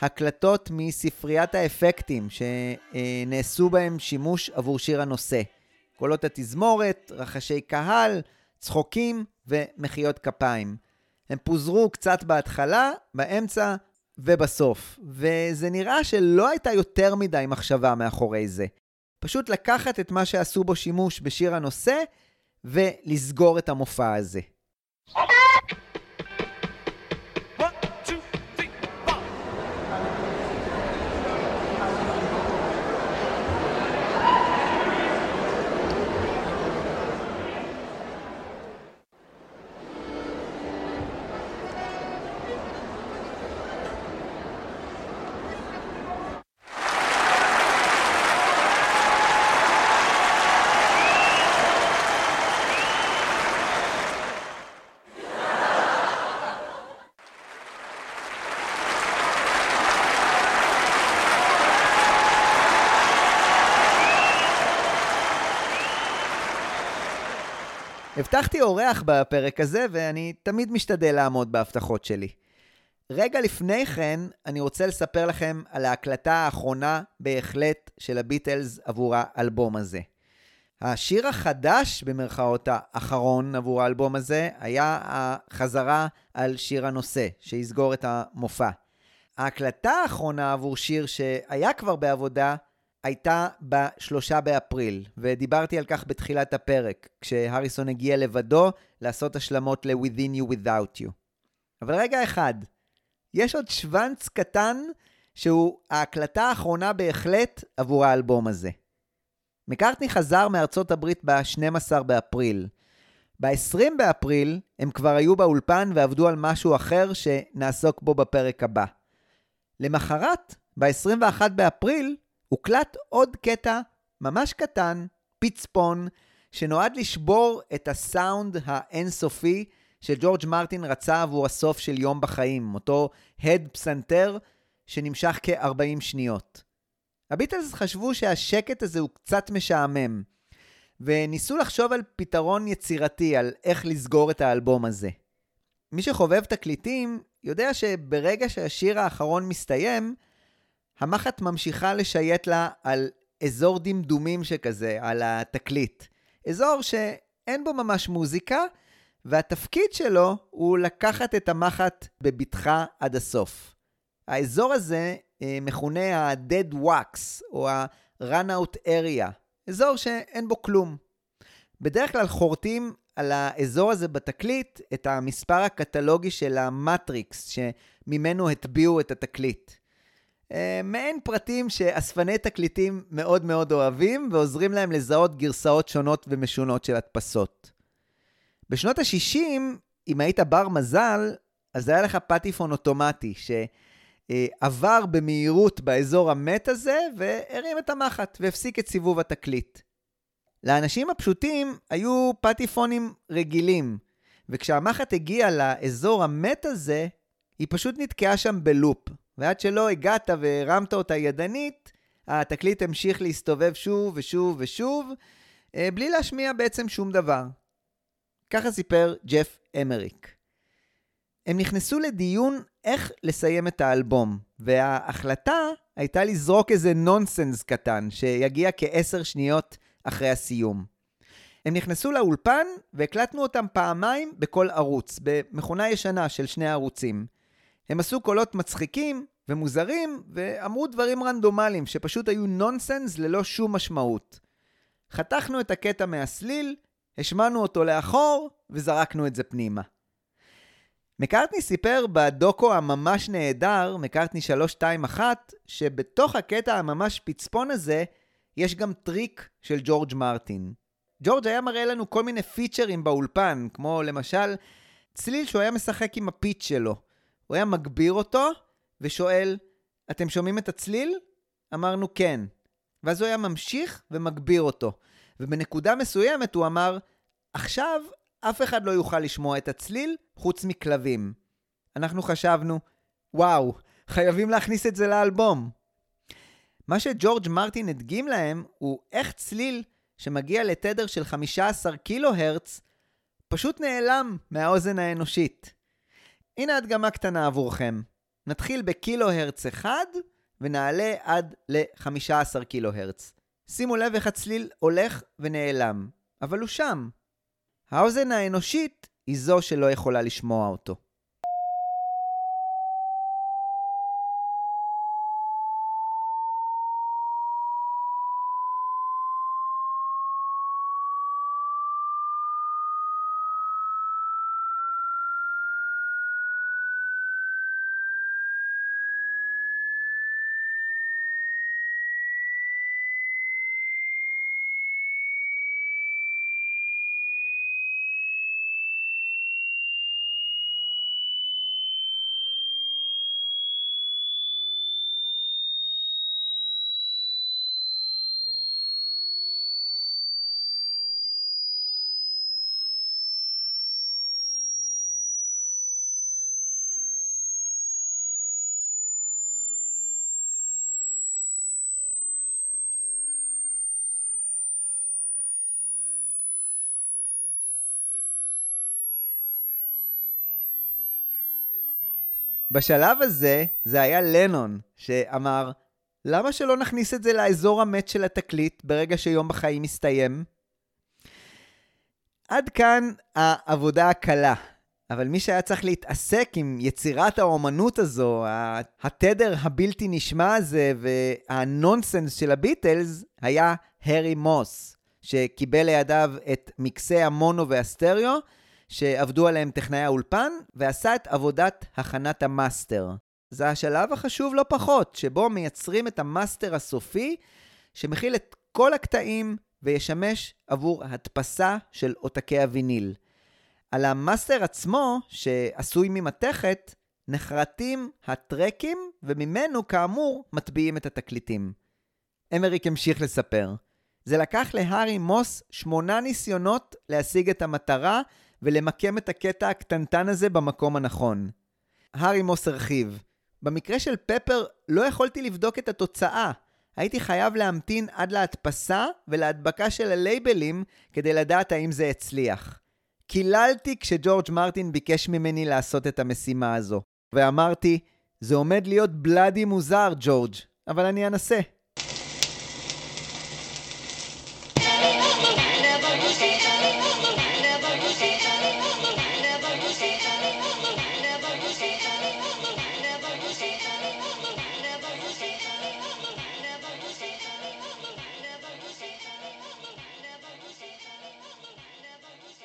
הקלטות מספריית האפקטים שנעשו בהם שימוש עבור שיר הנושא. קולות התזמורת, רחשי קהל, צחוקים ומחיאות כפיים. הם פוזרו קצת בהתחלה, באמצע ובסוף, וזה נראה שלא הייתה יותר מדי מחשבה מאחורי זה. פשוט לקחת את מה שעשו בו שימוש בשיר הנושא ולסגור את המופע הזה. הבטחתי אורח בפרק הזה, ואני תמיד משתדל לעמוד בהבטחות שלי. רגע לפני כן, אני רוצה לספר לכם על ההקלטה האחרונה בהחלט של הביטלס עבור האלבום הזה. השיר החדש, במרכאות האחרון עבור האלבום הזה, היה החזרה על שיר הנושא, שיסגור את המופע. ההקלטה האחרונה עבור שיר שהיה כבר בעבודה, הייתה בשלושה באפריל, ודיברתי על כך בתחילת הפרק, כשהריסון הגיע לבדו לעשות השלמות ל-Within You Without You. אבל רגע אחד, יש עוד שוונץ קטן שהוא ההקלטה האחרונה בהחלט עבור האלבום הזה. מקארטני חזר מארצות הברית ב-12 באפריל. ב-20 באפריל הם כבר היו באולפן ועבדו על משהו אחר שנעסוק בו בפרק הבא. למחרת, ב-21 באפריל, הוקלט עוד קטע ממש קטן, פצפון, שנועד לשבור את הסאונד האינסופי שג'ורג' מרטין רצה עבור הסוף של יום בחיים, אותו הד פסנתר שנמשך כ-40 שניות. הביטלס חשבו שהשקט הזה הוא קצת משעמם, וניסו לחשוב על פתרון יצירתי, על איך לסגור את האלבום הזה. מי שחובב תקליטים יודע שברגע שהשיר האחרון מסתיים, המחט ממשיכה לשייט לה על אזור דמדומים שכזה, על התקליט. אזור שאין בו ממש מוזיקה, והתפקיד שלו הוא לקחת את המחט בבטחה עד הסוף. האזור הזה אה, מכונה ה-dead wax, או ה-run-out area, אזור שאין בו כלום. בדרך כלל חורטים על האזור הזה בתקליט את המספר הקטלוגי של המטריקס, שממנו הטביעו את התקליט. אה, מעין פרטים שאספני תקליטים מאוד מאוד אוהבים ועוזרים להם לזהות גרסאות שונות ומשונות של הדפסות. בשנות ה-60, אם היית בר מזל, אז היה לך פטיפון אוטומטי, שעבר במהירות באזור המת הזה, והרים את המחט, והפסיק את סיבוב התקליט. לאנשים הפשוטים היו פטיפונים רגילים, וכשהמחט הגיעה לאזור המת הזה, היא פשוט נתקעה שם בלופ. ועד שלא הגעת והרמת אותה ידנית, התקליט המשיך להסתובב שוב ושוב ושוב, אה, בלי להשמיע בעצם שום דבר. ככה סיפר ג'ף אמריק. הם נכנסו לדיון איך לסיים את האלבום, וההחלטה הייתה לזרוק איזה נונסנס קטן, שיגיע כעשר שניות אחרי הסיום. הם נכנסו לאולפן והקלטנו אותם פעמיים בכל ערוץ, במכונה ישנה של שני ערוצים. הם עשו קולות מצחיקים ומוזרים, ואמרו דברים רנדומליים שפשוט היו נונסנס ללא שום משמעות. חתכנו את הקטע מהסליל, השמענו אותו לאחור, וזרקנו את זה פנימה. מקארטני סיפר בדוקו הממש נהדר, מקארטני 321, שבתוך הקטע הממש פצפון הזה, יש גם טריק של ג'ורג' מרטין. ג'ורג' היה מראה לנו כל מיני פיצ'רים באולפן, כמו למשל צליל שהוא היה משחק עם ה pitch שלו. הוא היה מגביר אותו ושואל, אתם שומעים את הצליל? אמרנו כן. ואז הוא היה ממשיך ומגביר אותו. ובנקודה מסוימת הוא אמר, עכשיו אף אחד לא יוכל לשמוע את הצליל חוץ מכלבים. אנחנו חשבנו, וואו, חייבים להכניס את זה לאלבום. מה שג'ורג' מרטין הדגים להם הוא איך צליל שמגיע לתדר של 15 קילו הרץ פשוט נעלם מהאוזן האנושית. הנה הדגמה קטנה עבורכם. נתחיל בקילו הרץ אחד ונעלה עד ל-15 קילו הרץ. שימו לב איך הצליל הולך ונעלם, אבל הוא שם. האוזן האנושית היא זו שלא יכולה לשמוע אותו. בשלב הזה, זה היה לנון שאמר, למה שלא נכניס את זה לאזור המת של התקליט ברגע שיום בחיים מסתיים? עד כאן העבודה הקלה. אבל מי שהיה צריך להתעסק עם יצירת האומנות הזו, התדר הבלתי נשמע הזה והנונסנס של הביטלס, היה הארי מוס, שקיבל לידיו את מקסי המונו והסטריאו, שעבדו עליהם טכנאי האולפן, ועשה את עבודת הכנת המאסטר. זה השלב החשוב לא פחות, שבו מייצרים את המאסטר הסופי, שמכיל את כל הקטעים וישמש עבור הדפסה של עותקי הוויניל. על המאסטר עצמו, שעשוי ממתכת, נחרטים הטרקים, וממנו, כאמור, מטביעים את התקליטים. אמריק המשיך לספר. זה לקח להארי מוס שמונה ניסיונות להשיג את המטרה ולמקם את הקטע הקטנטן הזה במקום הנכון. הארי מוס הרחיב. במקרה של פפר לא יכולתי לבדוק את התוצאה. הייתי חייב להמתין עד להדפסה ולהדבקה של הלייבלים כדי לדעת האם זה הצליח. קיללתי כשג'ורג' מרטין ביקש ממני לעשות את המשימה הזו, ואמרתי, זה עומד להיות בלאדי מוזר, ג'ורג', אבל אני אנסה.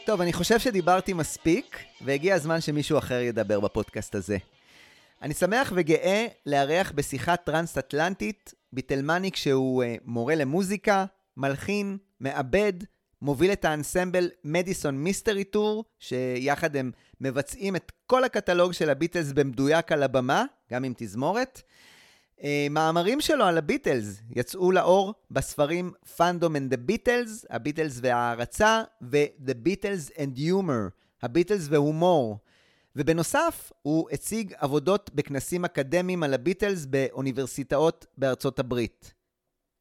טוב, אני חושב שדיברתי מספיק, והגיע הזמן שמישהו אחר ידבר בפודקאסט הזה. אני שמח וגאה לארח בשיחה טרנס-אטלנטית ביטלמניק שהוא uh, מורה למוזיקה, מלחין, מעבד, מוביל את האנסמבל Madison Mystery Tour, שיחד הם מבצעים את כל הקטלוג של הביטלס במדויק על הבמה, גם עם תזמורת. Uh, מאמרים שלו על הביטלס יצאו לאור בספרים Fandom and the Beatles, הביטלס וההערצה, ו-The Beatles and Humor, הביטלס והומור. ובנוסף, הוא הציג עבודות בכנסים אקדמיים על הביטלס באוניברסיטאות בארצות הברית.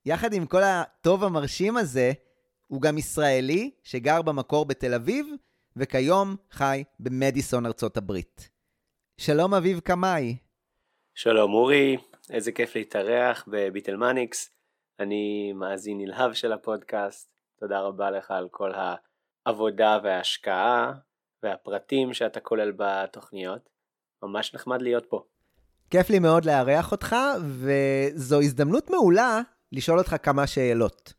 יחד עם כל הטוב המרשים הזה, הוא גם ישראלי שגר במקור בתל אביב, וכיום חי במדיסון ארצות הברית. שלום אביב קמאי. שלום אורי, איזה כיף להתארח בביטלמניקס. אני מאזין נלהב של הפודקאסט. תודה רבה לך על כל העבודה וההשקעה והפרטים שאתה כולל בתוכניות. ממש נחמד להיות פה. כיף לי מאוד לארח אותך, וזו הזדמנות מעולה לשאול אותך כמה שאלות.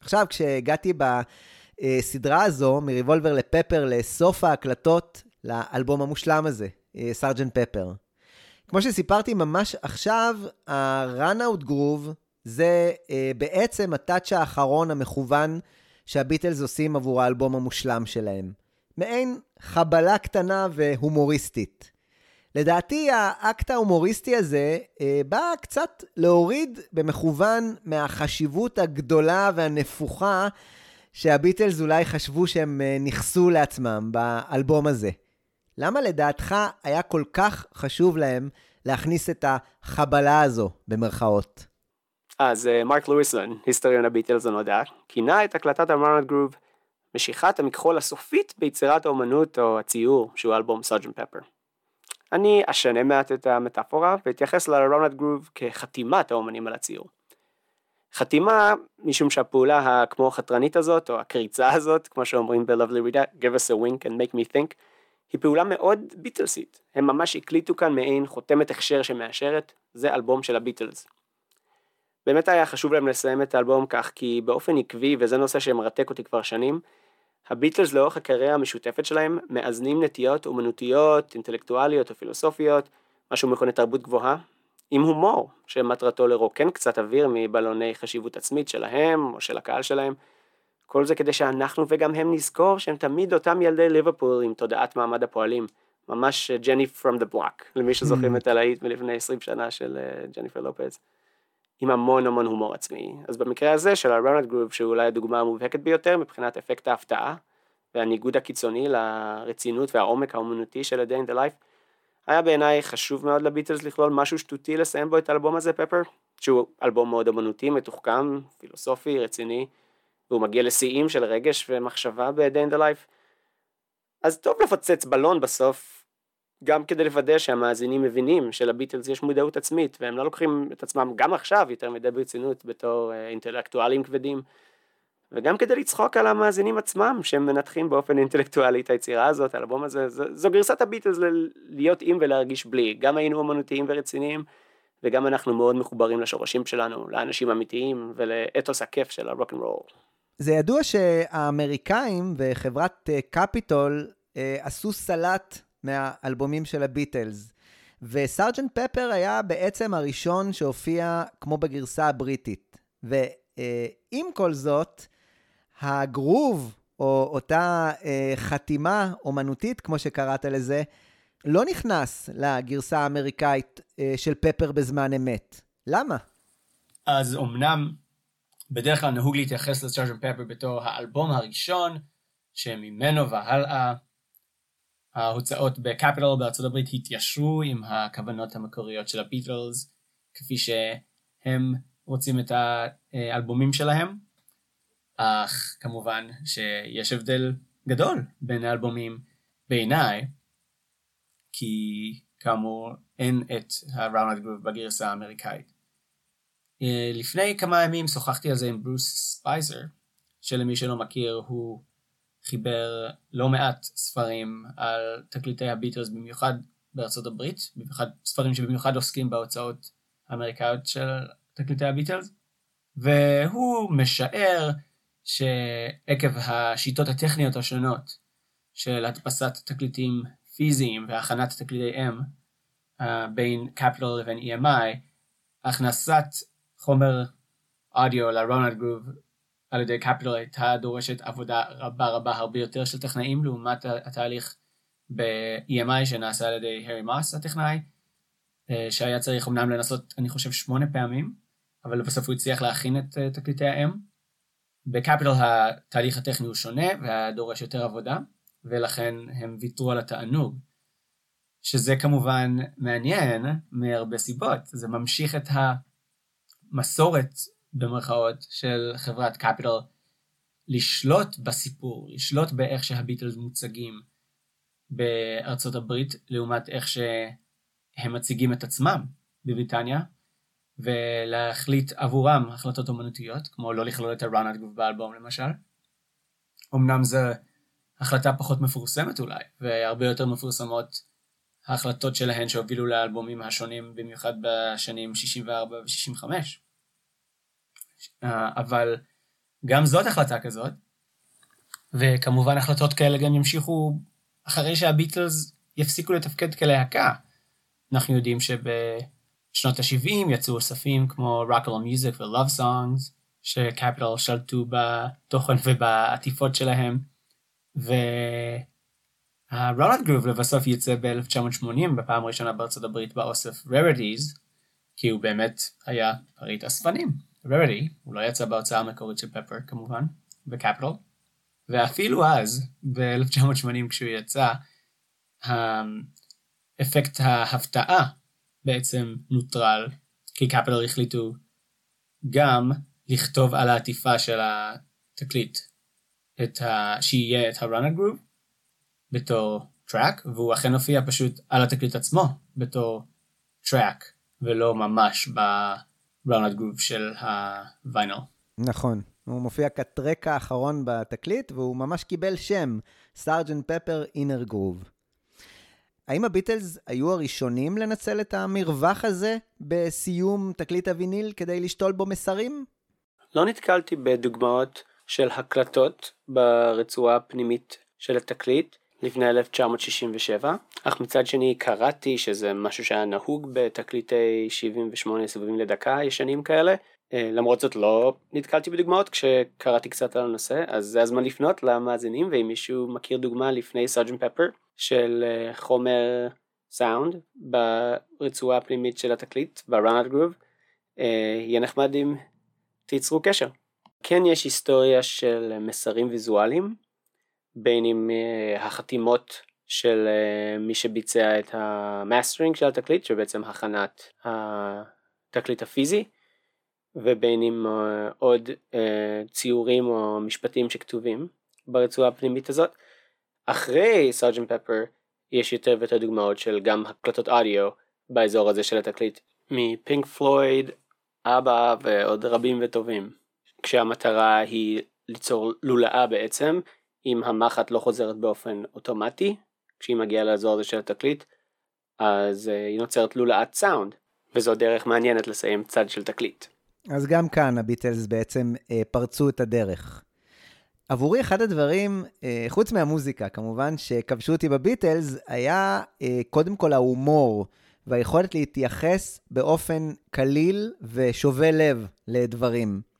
עכשיו, כשהגעתי בסדרה הזו, מריבולבר לפפר, לסוף ההקלטות לאלבום המושלם הזה, סארג'נט פפר. כמו שסיפרתי ממש עכשיו, ה-Runout Groove זה אה, בעצם הטאצ' האחרון המכוון שהביטלס עושים עבור האלבום המושלם שלהם. מעין חבלה קטנה והומוריסטית. לדעתי האקט ההומוריסטי הזה אה, בא קצת להוריד במכוון מהחשיבות הגדולה והנפוחה שהביטלס אולי חשבו שהם אה, נכסו לעצמם באלבום הזה. למה לדעתך היה כל כך חשוב להם להכניס את החבלה הזו, במרכאות? אז אה, מרק לואיסון, היסטוריון הביטלס הנודע, כינה את הקלטת המרנד גרוב משיכת המכחול הסופית ביצירת האומנות או הציור שהוא אלבום סארג'נט פפר. אני אשנה מעט את המטאפורה ואתייחס לרונלד גרוב כחתימת האומנים על הציור. חתימה, משום שהפעולה הכמו חתרנית הזאת, או הקריצה הזאת, כמו שאומרים ב-Lovely Rita, give us a wink and make me think, היא פעולה מאוד ביטלסית. הם ממש הקליטו כאן מעין חותמת הכשר שמאשרת, זה אלבום של הביטלס. באמת היה חשוב להם לסיים את האלבום כך, כי באופן עקבי, וזה נושא שמרתק אותי כבר שנים, הביטלס לאורך הקריירה המשותפת שלהם מאזנים נטיות אומנותיות, אינטלקטואליות או פילוסופיות, משהו מכונה תרבות גבוהה, עם הומור, שמטרתו לרוקן קצת אוויר מבלוני חשיבות עצמית שלהם או של הקהל שלהם. כל זה כדי שאנחנו וגם הם נזכור שהם תמיד אותם ילדי ליברפול עם תודעת מעמד הפועלים. ממש ג'ני פרום דה בלוק, למי שזוכרים את הלהיט מלפני 20 שנה של ג'ניפר לופז. עם המון המון הומור עצמי. אז במקרה הזה של ה-Ronald Groove, שהוא אולי הדוגמה המובהקת ביותר מבחינת אפקט ההפתעה והניגוד הקיצוני לרצינות והעומק האומנותי של A Day in the Life, היה בעיניי חשוב מאוד לביטלס לכלול משהו שטותי לסיים בו את האלבום הזה, פפר, שהוא אלבום מאוד אמנותי, מתוחכם, פילוסופי, רציני, והוא מגיע לשיאים של רגש ומחשבה ב-Day in the Life. אז טוב לפוצץ בלון בסוף, גם כדי לוודא שהמאזינים מבינים שלביטלס יש מודעות עצמית והם לא לוקחים את עצמם גם עכשיו יותר מדי ברצינות בתור אה, אינטלקטואלים כבדים וגם כדי לצחוק על המאזינים עצמם שהם מנתחים באופן אינטלקטואלי את היצירה הזאת, האלבום הזה, זו, זו גרסת הביטלס ל- להיות עם ולהרגיש בלי, גם היינו אמנותיים ורציניים וגם אנחנו מאוד מחוברים לשורשים שלנו, לאנשים אמיתיים ולאתוס הכיף של הרוק אנד רול. זה ידוע שהאמריקאים וחברת אה, קפיטול אה, עשו סלט מהאלבומים של הביטלס. וסארג'נט פפר היה בעצם הראשון שהופיע כמו בגרסה הבריטית. ועם כל זאת, הגרוב, או אותה אה, חתימה אומנותית, כמו שקראת לזה, לא נכנס לגרסה האמריקאית אה, של פפר בזמן אמת. למה? אז אמנם בדרך כלל נהוג להתייחס לסארג'נט פפר בתור האלבום הראשון, שממנו והלאה ההוצאות בקפיטל בארצות הברית התיישרו עם הכוונות המקוריות של הביטלס, כפי שהם רוצים את האלבומים שלהם, אך כמובן שיש הבדל גדול בין האלבומים בעיניי, כי כאמור אין את ה- Run-out Groove בגרסה האמריקאית. אה, לפני כמה ימים שוחחתי על זה עם ברוס ספייזר, שלמי שלא מכיר הוא חיבר לא מעט ספרים על תקליטי הביטלס במיוחד בארצות הברית, במיוחד ספרים שבמיוחד עוסקים בהוצאות האמריקאיות של תקליטי הביטלס, והוא משער שעקב השיטות הטכניות השונות של הדפסת תקליטים פיזיים והכנת תקליטי M uh, בין קפיטל לבין EMI, הכנסת חומר אודיו לרונלד גרוב על ידי קפיטל הייתה דורשת עבודה רבה רבה הרבה יותר של טכנאים לעומת התהליך ב-EMI שנעשה על ידי הרי מאס הטכנאי, אה, שהיה צריך אמנם לנסות אני חושב שמונה פעמים, אבל בסוף הוא הצליח להכין את אה, תקליטי ה-M. בקפיטל התהליך הטכני הוא שונה והיה דורש יותר עבודה, ולכן הם ויתרו על התענוג. שזה כמובן מעניין מהרבה סיבות, זה ממשיך את המסורת במרכאות של חברת קפיטל לשלוט בסיפור, לשלוט באיך שהביטלס מוצגים בארצות הברית לעומת איך שהם מציגים את עצמם בבריטניה ולהחליט עבורם החלטות אומנותיות כמו לא לכלול את הראנד באלבום למשל. אמנם זו החלטה פחות מפורסמת אולי והרבה יותר מפורסמות ההחלטות שלהן שהובילו לאלבומים השונים במיוחד בשנים 64 ו-65 אה, אבל גם זאת החלטה כזאת, וכמובן החלטות כאלה גם ימשיכו אחרי שהביטלס יפסיקו לתפקד כלהקה. אנחנו יודעים שבשנות ה-70 יצאו אוספים כמו Rock and Music ו-Love Songs, שקפיטל שלטו בתוכן ובעטיפות שלהם, והרולנד גרוב לבסוף יצא ב-1980 בפעם הראשונה בארצות הברית באוסף Rarities, כי הוא באמת היה פריט אספנים. רריטי, הוא לא יצא בהוצאה המקורית של פפר כמובן, בקפיטל, ואפילו אז, ב-1980 כשהוא יצא, אפקט ההפתעה בעצם נוטרל, כי קפיטל החליטו גם לכתוב על העטיפה של התקליט את ה... שיהיה את ה-run groove בתור track, והוא אכן הופיע פשוט על התקליט עצמו בתור track, ולא ממש ב... run groove של הוויניל. נכון. הוא מופיע כ track האחרון בתקליט, והוא ממש קיבל שם, Sgt. Pepper Inner Groove. האם הביטלס היו הראשונים לנצל את המרווח הזה בסיום תקליט הוויניל כדי לשתול בו מסרים? לא נתקלתי בדוגמאות של הקלטות ברצועה הפנימית של התקליט לפני 1967, אך מצד שני קראתי שזה משהו שהיה נהוג בתקליטי 78 סבבים לדקה ישנים כאלה, אה, למרות זאת לא נתקלתי בדוגמאות כשקראתי קצת על הנושא, אז זה הזמן לפנות למאזינים ואם מישהו מכיר דוגמה לפני Sgt. Pepper של אה, חומר סאונד ברצועה הפנימית של התקליט, groove, אה, יהיה נחמד אם תיצרו קשר. כן יש היסטוריה של מסרים ויזואליים בין אם אה, החתימות של אה, מי שביצע את המאסטרינג של התקליט, שבעצם הכנת התקליט הפיזי, ובין אם uh, עוד ציורים או משפטים שכתובים ברצועה הפנימית הזאת. אחרי סארג'נט פפר יש יותר ויותר דוגמאות של גם הקלטות אודיו באזור הזה של התקליט מפינק פלויד, אבא ועוד רבים וטובים. כשהמטרה היא ליצור לולאה בעצם, אם המחט לא חוזרת באופן אוטומטי, כשהיא מגיעה לאזור הזה של התקליט, אז אה, היא נוצרת לולאת סאונד, וזו דרך מעניינת לסיים צד של תקליט. אז גם כאן הביטלס בעצם אה, פרצו את הדרך. עבורי אחד הדברים, אה, חוץ מהמוזיקה כמובן, שכבשו אותי בביטלס, היה קודם כל ההומור והיכולת להתייחס באופן קליל ושובה לב לדברים.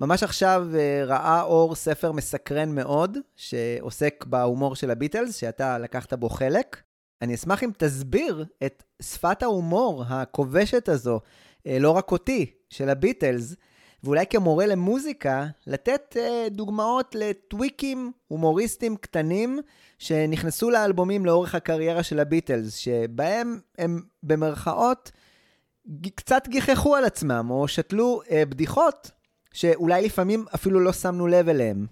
ממש עכשיו אה, ראה אור ספר מסקרן מאוד, שעוסק בהומור של הביטלס, שאתה לקחת בו חלק. אני אשמח אם תסביר את שפת ההומור הכובשת הזו, אה, לא רק אותי, של הביטלס, ואולי כמורה למוזיקה, לתת אה, דוגמאות לטוויקים הומוריסטיים קטנים שנכנסו לאלבומים לאורך הקריירה של הביטלס, שבהם הם במרכאות קצת גיחכו על עצמם, או שתלו אה, בדיחות שאולי לפעמים אפילו לא שמנו לב אליהם.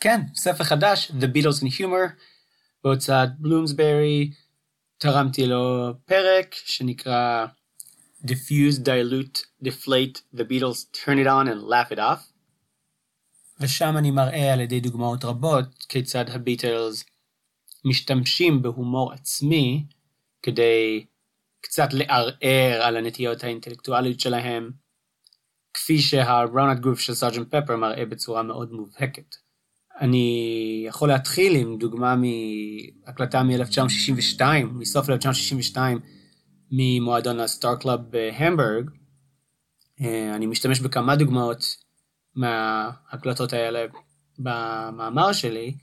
כן, ספר חדש, The Beatles in Humor, בהוצאת בלומסברי, תרמתי לו פרק שנקרא Diffuse, Dilute, Deflate, The Beatles, Turn it on and Laugh it off. ושם אני מראה על ידי דוגמאות רבות כיצד הביטלס משתמשים בהומור עצמי כדי קצת לערער על הנטיות האינטלקטואליות שלהם, כפי שה run groove של Sgt. Pepper מראה בצורה מאוד מובהקת. אני יכול להתחיל עם דוגמה מהקלטה מ-1962, מסוף 1962, ממועדון הסטאר קלאב בהמבורג. אה, אני משתמש בכמה דוגמאות מההקלטות האלה במאמר שלי.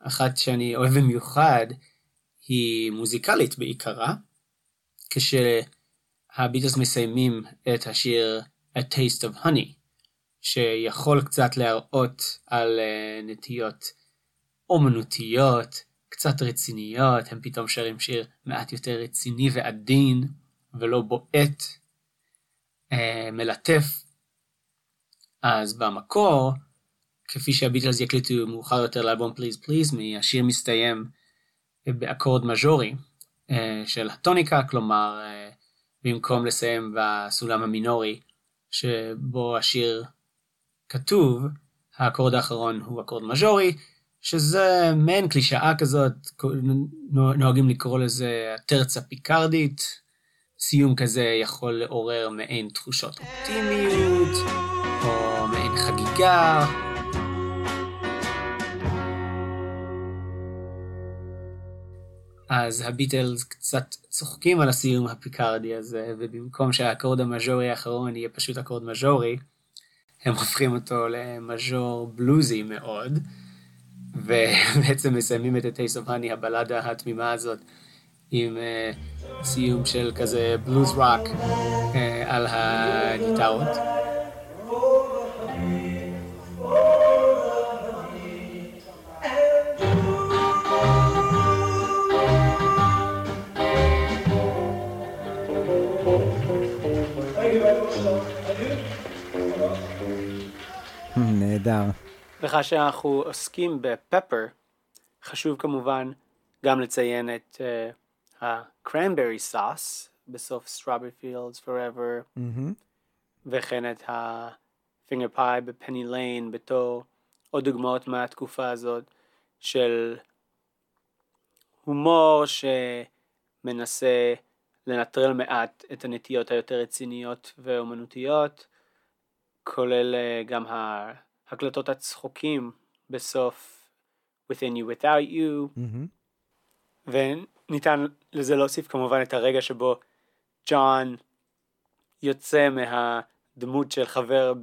אחת שאני אוהב במיוחד היא מוזיקלית בעיקרה, כשהביטלס מסיימים את השיר A Taste of Honey, שיכול קצת להראות על אה, נטיות אומנותיות, קצת רציניות, הם פתאום שרים שיר מעט יותר רציני ועדין, ולא בועט, אה, מלטף. אז במקור, כפי שהביטלס יקליטו מאוחר יותר לאלבום Please Please Me, השיר מסתיים באקורד מז'ורי אה, של הטוניקה, כלומר, במקום לסיים בסולם המינורי, שבו השיר כתוב, האקורד האחרון הוא אקורד מז'ורי, שזה מעין קלישאה כזאת, נוהגים לקרוא לזה הטרצה פיקרדית. סיום כזה יכול לעורר מעין תחושות אופטימיות, או מעין חגיגה. אז הביטלס קצת צוחקים על הסיום הפיקרדי הזה, ובמקום שהאקורד המז'ורי האחרון יהיה פשוט אקורד מז'ורי, הם הופכים אותו למז'ור בלוזי מאוד, ובעצם מסיימים את ה-Taste of Honey, הבלדה התמימה הזאת, עם uh, סיום של כזה בלוז רוק uh, על הגיטרות. נהדר. וכאשר אנחנו עוסקים בפפר, חשוב כמובן גם לציין את uh, ה-cranberry sauce בסוף fields forever, מהמם. וכן את ה-finger pie בפני ליין בתור עוד דוגמאות מהתקופה הזאת של הומור שמנסה לנטרל מעט את הנטיות היותר רציניות ואומנותיות, כולל אה, גם ההקלטות הצחוקים בסוף Within You Without You, מהמם. וניתן לזה להוסיף כמובן את הרגע שבו ג'ון יוצא מהדמות של חבר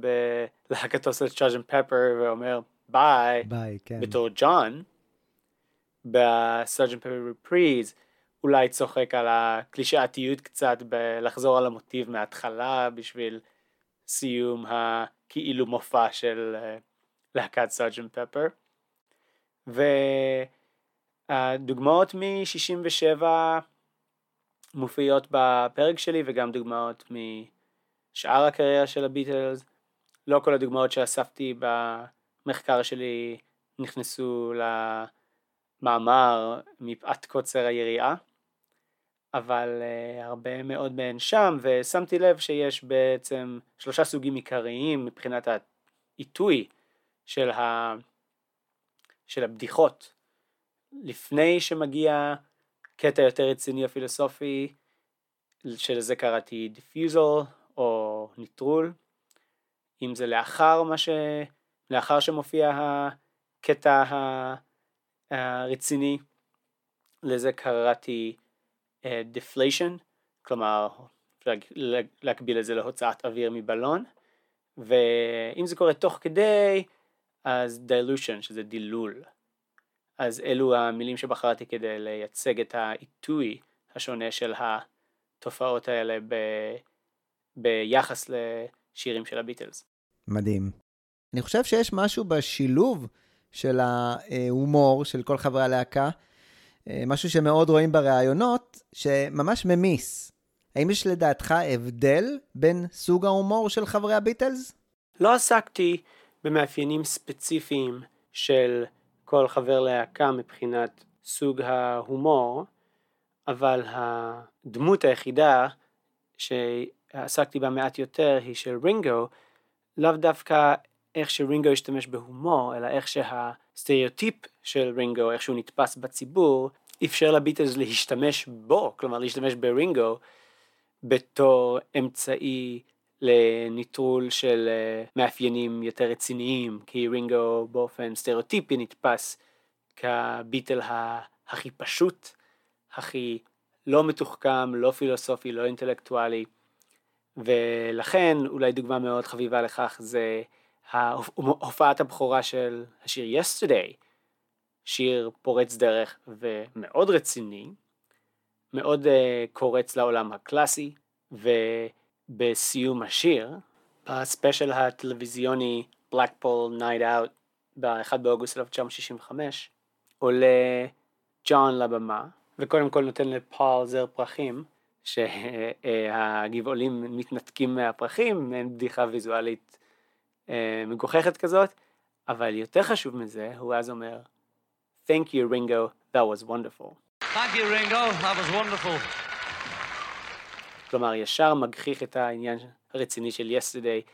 בלהקתו של Sgt. Pepper ואומר bye bye, כן. בתור ג'ון ב Sgt. Pepper Reprise אולי צוחק על הקלישאתיות קצת בלחזור על המוטיב מההתחלה בשביל סיום הכאילו מופע של אה, להקת סרג'ן פפר. והדוגמאות מ-67 מופיעות בפרק שלי וגם דוגמאות משאר הקריירה של הביטלס. לא כל הדוגמאות שאספתי במחקר שלי נכנסו מאמר מפאת קוצר היריעה, אבל אה, הרבה מאוד מהן שם, ושמתי לב שיש בעצם שלושה סוגים עיקריים מבחינת העיתוי של, ה... של הבדיחות. לפני שמגיע קטע יותר רציני או פילוסופי, שלזה קראתי defusal או ניטרול, אם זה לאחר מה ש... לאחר שמופיע הקטע הרציני, לזה קראתי deflation, כלומר אפשר להקביל את זה להוצאת אוויר מבלון, ואם זה קורה תוך כדי, אז dilution שזה דילול. אז אלו המילים שבחרתי כדי לייצג את העיתוי השונה של התופעות האלה ב... ביחס לשירים של הביטלס. מדהים. אני חושב שיש משהו בשילוב של ההומור של כל חברי הלהקה, אה, משהו שמאוד רואים בראיונות, שממש ממיס. האם יש לדעתך הבדל בין סוג ההומור של חברי הביטלס? לא עסקתי במאפיינים ספציפיים של כל חבר להקה מבחינת סוג ההומור, אבל הדמות היחידה שעסקתי בה מעט יותר היא של רינגו, לאו דווקא איך שרינגו השתמש בהומור, אלא איך שהסטריאוטיפ של רינגו, איך שהוא נתפס בציבור, אפשר לביטלס להשתמש בו, כלומר להשתמש ברינגו בתור אמצעי לניטרול של אה, מאפיינים יותר רציניים, כי רינגו באופן סטריאוטיפי נתפס כביטל הכי פשוט, הכי לא מתוחכם, לא פילוסופי, לא אינטלקטואלי, ולכן אולי דוגמה מאוד חביבה לכך זה הופעת הבכורה של השיר Yesterday, שיר פורץ דרך ומאוד רציני, מאוד uh, קורץ לעולם הקלאסי, ובסיום השיר, בספיישל הטלוויזיוני Blackpool Night Out ב-1 באוגוסט 1965, עולה ג'ון לבמה, וקודם כל נותן לפול זר פרחים, שהגבעולים מתנתקים מהפרחים, מעין בדיחה ויזואלית אה, מגוחכת כזאת, אבל יותר חשוב מזה, הוא אז אומר, Thank you Ringo, that was wonderful. Thank you, Ringo. That was wonderful. כלומר, ישר מגחיך את העניין הרציני של Yesterday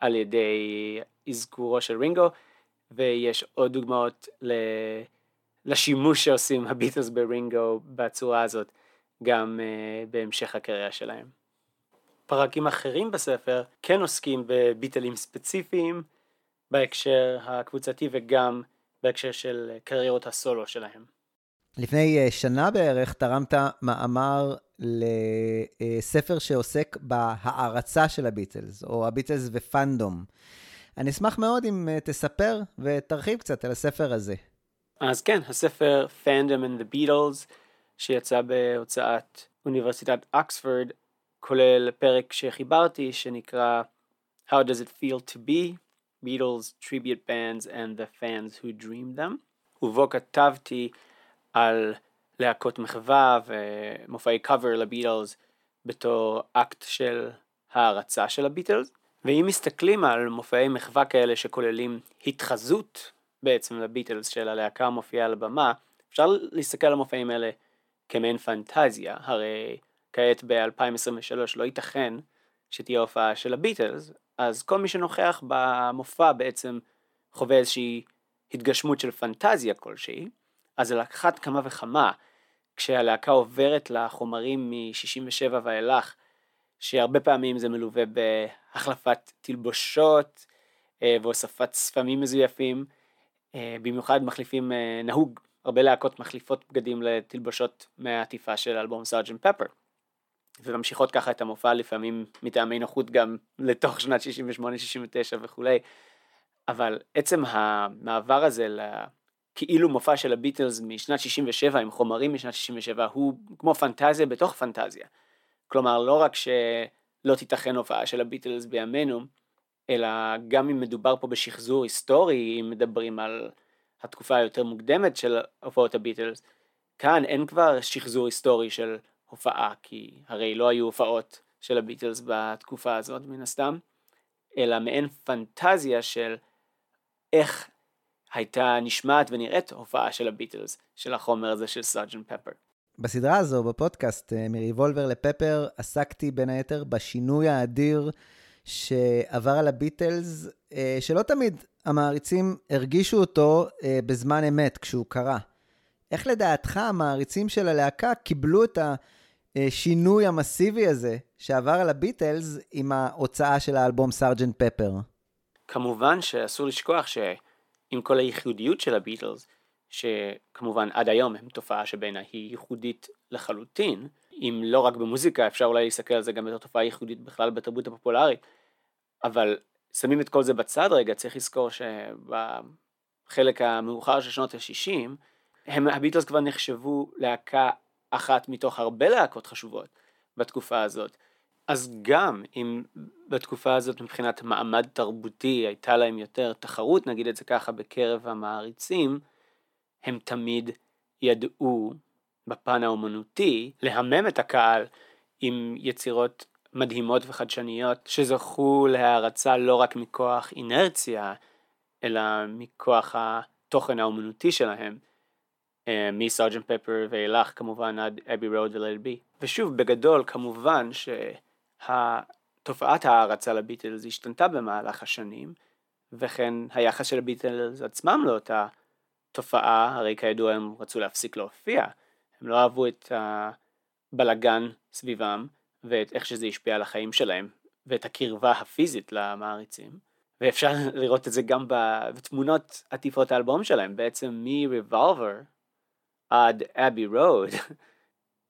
על ידי אזכורו של רינגו, ויש עוד דוגמאות ל... לשימוש שעושים הביטלס ברינגו בצורה הזאת, גם uh, בהמשך הקריירה שלהם. פרקים אחרים בספר כן עוסקים בביטלים ספציפיים בהקשר הקבוצתי וגם בהקשר של קריירות הסולו שלהם. לפני אה, שנה בערך תרמת מאמר לספר שעוסק בהערצה של הביטלס, או הביטלס ופאנדום. אני אשמח מאוד אם אה, תספר ותרחיב קצת על הספר הזה. אז כן, הספר Fandom and the Beatles, שיצא בהוצאת אוניברסיטת אקספורד, כולל פרק שחיברתי שנקרא How does it feel to be? Beatles tribute bands and the fans who dreamed them, ובו כתבתי על להקות מחווה ומופעי קאבר לביטלס בתור אקט של הערצה של הביטלס, ואם מסתכלים על מופעי מחווה כאלה שכוללים התחזות בעצם לביטלס של הלהקה המופיעה על הבמה, אפשר להסתכל על המופעים האלה כמעין פנטזיה, הרי כעת ב-2023 לא ייתכן שתהיה הופעה של הביטלס, אז כל מי שנוכח במופע בעצם חווה איזושהי התגשמות של פנטזיה כלשהי, אז על אחת כמה וכמה, כשהלהקה עוברת לחומרים מ-67 ואילך, שהרבה פעמים זה מלווה בהחלפת תלבושות אה, והוספת ספמים מזויפים, אה, במיוחד מחליפים, אה, נהוג, הרבה להקות מחליפות בגדים לתלבושות מהעטיפה של אלבום סארג'נט פפר. וממשיכות ככה את המופע לפעמים מטעמי נוחות גם לתוך שנת 68-69 וכולי, אבל עצם המעבר הזה לכאילו מופע של הביטלס משנת 67 עם חומרים משנת 67 הוא כמו פנטזיה בתוך פנטזיה. כלומר לא רק שלא תיתכן הופעה של הביטלס בימינו, אלא גם אם מדובר פה בשחזור היסטורי, אם מדברים על התקופה היותר מוקדמת של הופעות הביטלס, כאן אין כבר שחזור היסטורי של הופעה, כי הרי לא היו הופעות של הביטלס בתקופה הזאת מן הסתם, אלא מעין פנטזיה של איך הייתה נשמעת ונראית הופעה של הביטלס, של החומר הזה של Sgt. Pepper. בסדרה הזו, בפודקאסט, אה, מריבולבר לפפר, עסקתי בין היתר בשינוי האדיר שעבר על הביטלס, אה, שלא תמיד המעריצים הרגישו אותו אה, בזמן אמת, כשהוא קרה. איך לדעתך המעריצים של הלהקה קיבלו את השינוי המסיבי הזה שעבר על הביטלס עם ההוצאה של האלבום Sgt. Pepper? כמובן שאסור לשכוח שעם כל הייחודיות של הביטלס, שכמובן עד היום הם תופעה שבעיניי היא ייחודית לחלוטין, אם לא רק במוזיקה, אפשר אולי להסתכל על זה גם בתור תופעה ייחודית בכלל בתרבות הפופולרית, אבל שמים את כל זה בצד רגע, צריך לזכור שבחלק המאוחר של שנות ה-60, הם, הביטלס כבר נחשבו להקה אחת מתוך הרבה להקות חשובות בתקופה הזאת. אז גם אם בתקופה הזאת מבחינת מעמד תרבותי הייתה להם יותר תחרות, נגיד את זה ככה, בקרב המעריצים, הם תמיד ידעו בפן האומנותי להמם את הקהל עם יצירות מדהימות וחדשניות שזכו להערצה לא רק מכוח אינרציה, אלא מכוח התוכן האומנותי שלהם, אה, מסארג'נט פפר ואילך כמובן עד אבי רוד ולייל בי. ושוב, בגדול, כמובן שתופעת ההערצה לביטלס השתנתה במהלך השנים, וכן היחס של הביטלס עצמם לאותה תופעה, הרי כידוע הם רצו להפסיק להופיע, הם לא אהבו את הבלגן סביבם, ואת איך שזה השפיע על החיים שלהם, ואת הקרבה הפיזית למעריצים. ואפשר לראות את זה גם בתמונות עטיפות האלבום שלהם, בעצם מ-Revolver עד אבי רוד,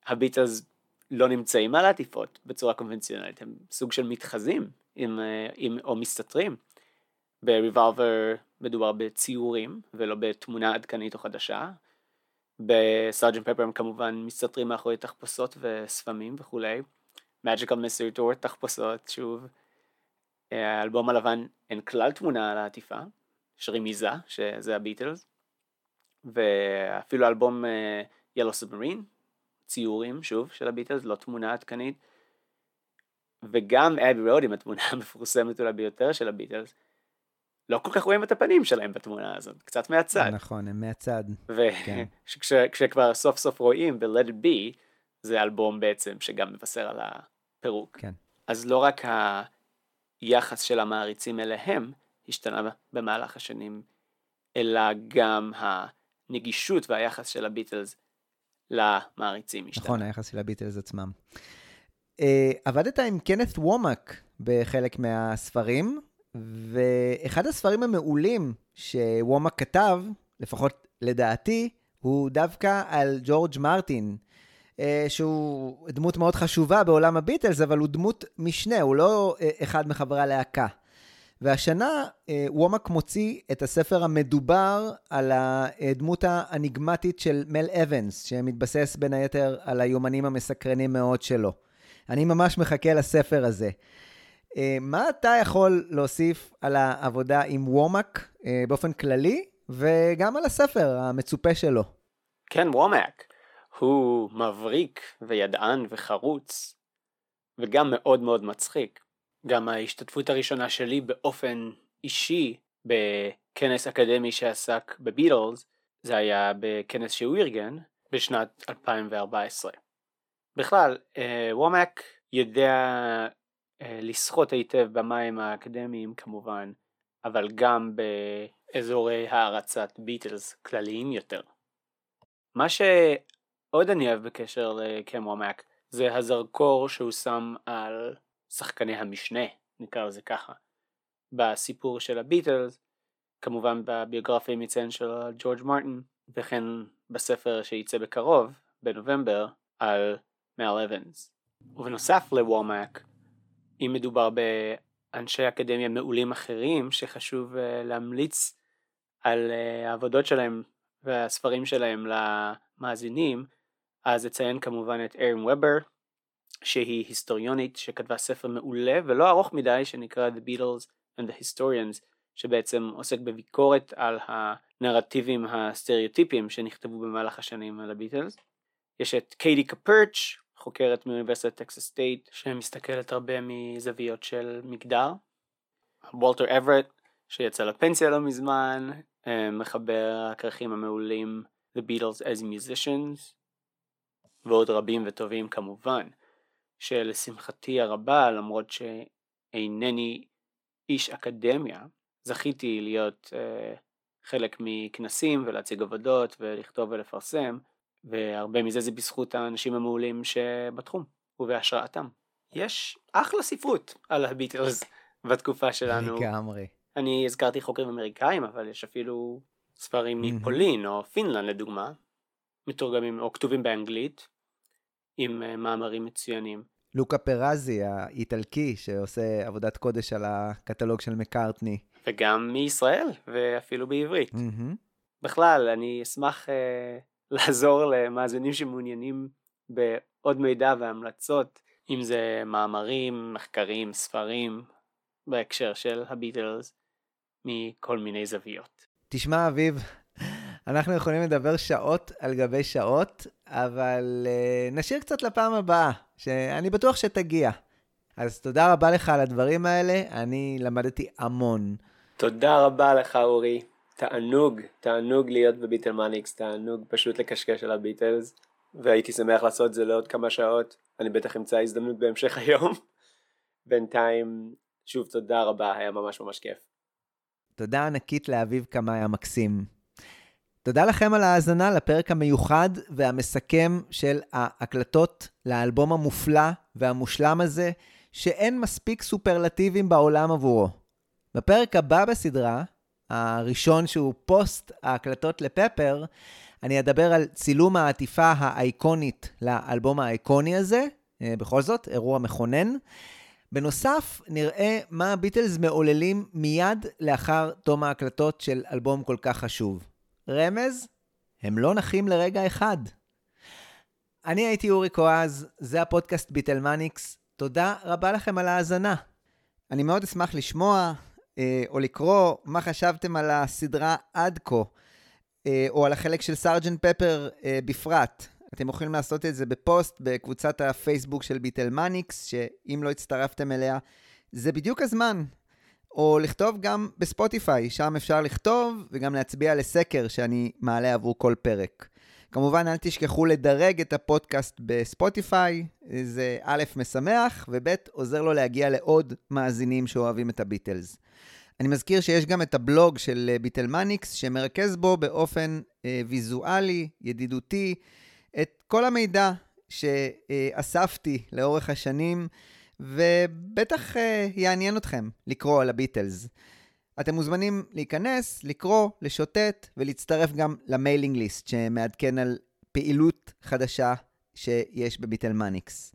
הביטלס לא נמצאים על העטיפות בצורה קונבנציונלית, הם סוג של מתחזים עם, עם, או מסתתרים. ב-Revolver מדובר בציורים ולא בתמונה עדכנית או חדשה. בסארג'נט פפר הם כמובן מסתתרים מאחורי תחפושות וספמים וכולי. Magical Mystery Tour, תחפושות, שוב. האלבום הלבן אין כלל תמונה על העטיפה, יש רמיזה, שזה הביטלס. ואפילו אלבום uh, Yellow Submarine, ציורים, שוב, של הביטלס, לא תמונה עדכנית. וגם אבי רוד עם התמונה המפורסמת אולי ביותר של הביטלס, לא כל כך רואים את הפנים שלהם בתמונה הזאת, קצת מהצד. נכון, הם מהצד. וכשכבר כן. סוף סוף רואים ב-Let It Be, זה אלבום בעצם שגם מבשר על הפירוק. כן. אז לא רק היחס של המעריצים אליהם השתנה במהלך השנים, אלא גם הנגישות והיחס של הביטלס למעריצים השתנה. נכון, היחס של הביטלס עצמם. Uh, עבדת עם קנת וומק בחלק מהספרים, ואחד הספרים המעולים שוומק כתב, לפחות לדעתי, הוא דווקא על ג'ורג' מרטין, אה, שהוא דמות מאוד חשובה בעולם הביטלס, אבל הוא דמות משנה, הוא לא אה, אחד מחברי הלהקה. והשנה אה, וומק מוציא את הספר המדובר על הדמות האניגמטית של מל אבנס, שמתבסס בין היתר על היומנים המסקרנים מאוד שלו. אני ממש מחכה לספר הזה. מה אתה יכול להוסיף על העבודה עם וומק באופן כללי, וגם על הספר המצופה שלו? כן, וומק. הוא מבריק וידען וחרוץ, וגם מאוד מאוד מצחיק. גם ההשתתפות הראשונה שלי באופן אישי בכנס אקדמי שעסק בביטלס, זה היה בכנס שהוא ארגן בשנת 2014. בכלל, אה, וומק יודע אה, לשחות היטב במים האקדמיים כמובן, אבל גם באזורי הערצת ביטלס כלליים יותר. מה ש... עוד אני אוהב בקשר לקם וומק זה הזרקור שהוא שם על שחקני המשנה, נקרא לזה ככה. בסיפור של הביטלס, כמובן בביוגרפיה מציין של ג'ורג' מרטין, וכן בספר שייצא בקרוב, בנובמבר, על מאל אבנס. ובנוסף לוומק, אם מדובר באנשי אקדמיה מעולים אחרים שחשוב uh, להמליץ על אה, העבודות שלהם והספרים שלהם למאזינים, אז אציין כמובן את ארין ובר, שהיא היסטוריונית שכתבה ספר מעולה ולא ארוך מדי שנקרא The Beatles and the Historians, שבעצם עוסק בביקורת על הנרטיבים הסטריאוטיפיים שנכתבו במהלך השנים על הביטלס. יש את קייטי קפורץ', חוקרת מאוניברסיטת טקסס סטייט, שמסתכלת הרבה מזוויות של מגדר. וולטר אברט, שיצא לפנסיה לא מזמן, אה, מחבר הכרכים המעולים The Beatles as Musicians, ועוד רבים וטובים כמובן, שלשמחתי הרבה, למרות שאינני איש אקדמיה, זכיתי להיות uh, חלק מכנסים ולהציג עבודות ולכתוב ולפרסם, והרבה מזה זה בזכות האנשים המעולים שבתחום ובהשראתם. יש אחלה ספרות על הביטלס בתקופה שלנו. לגמרי. אני הזכרתי חוקרים אמריקאים, אבל יש אפילו ספרים. מפולין או פינלנד לדוגמה, מתורגמים או כתובים באנגלית, עם אה, מאמרים מצוינים. לוקה פרזי, האיטלקי, שעושה עבודת קודש על הקטלוג של מקארטני. וגם מישראל, ואפילו בעברית. מהמם. בכלל, אני אשמח אה, לעזור למאזינים שמעוניינים בעוד מידע והמלצות, אם זה מאמרים, מחקרים, ספרים, בהקשר של הביטלס, מכל מיני זוויות. תשמע, אביב, אנחנו יכולים לדבר שעות על גבי שעות, אבל uh, נשאיר קצת לפעם הבאה, שאני בטוח שתגיע. אז תודה רבה לך על הדברים האלה, אני למדתי המון. תודה רבה לך אורי, תענוג, תענוג להיות בביטלמניקס, תענוג פשוט לקשקש על הביטלס, והייתי שמח לעשות זה לעוד כמה שעות, אני בטח אמצא הזדמנות בהמשך היום. בינתיים, שוב תודה רבה, היה ממש ממש כיף. תודה ענקית לאביב קמאי המקסים. תודה לכם על ההאזנה לפרק המיוחד והמסכם של ההקלטות לאלבום המופלא והמושלם הזה, שאין מספיק סופרלטיבים בעולם עבורו. בפרק הבא בסדרה, הראשון שהוא פוסט ההקלטות לפפר, אני אדבר על צילום העטיפה האייקונית לאלבום האייקוני הזה, אה, בכל זאת, אירוע מכונן. בנוסף, נראה מה הביטלס מעוללים מיד לאחר תום ההקלטות של אלבום כל כך חשוב. רמז? הם לא נחים לרגע אחד. אני הייתי אורי קואז, זה הפודקאסט ביטלמניקס. תודה רבה לכם על ההאזנה. אני מאוד אשמח לשמוע אה, או לקרוא מה חשבתם על הסדרה עד כה, אה, או על החלק של Sgt. Pepper אה, בפרט. אתם יכולים לעשות את זה בפוסט בקבוצת הפייסבוק של ביטלמניקס, שאם לא הצטרפתם אליה, זה בדיוק הזמן. או לכתוב גם בספוטיפיי, שם אפשר לכתוב וגם להצביע לסקר שאני מעלה עבור כל פרק. כמובן, אל תשכחו לדרג את הפודקאסט בספוטיפיי, זה א', משמח, וב', עוזר לו להגיע לעוד מאזינים שאוהבים את הביטלס. אני מזכיר שיש גם את הבלוג של אה, ביטלמניקס, שמרכז בו באופן אה, ויזואלי, ידידותי, את כל המידע שאספתי לאורך השנים, ובטח אה, יעניין אתכם לקרוא על הביטלס. אתם מוזמנים להיכנס, לקרוא, לשוטט ולהצטרף גם ל mailing list שמעדכן על פעילות חדשה שיש בביטלמניקס.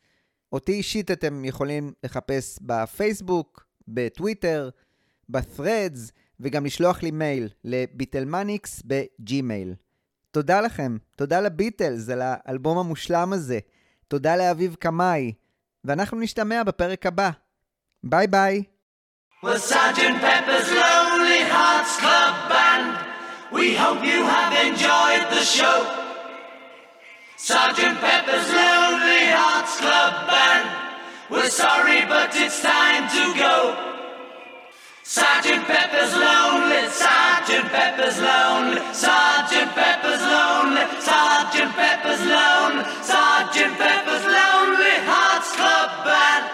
אותי אישית אתם יכולים לחפש בפייסבוק, בטוויטר, ב-threads, וגם לשלוח לי מייל לביטלמניקס בג'ימייל. תודה לכם, תודה לביטלס על האלבום המושלם הזה, תודה לאביב קמאי, ואנחנו נשתמע בפרק הבא. ביי ביי. Well, Sergeant Pepper's Lonely Hearts Club Band, we hope you have enjoyed the show. Sergeant Pepper's Lonely Hearts Club Band, we're sorry, but it's time to go. Sergeant Pepper's lonely, Sergeant Pepper's lonely, Sergeant Pepper's lonely, Sergeant Pepper's lonely, Sergeant Pepper's lonely Hearts Club Band.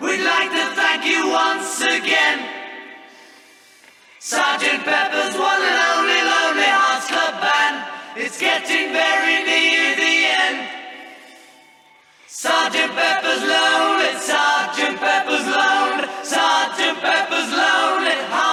We'd like to thank you once again. Sergeant Pepper's one and only Lonely Hearts Club Band. It's getting very near the end. Sergeant Pepper's lonely, Sergeant Pepper's lonely, Sergeant Pepper's lonely heart.